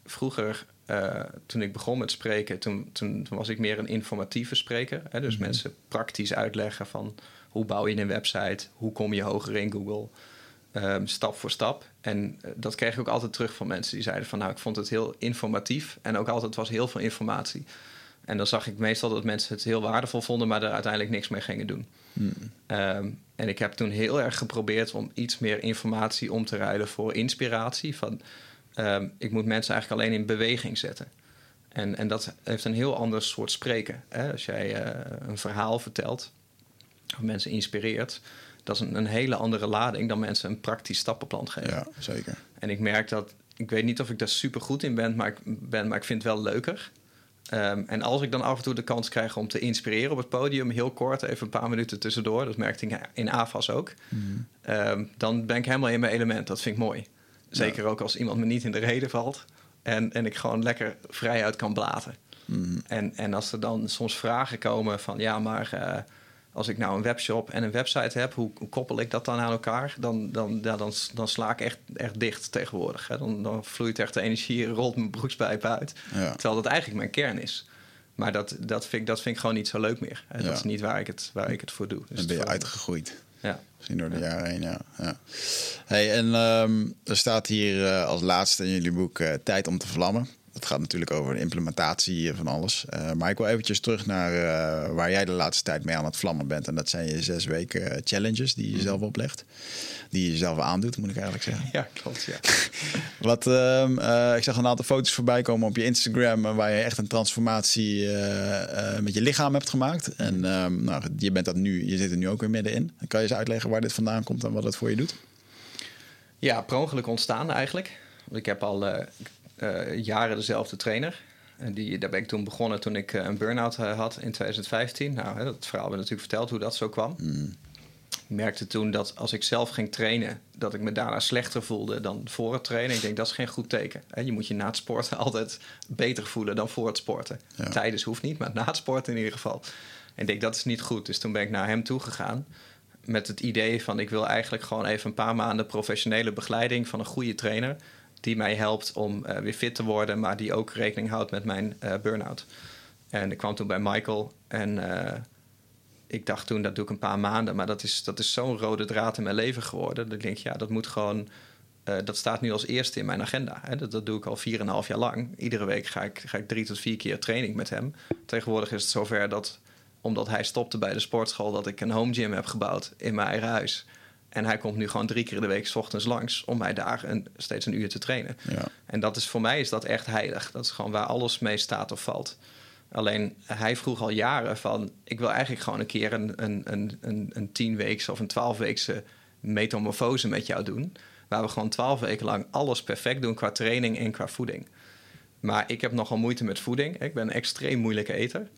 vroeger, uh, toen ik begon met spreken, toen, toen, toen, was ik meer een informatieve spreker. Hè? Dus mm -hmm. mensen praktisch uitleggen van hoe bouw je een website, hoe kom je hoger in Google, um, stap voor stap. En uh, dat kreeg ik ook altijd terug van mensen die zeiden van nou, ik vond het heel informatief en ook altijd was heel veel informatie. En dan zag ik meestal dat mensen het heel waardevol vonden, maar er uiteindelijk niks mee gingen doen. Mm. Um, en ik heb toen heel erg geprobeerd om iets meer informatie om te ruilen voor inspiratie. Van, um, ik moet mensen eigenlijk alleen in beweging zetten. En, en dat heeft een heel ander soort spreken. Hè? Als jij uh, een verhaal vertelt of mensen inspireert, dat is een, een, hele andere lading dan mensen een praktisch stappenplan geven. Ja, zeker. En ik merk dat, ik weet niet of ik daar super goed in ben, maar ik, ben, maar ik vind het wel leuker. Um, en als ik dan af en toe de kans krijg om te inspireren op het podium, heel kort, even een paar minuten tussendoor, dat merkte ik in AFAS ook, mm. um, dan ben ik helemaal in mijn element. Dat vind ik mooi. Zeker ook als iemand me niet in de reden valt en, en ik gewoon lekker vrij uit kan blaten. Mm. En, en als er dan soms vragen komen van ja, maar uh, als ik nou een webshop en een website heb, hoe, hoe koppel ik dat dan aan elkaar? Dan, dan, ja, dan, dan sla ik echt, echt dicht tegenwoordig. Hè? Dan, dan vloeit echt de energie, rolt mijn broekspijp uit. Ja. Terwijl dat eigenlijk mijn kern is. Maar dat, dat, vind, ik, dat vind ik gewoon niet zo leuk meer. Hè? Ja. Dat is niet waar ik het, waar ik het voor doe. Dus en ben je uitgegroeid. Ja. Misschien door de ja. jaren heen, ja. ja. Hey, en um, er staat hier uh, als laatste in jullie boek uh, Tijd om te vlammen. Het gaat natuurlijk over de implementatie van alles. Uh, maar ik wil eventjes terug naar uh, waar jij de laatste tijd mee aan het vlammen bent. En dat zijn je zes weken challenges die je jezelf oplegt. Die je jezelf aandoet, moet ik eigenlijk zeggen. Ja, klopt, ja. Wat, uh, ik zag een aantal foto's voorbij komen op je Instagram... waar je echt een transformatie eh, met je lichaam hebt gemaakt. En nou, je, bent dat nu, je zit er nu ook weer middenin. Kan je eens uitleggen waar dit vandaan komt en wat het voor je doet? Ja, per ongeluk ontstaan eigenlijk. Ik heb al jaren dezelfde trainer. En die, daar ben ik toen begonnen toen ik uh, een burn-out uh, had in 2015. Nou, hè, dat verhaal heb ik natuurlijk verteld hoe dat zo kwam. Mm. Ik merkte toen dat als ik zelf ging trainen, dat ik me daarna slechter voelde dan voor het trainen. Ik denk dat is geen goed teken. Hè. Je moet je na het sporten altijd beter voelen dan voor het sporten. Ja. Tijdens hoeft niet, maar na het sporten in ieder geval. En ik denk dat is niet goed. Dus toen ben ik naar hem toe gegaan met het idee van ik wil eigenlijk gewoon even een paar maanden professionele begeleiding van een goede trainer die mij helpt om uh, weer fit te worden, maar die ook rekening houdt met mijn uh, burn-out. En ik kwam toen bij Michael en uh, ik dacht toen, dat doe ik een paar maanden, maar dat is, dat is zo'n rode draad in mijn leven geworden. Dat ik denk, ja, dat moet gewoon, dat staat nu als eerste in mijn agenda. Hè? Dat, dat doe ik al 4,5 jaar lang. Iedere week ga ik, ga ik drie tot vier keer training met hem. Tegenwoordig is het zover dat, omdat hij stopte bij de sportschool, dat ik een home gym heb gebouwd in mijn eigen huis. En hij komt nu gewoon drie keer in de week s ochtends langs om mij daar een, steeds een uur te trainen. Ja. En dat is voor mij is dat echt heilig. Dat is gewoon waar alles mee staat of valt. Alleen hij vroeg al jaren van... ik wil eigenlijk gewoon een keer een, een, een, een, een tienweekse of een twaalfweekse metamorfose met jou doen. Waar we gewoon twaalf weken lang alles perfect doen qua training en qua voeding. Maar ik heb nogal moeite met voeding. Ik ben een extreem moeilijke eter.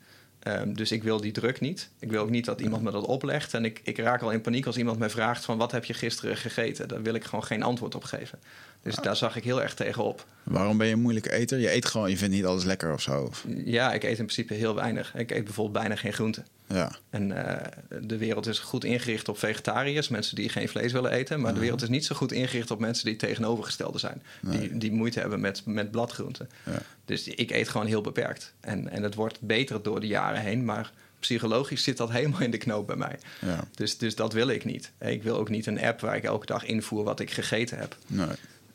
Ehm, dus ik wil die druk niet. Ik wil ook niet dat iemand me dat oplegt. En ik, ik raak al in paniek als iemand mij vraagt van... wat heb je gisteren gegeten? Daar wil ik gewoon geen antwoord op geven. Dus daar zag ik heel erg tegen op. Waarom ben je een moeilijke eter? Je eet gewoon, je vindt niet alles lekker of zo? Ja, ik eet in principe heel weinig. Ik eet bijvoorbeeld bijna geen groenten. Ja. En uh, de wereld is goed ingericht op vegetariërs, mensen die geen vlees willen eten. Maar de wereld is niet zo goed ingericht op mensen die tegenovergestelde zijn. Die, die moeite hebben met, met bladgroenten. Ja. Dus ik eet gewoon heel beperkt. En, en het wordt beter door de jaren heen, maar psychologisch zit dat helemaal in de knoop bij mij. Ja. Dus, dus dat wil ik niet. Ik wil ook niet een app waar ik elke dag invoer wat ik gegeten heb. Nee.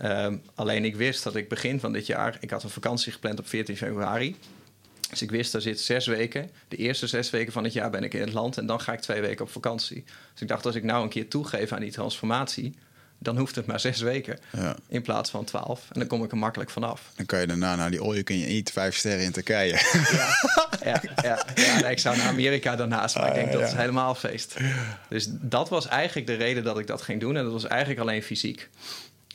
Um, alleen ik wist dat ik begin van dit jaar... Ik had een vakantie gepland op 14 februari. Dus ik wist, daar zit zes weken. De eerste zes weken van het jaar ben ik in het land... en dan ga ik twee weken op vakantie. Dus ik dacht, als ik nou een keer toegeef aan die transformatie... dan hoeft het maar zes weken ja. in plaats van twaalf. En dan kom ik er makkelijk vanaf. Dan kan je daarna naar die all kun je eat vijf sterren in Turkije. Ja, ja, ja, ja ik zou naar Amerika daarnaast, maar ik denk dat is helemaal feest. Dus dat was eigenlijk de reden dat ik dat ging doen. En dat was eigenlijk alleen fysiek.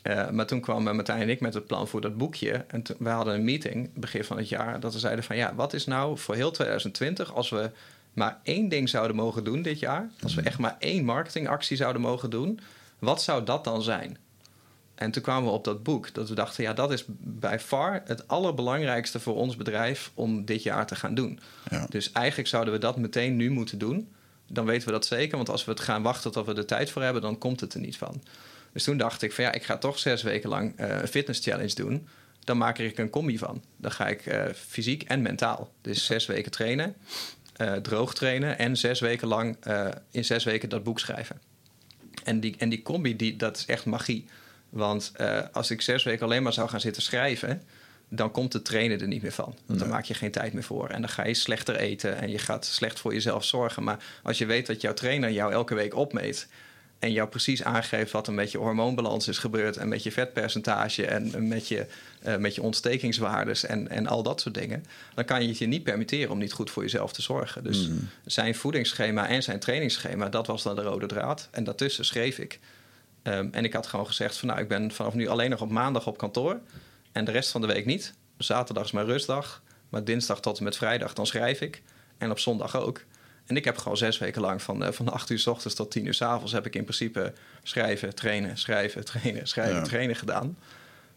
Uh, maar toen kwamen Martijn en ik met het plan voor dat boekje. En we hadden een meeting begin van het jaar. Dat we zeiden van ja, wat is nou voor heel 2020 als we maar één ding zouden mogen doen dit jaar. Als we echt maar één marketingactie zouden mogen doen. Wat zou dat dan zijn? En toen kwamen we op dat boek. Dat we dachten, ja, dat is bij far het allerbelangrijkste voor ons bedrijf om dit jaar te gaan doen. Ja. Dus eigenlijk zouden we dat meteen nu moeten doen. Dan weten we dat zeker. Want als we het gaan wachten tot we er tijd voor hebben, dan komt het er niet van. Dus toen dacht ik van ja, ik ga toch zes weken lang uh, een fitness challenge doen. Dan maak ik er een combi van. Dan ga ik uh, fysiek en mentaal. Dus zes weken trainen, uh, droog trainen en zes weken lang in zes weken dat boek schrijven. En die, en die combi, die, dat is echt magie. Want als ik zes weken alleen maar zou gaan zitten schrijven, dan komt het trainen er niet meer van. Want dan maak je geen tijd meer voor. En dan ga je slechter eten en je gaat slecht voor jezelf zorgen. Maar als je weet dat jouw trainer jou elke week opmeet en jou precies aangeeft wat er met je hormoonbalans is gebeurd en met je vetpercentage en met je, uh, met je ontstekingswaardes en, en al dat soort dingen, dan kan je het je niet permitteren om niet goed voor jezelf te zorgen. Dus mm. zijn voedingsschema en zijn trainingsschema, dat was dan de rode draad. En daartussen schreef ik. Um, en ik had gewoon gezegd van nou, ik ben vanaf nu alleen nog op maandag op kantoor en de rest van de week niet. Zaterdag is mijn rustdag, maar dinsdag tot en met vrijdag dan schrijf ik. En op zondag ook. En ik heb gewoon zes weken lang van, uh, van 8 uur s ochtends tot 10 uur s avonds heb ik in principe schrijven, trainen, schrijven, trainen, schrijven, trainen gedaan.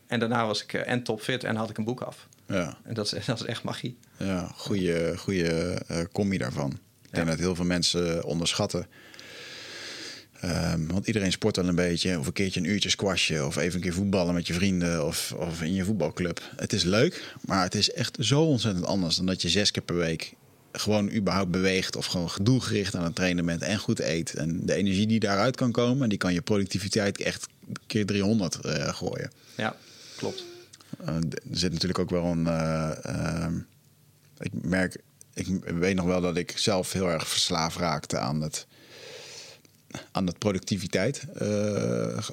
En daarna was ik uh, en topfit en had ik een boek af. Ja. En dat is, dat is echt magie. Ja, goede, goede uh, combi daarvan. Ik denk dat heel veel mensen onderschatten. Um, want iedereen sport wel een beetje. Of een keertje een uurtje squashen. Of even een keer voetballen met je vrienden. Of, of in je voetbalclub. Het is leuk, maar het is echt zo ontzettend anders dan dat je zes keer per week gewoon überhaupt beweegt of gewoon doelgericht aan het trainen bent en goed eet. En de energie die daaruit kan komen, die kan je productiviteit echt keer 300 uh, eh, gooien. Ja, klopt. Uh, er zit natuurlijk ook wel een. Uh, ik merk, ik weet nog wel dat ik zelf heel erg verslaafd raakte aan het, aan het productiviteit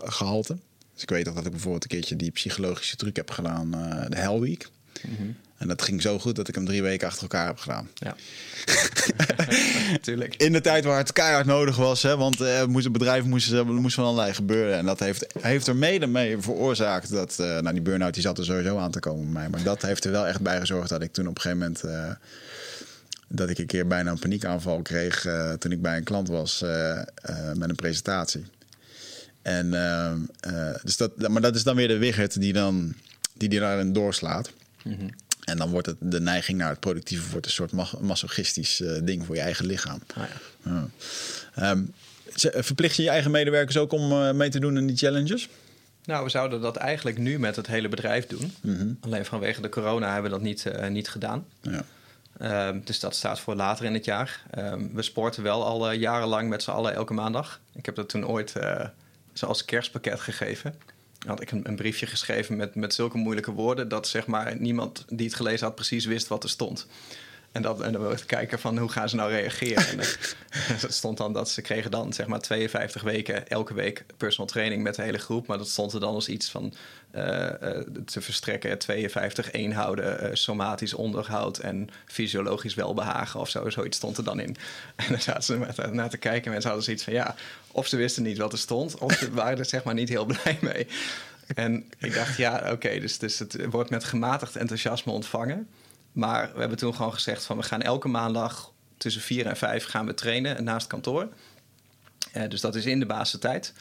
gehalte. Dus ik weet nog dat ik bijvoorbeeld een keertje die psychologische truc heb gedaan, de Hell Week. Mm en dat ging zo goed dat ik hem drie weken achter elkaar heb gedaan. Ja. Tuurlijk. In de tijd waar het keihard nodig was. Hè, want uh, moest, het bedrijf moest, er moest van allerlei gebeuren. En dat heeft, heeft er mede mee veroorzaakt dat... Uh, nou, die burn-out die zat er sowieso aan te komen bij mij. Maar dat heeft er wel echt bij gezorgd dat ik toen op een gegeven moment... Dat ik een keer bijna een paniekaanval kreeg toen ik bij een klant was met een presentatie. En, dus dat, maar dat is dan weer de wiggert die dan die, die daarin doorslaat. Mm en dan wordt het de neiging naar het productieve wordt een soort masochistisch uh, ding voor je eigen lichaam. Ah, ja. Ehm, verplicht je je eigen medewerkers ook om uh, mee te doen in die challenges? Nou, we zouden dat eigenlijk nu met het hele bedrijf doen. Mhm. Alleen vanwege de corona hebben we dat niet, niet gedaan. Ja. Um, dus dat staat voor later in het jaar. Um, we sporten wel al jarenlang met z'n allen elke maandag. Ik heb dat toen ooit zoals kerstpakket gegeven had ik een, een, briefje geschreven met, met zulke moeilijke woorden... dat zeg maar, niemand die het gelezen had precies wist wat er stond. En, dat, en dan kijken van hoe gaan ze nou reageren. en het stond dan dat ze kregen dan zeg maar 52 weken elke week personal training met de hele groep. Maar dat stond er dan als iets van uh, uh, te verstrekken 52 eenhouden, uh, somatisch onderhoud en fysiologisch welbehagen of zo. Zoiets stond er dan in. En dan zaten ze met, naar te kijken en mensen hadden zoiets van ja, of ze wisten niet wat er stond, of ze waren er zeg maar niet heel blij mee. En ik dacht, ja, oké, dus, dus het wordt met gematigd enthousiasme ontvangen. Maar we hebben toen gewoon gezegd van we gaan elke maandag tussen vier en vijf gaan we trainen naast kantoor. Uh, dus dat is in de basistijd.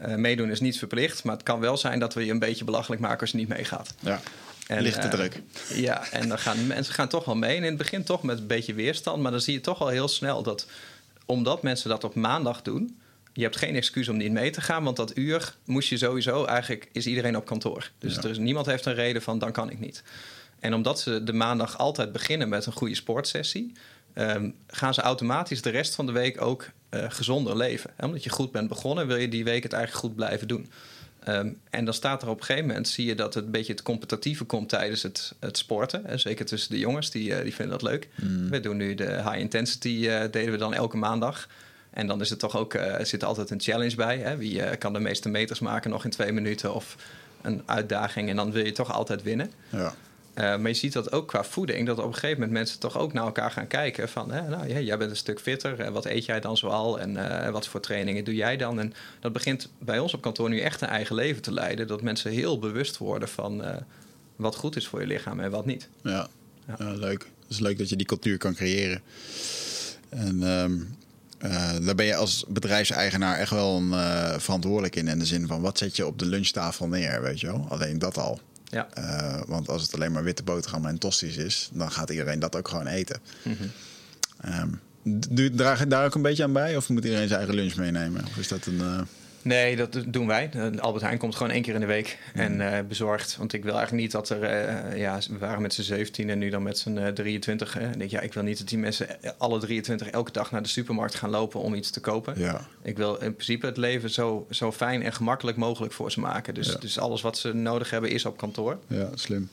Uh, meedoen is niet verplicht, maar het kan wel zijn dat we je een beetje belachelijk maken als je niet meegaat. Ja. En, Lichte uh, druk. Ja, en dan gaan mensen gaan toch wel mee. En in het begin toch met een beetje weerstand. Maar dan zie je toch al heel snel dat, omdat mensen dat op maandag doen, je hebt geen excuus om niet mee te gaan, want dat uur moest je sowieso eigenlijk is iedereen op kantoor. Dus er is, niemand heeft een reden van dan kan ik niet. En omdat ze de maandag altijd beginnen met een goede sportsessie, um, gaan ze automatisch de rest van de week ook uh, gezonder leven. En omdat je goed bent begonnen, wil je die week het eigenlijk goed blijven doen. Um, en dan staat er op een gegeven moment, zie je dat het een beetje het competitieve komt tijdens het, het sporten. En zeker tussen de jongens, die, uh, die vinden dat leuk. Mm. We doen nu de high intensity, uh, deden we dan elke maandag. En dan is het toch ook, uh, zit altijd een challenge bij. Hè? Wie kan de meeste meters maken nog in twee minuten of een uitdaging. En dan wil je toch altijd winnen. Ja. Uh, maar je ziet dat ook qua voeding, dat op een gegeven moment mensen toch ook naar elkaar gaan kijken. Van, hè, nou, ja, jij bent een stuk fitter, wat eet jij dan zoal en wat voor trainingen doe jij dan? En dat begint bij ons op kantoor nu echt een eigen leven te leiden. Dat mensen heel bewust worden van wat goed is voor je lichaam en wat niet. Ja, ja. leuk. Het is leuk dat je die cultuur kan creëren. En um, uh, daar ben je als bedrijfseigenaar echt wel een, verantwoordelijk in. In de zin van wat zet je op de lunchtafel neer, weet je wel? Alleen dat al. Ja. Uh, want als het alleen maar witte boterham en tosties is, dan gaat iedereen dat ook gewoon eten. Mm -hmm. um, draag je daar ook een beetje aan bij? Of moet iedereen zijn eigen lunch meenemen? Of is dat een. Nee, dat doen wij. Albert Heijn komt gewoon één keer in de week en uh, bezorgt. Want ik wil eigenlijk niet dat er... Uh, ja, we waren met z'n 17 en nu dan met z'n uh, 23. En denk, ja, ik wil niet dat die mensen alle 23 elke dag naar de supermarkt gaan lopen om iets te kopen. Ja. Ik wil in principe het leven zo, zo fijn en gemakkelijk mogelijk voor ze maken. Dus, ja. dus alles wat ze nodig hebben is op kantoor. Ja, slim.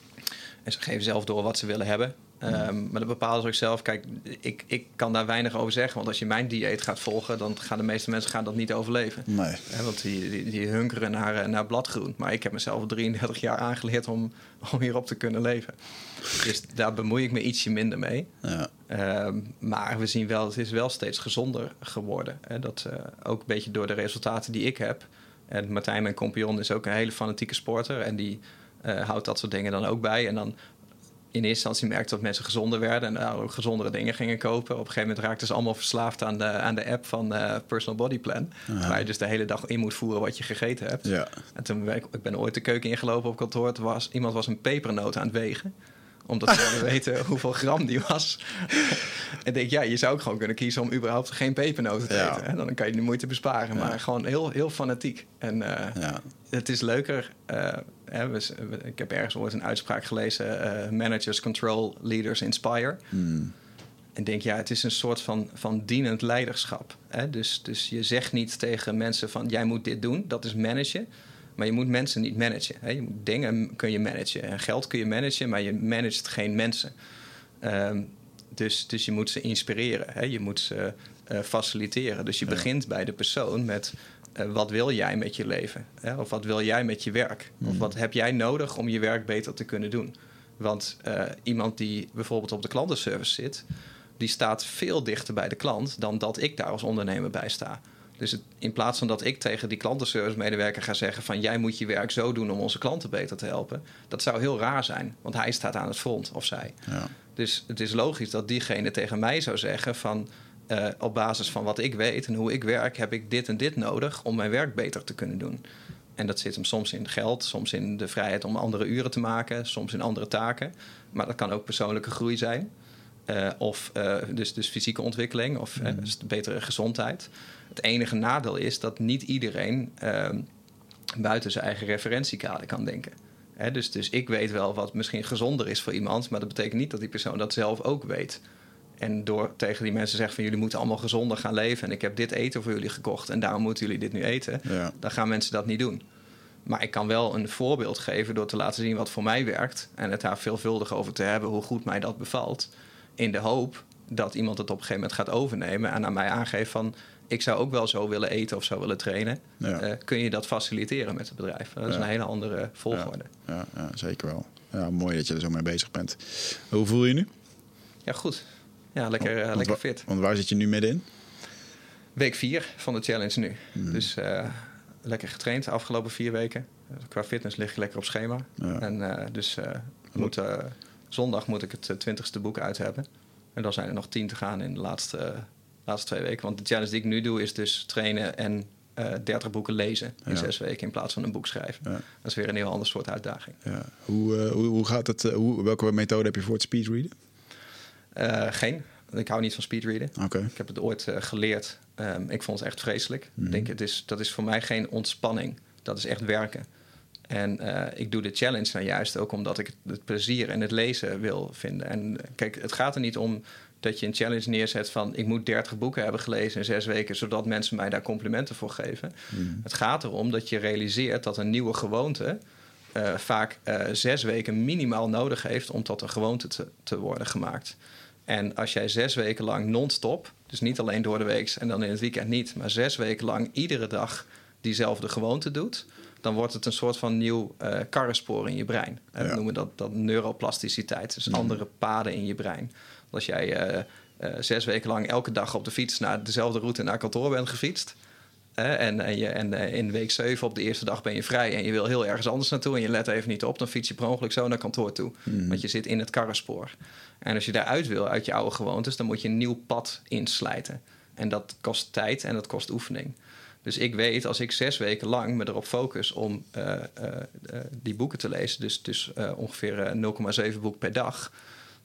En ze geven zelf door wat ze willen hebben. Um, maar dat bepalen ze ook zelf. Kijk, ik, ik kan daar weinig over zeggen. Want als je mijn dieet gaat volgen, dan gaan de meeste mensen gaan dat niet overleven. Nee. want die, die, die, hunkeren naar, eh, naar bladgroen. Maar ik heb mezelf 33 jaar aangeleerd om, om hierop te kunnen leven. Dus daar bemoei ik me ietsje minder mee. Ja. Um, maar we zien wel, het is wel steeds gezonder geworden. Hè? Dat uh, ook een beetje door de resultaten die ik heb. En Martijn, mijn compagnon, is ook een hele fanatieke sporter. En die uh, houdt dat soort dingen dan ook bij. En dan in eerste instantie merkte dat mensen gezonder werden en ook gezondere dingen gingen kopen. Op een gegeven moment raakten ze allemaal verslaafd aan de, aan de app van uh, Personal Body Plan. Waar je dus de hele dag in moet voeren wat je gegeten hebt. Ja. En toen ben ik, ik ben ooit de keuken ingelopen op kantoor. Toen was, iemand was een pepernoot aan het wegen omdat ze wilden weten hoeveel gram die was. en denk, ja, je zou ook gewoon kunnen kiezen om überhaupt geen pepernoten te eten. Dan kan je de moeite besparen. Ja. Maar gewoon heel, heel fanatiek. En uh, ja. het is leuker. Uh, hè, we, ik heb ergens ooit een uitspraak gelezen: uh, managers control, leaders inspire. Hmm. En denk, ja, het is een soort van, van dienend leiderschap. Hè? Dus, dus je zegt niet tegen mensen van jij moet dit doen, dat is managen. Maar je moet mensen niet managen. Hè? Je moet dingen kun je managen. En geld kun je managen, maar je managt geen mensen. Um, dus, dus je moet ze inspireren. Hè? Je moet ze uh, faciliteren. Dus je ja. begint bij de persoon met... Uh, wat wil jij met je leven? Hè? Of wat wil jij met je werk? Mm. Of wat heb jij nodig om je werk beter te kunnen doen? Want uh, iemand die bijvoorbeeld op de klantenservice zit... die staat veel dichter bij de klant... dan dat ik daar als ondernemer bij sta. Dus het, in plaats van dat ik tegen die klantenservice medewerker ga zeggen van jij moet je werk zo doen om onze klanten beter te helpen, dat zou heel raar zijn, want hij staat aan het front of zij. Ja. Dus het is logisch dat diegene tegen mij zou zeggen van uh, op basis van wat ik weet en hoe ik werk, heb ik dit en dit nodig om mijn werk beter te kunnen doen. En dat zit hem soms in geld, soms in de vrijheid om andere uren te maken, soms in andere taken. Maar dat kan ook persoonlijke groei zijn. Uh, of uh, dus, dus fysieke ontwikkeling of mm. betere gezondheid. Het enige nadeel is dat niet iedereen uh, buiten zijn eigen referentiekader kan denken. Hè, dus, dus ik weet wel wat misschien gezonder is voor iemand, maar dat betekent niet dat die persoon dat zelf ook weet. En door tegen die mensen zeggen van jullie moeten allemaal gezonder gaan leven en ik heb dit eten voor jullie gekocht en daarom moeten jullie dit nu eten, ja. dan gaan mensen dat niet doen. Maar ik kan wel een voorbeeld geven door te laten zien wat voor mij werkt en het daar veelvuldig over te hebben hoe goed mij dat bevalt. In de hoop dat iemand het op een gegeven moment gaat overnemen en aan mij aangeeft van ik zou ook wel zo willen eten of zou willen trainen. Ja. Uh, kun je dat faciliteren met het bedrijf? Dat is ja. een hele andere volgorde. Ja, ja, zeker wel. Ja, mooi dat je er zo mee bezig bent. Hoe voel je je nu? Ja, goed. Ja, lekker, uh, lekker fit. Want waar zit je nu middenin? Week 4 van de challenge nu. Mm. Dus uh, lekker getraind de afgelopen vier weken. Qua fitness lig je lekker op schema. En dus moet, zondag moet ik het twintigste boek uit hebben. En dan zijn er nog tien te gaan in de laatste, laatste twee weken. Want de challenge die ik nu doe is dus trainen en uh, 30 boeken lezen in Ja. zes weken in plaats van een boek schrijven. Ja. Dat is weer een heel ander soort uitdaging. Ja. Hoe, eh, hoe, hoe gaat het? eh, hoe, welke methode heb je voor het speedreaden? Eh, geen. Ik hou niet van speedreaden. Oké. Ik heb het ooit eh, geleerd. Ehm, ik vond het echt vreselijk. Mhm. Ik denk, het is, dat is voor mij geen ontspanning. Dat is echt werken. En eh, ik doe de challenge nou juist ook omdat ik het, plezier in het lezen wil vinden. En kijk, het gaat er niet om dat je een challenge neerzet van... ik moet 30 boeken hebben gelezen in zes weken... zodat mensen mij daar complimenten voor geven. Mhm. Het gaat erom dat je realiseert dat een nieuwe gewoonte... vaak zes weken minimaal nodig heeft om tot een gewoonte te, te worden gemaakt. En als jij zes weken lang non-stop, dus niet alleen door de week en dan in het weekend niet, maar zes weken lang iedere dag diezelfde gewoonte doet, dan wordt het een soort van nieuw eh karrenspoor in je brein. En we noemen dat, dat neuroplasticiteit, dus andere paden in je brein. Als jij eh, eh, zes weken lang elke dag op de fiets naar dezelfde route naar kantoor bent gefietst, en, en, je, en eh, in week 7 op de eerste dag ben je vrij en je wil heel ergens anders naartoe en je let even niet op, dan fiets je per ongeluk zo naar kantoor toe. Want je zit in het karrenspoor. En als je daaruit wil, uit je oude gewoontes, dan moet je een nieuw pad inslijten. En dat kost tijd en dat kost oefening. Dus ik weet, als ik zes weken lang me erop focus om eh, eh, die boeken te lezen, dus, dus ongeveer eh, 0,7 boek per dag,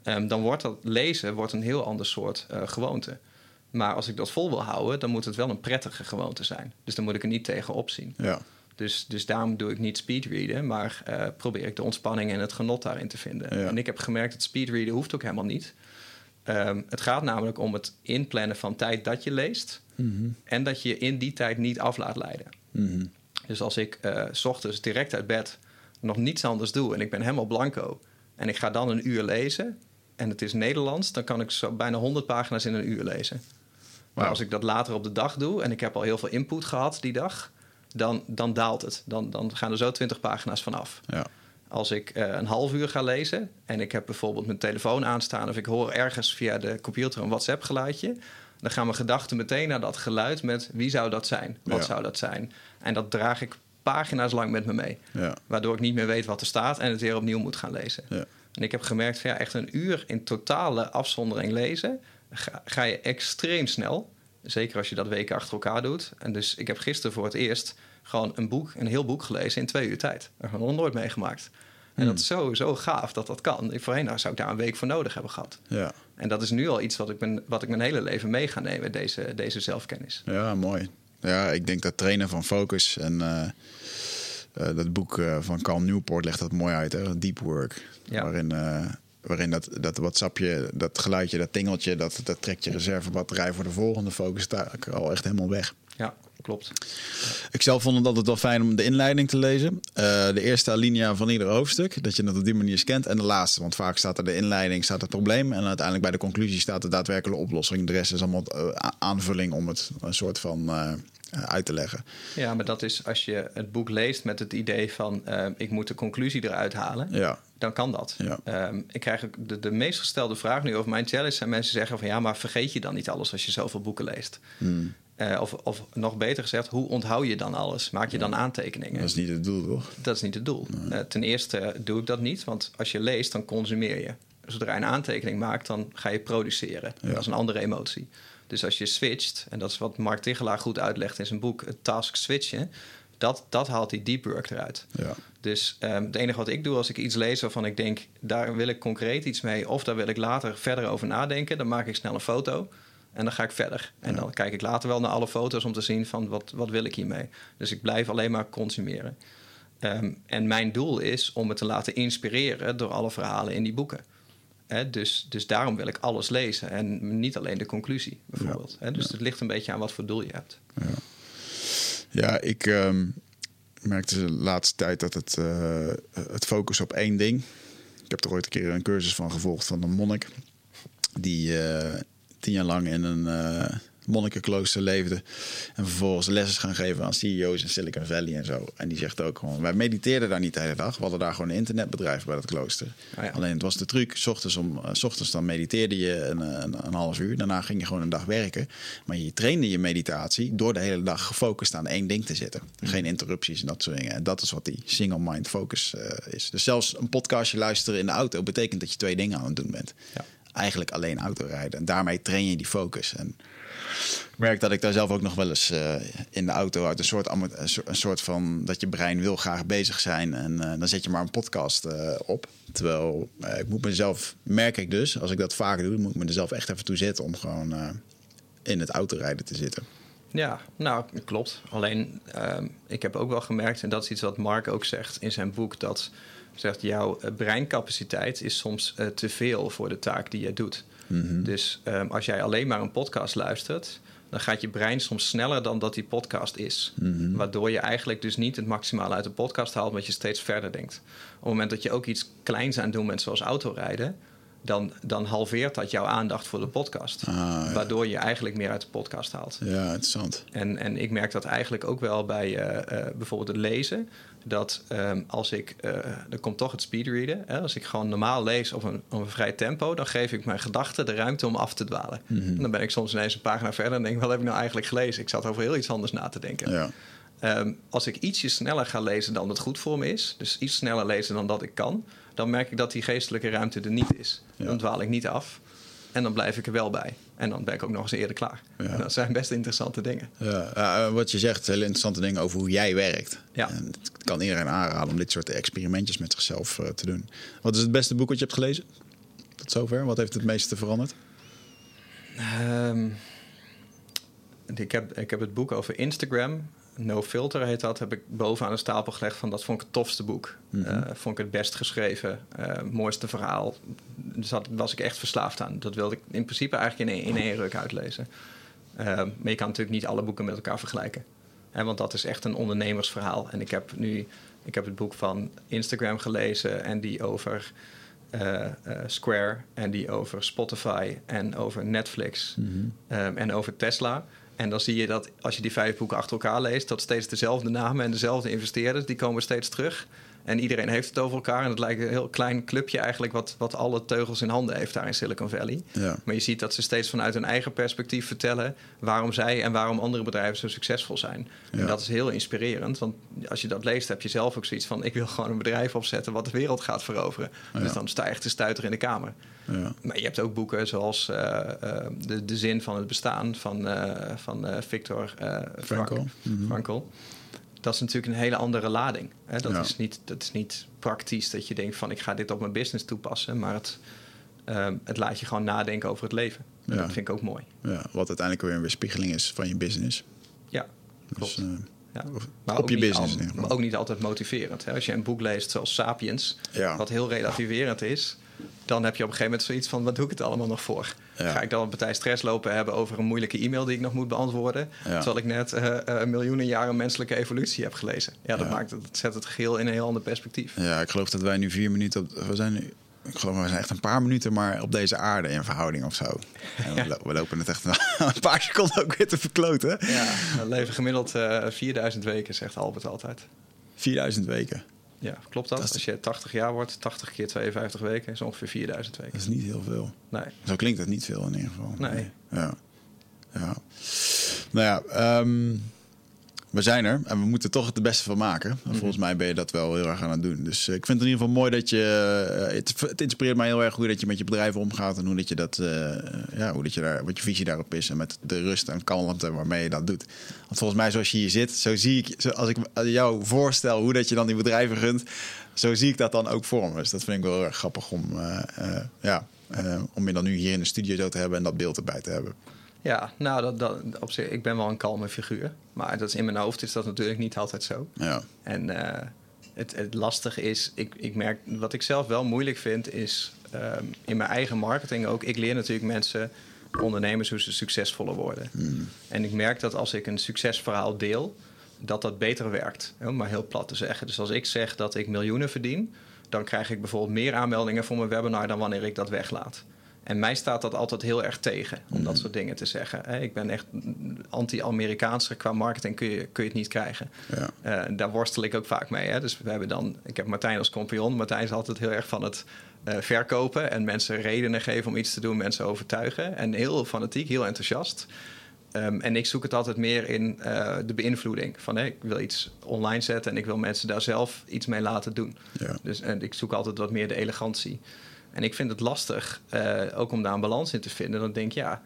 ehm, dan wordt dat lezen wordt een heel ander soort gewoonte. Maar als ik dat vol wil houden, dan moet het wel een prettige gewoonte zijn. Dus dan moet ik er niet tegen opzien. Ja. Dus, dus daarom doe ik niet speedreaden, maar eh, probeer ik de ontspanning en het genot daarin te vinden. Ja. En ik heb gemerkt dat speedreaden hoeft ook helemaal niet. Ehm, het gaat namelijk om het inplannen van tijd dat je leest Mhm. en dat je je in die tijd niet af laat leiden. Mhm. Dus als ik eh, s ochtends direct uit bed nog niets anders doe en ik ben helemaal blanco en ik ga dan een uur lezen en het is Nederlands, dan kan ik zo bijna 100 pagina's in een uur lezen. Maar als ik dat later op de dag doe en ik heb al heel veel input gehad die dag, dan, dan daalt het. Dan, dan gaan er zo 20 pagina's vanaf. Ja. Als ik eh, een half uur ga lezen en ik heb bijvoorbeeld mijn telefoon aanstaan of ik hoor ergens via de computer een WhatsApp geluidje, dan gaan mijn gedachten meteen naar dat geluid met wie zou dat zijn? Wat Ja. zou dat zijn? En dat draag ik pagina's lang met me mee. Ja. Waardoor ik niet meer weet wat er staat en het weer opnieuw moet gaan lezen. Ja. En ik heb gemerkt van ja, echt een uur in totale afzondering lezen, ga, ga je extreem snel. Zeker als je dat weken achter elkaar doet. En dus ik heb gisteren voor het eerst gewoon een boek, een heel boek gelezen in twee uur tijd. Dat heb ik nog nooit meegemaakt. En dat is zo, zo gaaf dat dat kan. Voorheen nou, zou ik daar een week voor nodig hebben gehad. Ja. En dat is nu al iets wat ik, ben, wat ik mijn hele leven mee ga nemen, deze, deze zelfkennis. Ja, mooi. Ja, ik denk dat trainen van focus en eh, eh, dat boek eh, van Cal Newport legt dat mooi uit, hè? Deep Work. Ja. Waarin, waarin dat, dat WhatsAppje, dat geluidje, dat tingeltje, dat, dat trekt je reservebatterij voor de volgende focus taak al echt helemaal weg. Ja, klopt. Ik zelf vond het altijd wel fijn om de inleiding te lezen. Eh, de eerste alinea van ieder hoofdstuk. Dat je het op die manier scant. En de laatste. Want vaak staat er de inleiding, staat het probleem. En uiteindelijk bij de conclusie staat de daadwerkelijke oplossing. De rest is allemaal eh, aanvulling om het een soort van eh, uit te leggen. Ja, maar dat is als je het boek leest met het idee van ik moet de conclusie eruit halen. Ja, dan kan dat. Ja. Ehm, ik krijg de, de meest gestelde vraag nu over mijn challenge. zijn mensen zeggen van ja, maar vergeet je dan niet alles als je zoveel boeken leest? Hmm. Eh, of, of nog beter gezegd, hoe onthoud je dan alles? Maak je dan aantekeningen? dat is niet het doel, toch? Dat is niet het doel. Eh, ten eerste doe ik dat niet, want als je leest, dan consumeer je. Zodra je een aantekening maakt, dan ga je produceren. Ja. Dat is een andere emotie. Dus als je switcht, en dat is wat Mark Tichelaar goed uitlegt in zijn boek, het task switchen, dat, dat haalt die deep work eruit. Ja. Dus ehm, het enige wat ik doe als ik iets lees waarvan ik denk, daar wil ik concreet iets mee, of daar wil ik later verder over nadenken, dan maak ik snel een foto en dan ga ik verder. En dan kijk ik later wel naar alle foto's om te zien van wat, wat wil ik hiermee. Dus ik blijf alleen maar consumeren. Ehm, en mijn doel is om me te laten inspireren door alle verhalen in die boeken. Dus, dus daarom wil ik alles lezen en niet alleen de conclusie, bijvoorbeeld. Dus het ligt een beetje aan wat voor doel je hebt. Ja, ik ehm, merkte de laatste tijd dat het, eh, het focus op één ding. Ik heb er ooit een keer een cursus van gevolgd van een monnik. Die eh, tien jaar lang in een eh monnikenklooster leefde. En vervolgens lessen gaan geven aan CEO's in Silicon Valley en zo. En die zegt ook gewoon, wij mediteerden daar niet de hele dag. We hadden daar gewoon een internetbedrijf bij dat klooster. Ja. Alleen het was de truc, s ochtends, om, eh, s ochtends dan mediteerde je een, een, een half uur. Daarna ging je gewoon een dag werken. Maar je trainde je meditatie door de hele dag gefocust aan één ding te zitten. Geen interrupties en dat soort dingen. En dat is wat die single mind focus eh, is. Dus zelfs een podcastje luisteren in de auto betekent dat je twee dingen aan het doen bent. Ja. eigenlijk alleen autorijden. En daarmee train je die focus. En ik merk dat ik daar zelf ook nog wel eens eh, in de auto uit een soort, een soort van dat je brein wil graag bezig zijn. En eh, dan zet je maar een podcast eh, op. Terwijl ik moet mezelf, merk ik dus, als ik dat vaker doe, moet ik mezelf echt even toe zetten om gewoon in het autorijden te zitten. Ja, nou, klopt. Alleen, ehm, ik heb ook wel gemerkt, en dat is iets wat Mark ook zegt in zijn boek, dat zegt jouw breincapaciteit is soms te veel voor de taak die je doet. Mhm. Dus um, als jij alleen maar een podcast luistert, dan gaat je brein soms sneller dan dat die podcast is. Mhm. Waardoor je eigenlijk dus niet het maximale uit de podcast haalt, omdat je steeds verder denkt. Op het moment dat je ook iets kleins aan doet, zoals autorijden, dan, dan halveert dat jouw aandacht voor de podcast. Ah, waardoor je eigenlijk meer uit de podcast haalt. Ja, interessant. En, en ik merk dat eigenlijk ook wel bij uh, uh, bijvoorbeeld het lezen dat um, als ik, uh, er komt toch het speedreaden, hè, als ik gewoon normaal lees op een, op een vrij tempo, dan geef ik mijn gedachten de ruimte om af te dwalen. Mm -hmm. dan ben ik soms ineens een pagina verder en denk, wat heb ik nou eigenlijk gelezen? Ik zat over heel iets anders na te denken. Ja. Um, als ik ietsje sneller ga lezen dan dat goed voor me is, dus iets sneller lezen dan dat ik kan, dan merk ik dat die geestelijke ruimte er niet is. Ja. Dan dwaal ik niet af. En dan blijf ik er wel bij. En dan ben ik ook nog eens eerder klaar. Ja. dat zijn best interessante dingen. Ja, uh, wat je zegt, hele interessante dingen over hoe jij werkt. Ja. En het kan iedereen aanraden om dit soort experimentjes met zichzelf uh, te doen. Wat is het beste boek wat je hebt gelezen? Tot zover. Wat heeft het meeste veranderd? Um, ik, heb, ik heb het boek over Instagram No Filter heet dat, heb ik bovenaan de stapel gelegd van dat vond ik het tofste boek. Mm vond ik het best geschreven, uh, mooiste verhaal. Dus dat was ik echt verslaafd aan. Dat wilde ik in principe eigenlijk in één, in één ruk uitlezen. Uh, maar je kan natuurlijk niet alle boeken met elkaar vergelijken. Hè, want dat is echt een ondernemersverhaal. En ik heb nu ik heb het boek van Instagram gelezen en die over Square en die over Spotify en over Netflix mm -hmm. um, en over Tesla. En dan zie je dat als je die vijf boeken achter elkaar leest, dat steeds dezelfde namen en dezelfde investeerders, die komen steeds terug. En iedereen heeft het over elkaar. En het lijkt een heel klein clubje eigenlijk wat, wat alle teugels in handen heeft daar in Silicon Valley. Ja. Maar je ziet dat ze steeds vanuit hun eigen perspectief vertellen waarom zij en waarom andere bedrijven zo succesvol zijn. Ja. En dat is heel inspirerend. Want als je dat leest, heb je zelf ook zoiets van ik wil gewoon een bedrijf opzetten wat de wereld gaat veroveren. Ja. Dus dan sta je echt te stuiter in de kamer. Ja. Maar je hebt ook boeken zoals uh, uh, de, de Zin van het Bestaan van, uh, van Victor Frankl. Mm -hmm. Dat is natuurlijk een hele andere lading. Hè? Dat, ja. is niet, dat is niet praktisch dat je denkt van ik ga dit op mijn business toepassen. Maar het, het laat je gewoon nadenken over het leven. Ja. Dat vind ik ook mooi. Ja, wat uiteindelijk weer een weerspiegeling is van je business. Ja, klopt. Dus, ja. Maar op je business. Al, maar ook niet altijd motiverend. Hè? Als je een boek leest zoals Sapiens, ja. wat heel relativerend is, dan heb je op een gegeven moment zoiets van: wat doe ik het allemaal nog voor? Ja. Ga ik dan een partij stress lopen hebben over een moeilijke e-mail die ik nog moet beantwoorden? Ja. Terwijl ik net uh, uh, miljoenen jaren menselijke evolutie heb gelezen. Ja, dat, Maakt het, dat zet het geheel in een heel ander perspectief. Ja, ik geloof dat wij nu vier minuten op. We zijn nu ik geloof we zijn echt een paar minuten maar op deze aarde in verhouding of zo. En we, we, lopen het echt een paar seconden ook weer te verkloten. Ja, we leven gemiddeld uh, 4000 weken, zegt Albert altijd. 4000 weken? Ja, klopt dat? dat Als je 80 jaar wordt, 80 keer 52 weken is ongeveer 4000 weken. Dat is niet heel veel. Nee. Zo klinkt het niet veel in ieder geval. Nee. Ja. ja. Nou ja, um, we zijn er en we moeten toch het beste van maken. En volgens mm -hmm. mij ben je dat wel heel erg aan het doen. Dus uh, ik vind het in ieder geval mooi dat je. Uh, het, het, inspireert mij heel erg hoe dat je met je bedrijf omgaat en hoe dat je dat. Uh, ja, hoe dat je daar, wat je visie daarop is en met de rust en kalmte waarmee je dat doet. Want volgens mij, zoals je hier zit, zo zie ik. Zo, als ik jou voorstel hoe dat je dan die bedrijven gunt, zo zie ik dat dan ook voor me. Dus dat vind ik wel heel erg grappig om. ja, om je dan nu hier in de studio zo te hebben en dat beeld erbij te hebben. Ja, nou, dat, dat, op zich, ik ben wel een kalme figuur. Maar dat is, in mijn hoofd is dat natuurlijk niet altijd zo. Ja. En uh, het, het lastige is, ik, ik merk, wat ik zelf wel moeilijk vind, is um, in mijn eigen marketing ook. Ik leer natuurlijk mensen, ondernemers, hoe ze succesvoller worden. Mm. En ik merk dat als ik een succesverhaal deel, dat dat beter werkt. Om maar heel plat te zeggen. Dus als ik zeg dat ik miljoenen verdien, dan krijg ik bijvoorbeeld meer aanmeldingen voor mijn webinar dan wanneer ik dat weglaat. En mij staat dat altijd heel erg tegen om dat soort dingen te zeggen. Ik ben echt anti-Amerikaanse. Qua marketing kun je, kun je het niet krijgen. Ja. Uh, daar worstel ik ook vaak mee. Hè. Dus we hebben dan, ik heb Martijn als compagnon. Martijn is altijd heel erg van het uh, verkopen en mensen redenen geven om iets te doen, mensen overtuigen. En heel fanatiek, heel enthousiast. Um, en ik zoek het altijd meer in uh, de beïnvloeding. Van hey, ik wil iets online zetten en ik wil mensen daar zelf iets mee laten doen. Ja. Dus en ik zoek altijd wat meer de elegantie. En ik vind het lastig, eh, ook om daar een balans in te vinden. Dan denk ik, ja,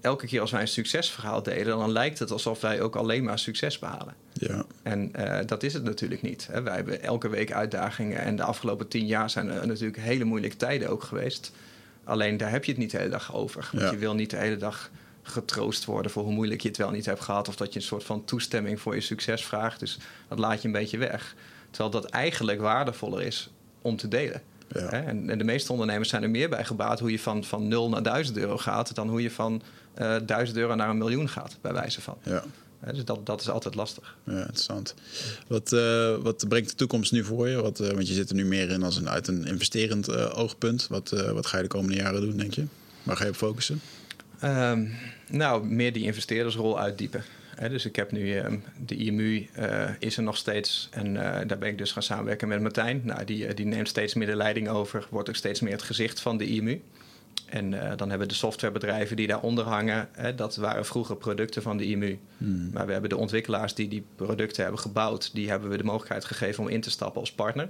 elke keer als wij een succesverhaal delen, dan lijkt het alsof wij ook alleen maar succes behalen. Ja. En eh, dat is het natuurlijk niet. Hè. Wij hebben elke week uitdagingen en de afgelopen tien jaar zijn er natuurlijk hele moeilijke tijden ook geweest. Alleen daar heb je het niet de hele dag over. Want Ja. je wil niet de hele dag getroost worden voor hoe moeilijk je het wel niet hebt gehad. Of dat je een soort van toestemming voor je succes vraagt. Dus dat laat je een beetje weg. Terwijl dat eigenlijk waardevoller is om te delen. Ja. En, en de meeste ondernemers zijn er meer bij gebaat hoe je van, van 0 naar 1000 euro gaat. dan hoe je van eh 1000 euro naar een miljoen gaat, bij wijze van. Ja. Dus dat, dat is altijd lastig. Ja, interessant. Wat, eh, wat brengt de toekomst nu voor je? Wat, eh, want je zit er nu meer in als een, uit een investerend oogpunt. Wat, wat ga je de komende jaren doen, denk je? Waar ga je op focussen? Ehm, nou, meer die investeerdersrol uitdiepen. Hè, dus ik heb nu ehm, de IMU eh, is er nog steeds. En eh, daar ben ik dus gaan samenwerken met Martijn. Nou, die, eh, die neemt steeds meer de leiding over. Wordt ook steeds meer het gezicht van de IMU. En dan hebben we de softwarebedrijven die daaronder hangen. Hè, dat waren vroeger producten van de IMU. Maar we hebben de ontwikkelaars die die producten hebben gebouwd. Die hebben we de mogelijkheid gegeven om in te stappen als partner.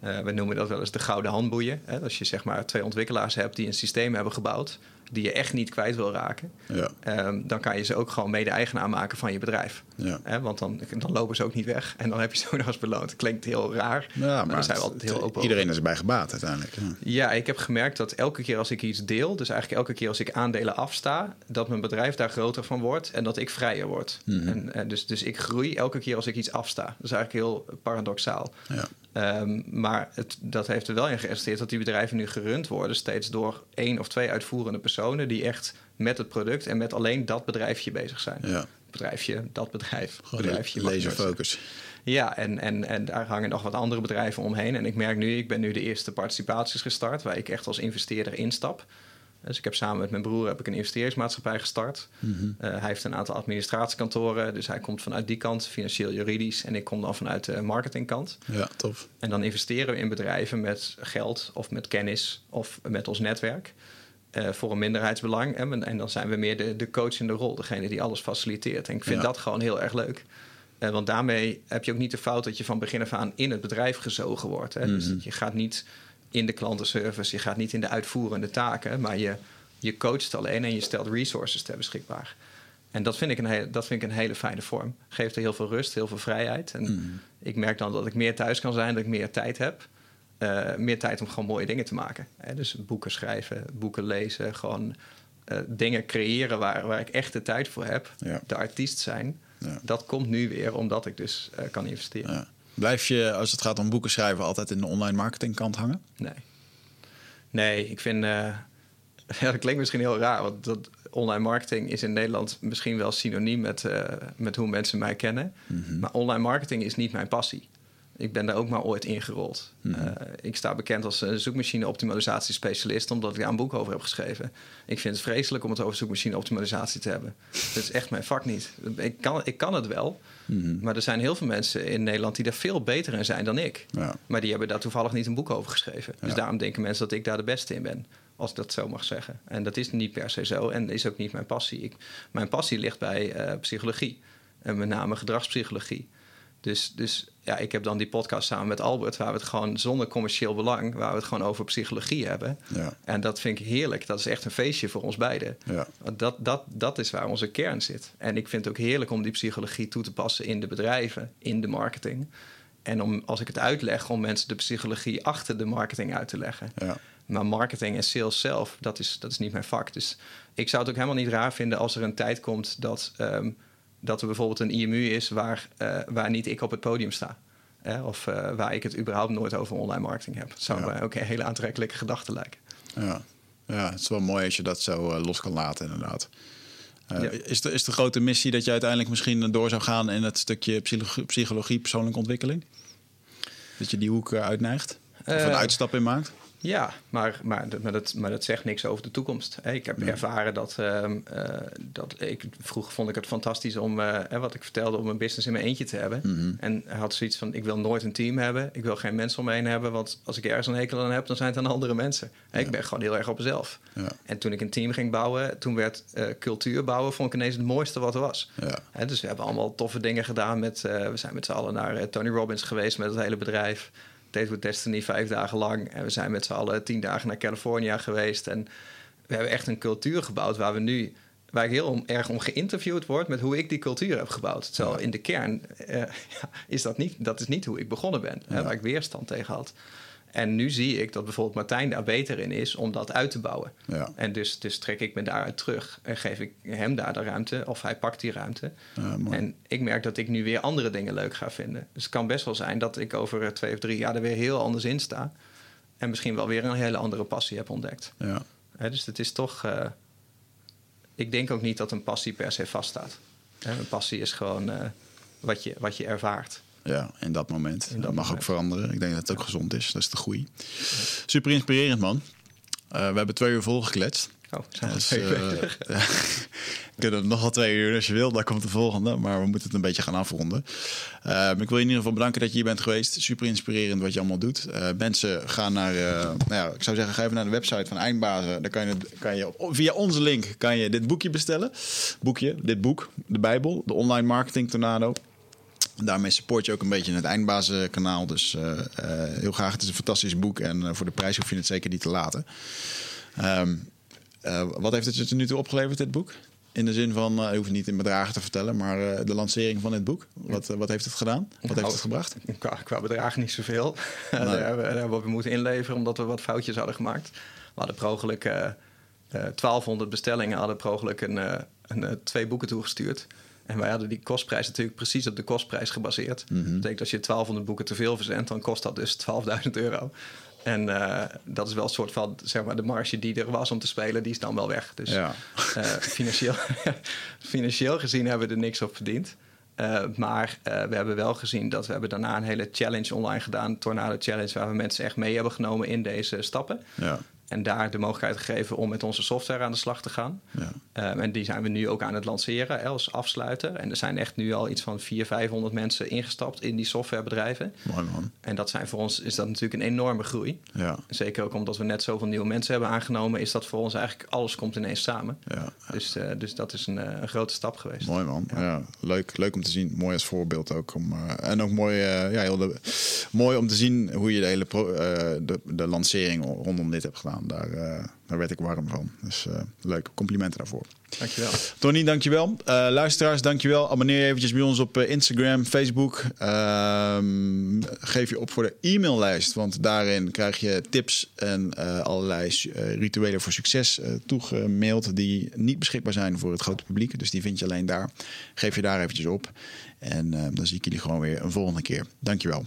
We noemen dat wel eens de gouden handboeien. Hè? Als je zeg maar twee ontwikkelaars hebt die een systeem hebben gebouwd... die je echt niet kwijt wil raken... Ja. Ehm, dan kan je ze ook gewoon mede-eigenaar maken van je bedrijf. Ja. Want dan, dan lopen ze ook niet weg en dan heb je ze ook nog eens beloond. Klinkt heel raar, Ja, maar, zijn we het- altijd heel open iedereen over. is erbij gebaat uiteindelijk. Ja. Ja, ik heb gemerkt dat elke keer als ik iets deel... dus eigenlijk elke keer als ik aandelen afsta... dat mijn bedrijf daar groter van wordt en dat ik vrijer word. Mhm. en, en dus, dus ik groei elke keer als ik iets afsta. Dat is eigenlijk heel paradoxaal. Ja. Ehm, maar het, dat heeft er wel in geïnvesteerd dat die bedrijven nu gerund worden, steeds door één of twee uitvoerende personen die echt met het product en met alleen dat bedrijfje bezig zijn. Ja. Bedrijfje, dat bedrijf, Gewoon bedrijfje. mag laser ik nooit focus. zeggen. Ja, en, en, en daar hangen nog wat andere bedrijven omheen. En ik merk nu, ik ben nu de eerste participaties gestart, waar ik echt als investeerder instap. Dus ik heb samen met mijn broer heb ik een investeringsmaatschappij gestart. Mhm. Eh, hij heeft een aantal administratiekantoren, dus hij komt vanuit die kant, financieel juridisch. En ik kom dan vanuit de marketingkant. Ja, tof. En dan investeren we in bedrijven met geld of met kennis of met ons netwerk. Eh, voor een minderheidsbelang. En, en dan zijn we meer de, de coach in de rol, degene die alles faciliteert. En ik vind Ja. dat gewoon heel erg leuk. Eh, want daarmee heb je ook niet de fout dat je van begin af aan in het bedrijf gezogen wordt. Hè? Mhm. Dus je gaat niet in de klantenservice, je gaat niet in de uitvoerende taken, maar je, je coacht alleen en je stelt resources ter beschikbaar. En dat vind, ik een hele, dat vind ik een hele fijne vorm. Geeft er heel veel rust, heel veel vrijheid. En Mhm. ik merk dan dat ik meer thuis kan zijn, dat ik meer tijd heb. Eh, meer tijd om gewoon mooie dingen te maken. Hè? Dus boeken schrijven, boeken lezen, gewoon eh, dingen creëren waar, waar ik echt de tijd voor heb. Ja. De artiest zijn. Ja. Dat komt nu weer omdat ik dus eh, kan investeren. Ja. Blijf je, als het gaat om boeken schrijven, altijd in de online marketingkant hangen? Nee. Nee, ik vind. dat klinkt misschien heel raar, want dat online marketing is in Nederland misschien wel synoniem met, met hoe mensen mij kennen. Maar online marketing is niet mijn passie. Ik ben daar ook maar ooit ingerold. Eh, ik sta bekend als een zoekmachine-optimalisatie-specialist, omdat ik daar een boek over heb geschreven. Ik vind het vreselijk om het over zoekmachine-optimalisatie te hebben. Dat is echt mijn vak niet. Ik kan, ik kan het wel, maar er zijn heel veel mensen in Nederland die daar veel beter in zijn dan ik. Ja. Maar die hebben daar toevallig niet een boek over geschreven. Dus Ja. daarom denken mensen dat ik daar de beste in ben. Als ik dat zo mag zeggen. En dat is niet per se zo. En is ook niet mijn passie. Ik, mijn passie ligt bij eh, psychologie. En met name gedragspsychologie. Dus, dus ja, ik heb dan die podcast samen met Albert... waar we het gewoon zonder commercieel belang... waar we het gewoon over psychologie hebben. Ja. En dat vind ik heerlijk. Dat is echt een feestje voor ons beiden. Ja. Want Dat, dat, dat is waar onze kern zit. En ik vind het ook heerlijk om die psychologie toe te passen in de bedrijven, in de marketing. En om, als ik het uitleg, om mensen de psychologie achter de marketing uit te leggen. Ja. Maar marketing en sales zelf, dat is, dat is niet mijn vak. Dus ik zou het ook helemaal niet raar vinden als er een tijd komt dat, ehm, dat er bijvoorbeeld een IMU is waar, eh, waar niet ik op het podium sta. Hè? Of eh, waar ik het überhaupt nooit over online marketing heb. Dat zou Ja. mij ook een hele aantrekkelijke gedachte lijken. Ja. ja, het is wel mooi als je dat zo eh, los kan laten, inderdaad. Ja. is, de, is de grote missie dat je uiteindelijk misschien door zou gaan in het stukje psychologie, psychologie persoonlijke ontwikkeling? Dat je die hoek uitneigt? Of een uitstap in maakt? Ja, maar, maar, dat- maar, dat, maar dat zegt niks over de toekomst. Ik heb ervaren dat, ehm, eh, dat ik vroeger vond ik het fantastisch om, eh, wat ik vertelde, om een business in mijn eentje te hebben. Mhm. En hij had zoiets van: ik wil nooit een team hebben, ik wil geen mensen om me heen hebben, want als ik ergens een hekel aan heb, dan zijn het dan andere mensen. Ik ben gewoon heel erg op mezelf. Ja. En toen ik een team ging bouwen, toen werd eh, cultuur bouwen, vond ik ineens het mooiste wat er was. Ja. Hè, dus we hebben allemaal toffe dingen gedaan. Met, we zijn met z'n allen naar Tony Robbins geweest met het hele bedrijf. Date with Destiny vijf dagen lang. En we zijn met z'n allen tien dagen naar California geweest. En we hebben echt een cultuur gebouwd waar we nu waar ik heel om, erg om geïnterviewd word met hoe ik die cultuur heb gebouwd. Terwijl in de kern uh, ja, is dat niet, dat is niet hoe ik begonnen ben, ja. hè, waar ik weerstand tegen had. En nu zie ik dat bijvoorbeeld Martijn daar beter in is om dat uit te bouwen. Ja. En dus, dus trek ik me daaruit terug en geef ik hem daar de ruimte, of hij pakt die ruimte. en ik merk dat ik nu weer andere dingen leuk ga vinden. Dus het kan best wel zijn dat ik over twee of drie jaar er weer heel anders in sta. En misschien wel weer een hele andere passie heb ontdekt. Ja. dus het is toch. Uh, ik denk ook niet dat een passie per se vaststaat. Een passie is gewoon uh, wat, je, wat je ervaart. Ja, in dat moment. In dat, mag ook veranderen. Ik denk dat het ook gezond is. Dat is de groei. Super inspirerend, man. Uh, we hebben twee uur volgekletst. Oh, zijn dus, uh, kunnen nog wel twee uur als je wil. Daar komt de volgende. Maar we moeten het een beetje gaan afronden. Uh, ik wil je in ieder geval bedanken dat je hier bent geweest. Super inspirerend wat je allemaal doet. Uh, mensen gaan naar, nou ja, ik zou zeggen, ga even naar de website van Eindbazen. Daar kan je, kan je via onze link kan je dit boekje bestellen. Boekje, dit boek, de Bijbel, de online marketing tornado. Daarmee support je ook een beetje het Eindbazenkanaal. Dus uh, uh, heel graag. Het is een fantastisch boek. En uh, voor de prijs hoef je het zeker niet te laten. Um, wat heeft het je tot nu toe opgeleverd, dit boek? In de zin van, je hoeft het niet in bedragen te vertellen, maar de lancering van dit boek. Wat, wat heeft het gedaan? Wat nou, heeft het gebracht? Qua, qua bedragen niet zoveel. Nee. daar, hebben, daar hebben we moeten inleveren omdat we wat foutjes hadden gemaakt. We hadden per ongeluk 1200 bestellingen, hadden per ongeluk een, een, twee boeken toegestuurd. En wij hadden die kostprijs natuurlijk precies op de kostprijs gebaseerd. Mhm. Dat betekent als je 1200 boeken te veel verzendt, dan kost dat dus 12.000 euro. En uh, dat is wel een soort van, zeg maar, de marge die er was om te spelen, die is dan wel weg. Dus ja. uh, financieel, financieel gezien hebben we er niks op verdiend. Uh, maar we hebben wel gezien dat we hebben daarna een hele challenge online gedaan, Tornado Challenge, waar we mensen echt mee hebben genomen in deze stappen. Ja. En daar de mogelijkheid gegeven om met onze software aan de slag te gaan. Ja. Um, en die zijn we nu ook aan het lanceren als afsluiter. En er zijn echt nu al iets van 400, 500 mensen ingestapt in die softwarebedrijven. Mooi man. En dat zijn voor ons is dat natuurlijk een enorme groei. Ja. Zeker ook omdat we net zoveel nieuwe mensen hebben aangenomen, is dat voor ons eigenlijk alles komt ineens samen. Ja. Dus, uh, dus dat is een, uh, een, grote stap geweest. Mooi man. Ja. ja. leuk, leuk om te zien. Mooi als voorbeeld ook. Om, uh, en ook mooi, ja, heel de, mooi om te zien hoe je de hele pro, de, de lancering rondom dit hebt gedaan. Daar, uh, daar werd ik warm van. Dus uh, leuk. Complimenten daarvoor. Dankjewel. Tony, dankjewel. Uh, luisteraars, dankjewel. Abonneer je eventjes bij ons op Instagram, Facebook. Ehm, geef je op voor de e-maillijst. Want daarin krijg je tips en allerlei rituelen voor succes toegemaild. Die niet beschikbaar zijn voor het grote publiek. Dus die vind je alleen daar. Geef je daar eventjes op. En dan zie ik jullie gewoon weer een volgende keer. Dankjewel.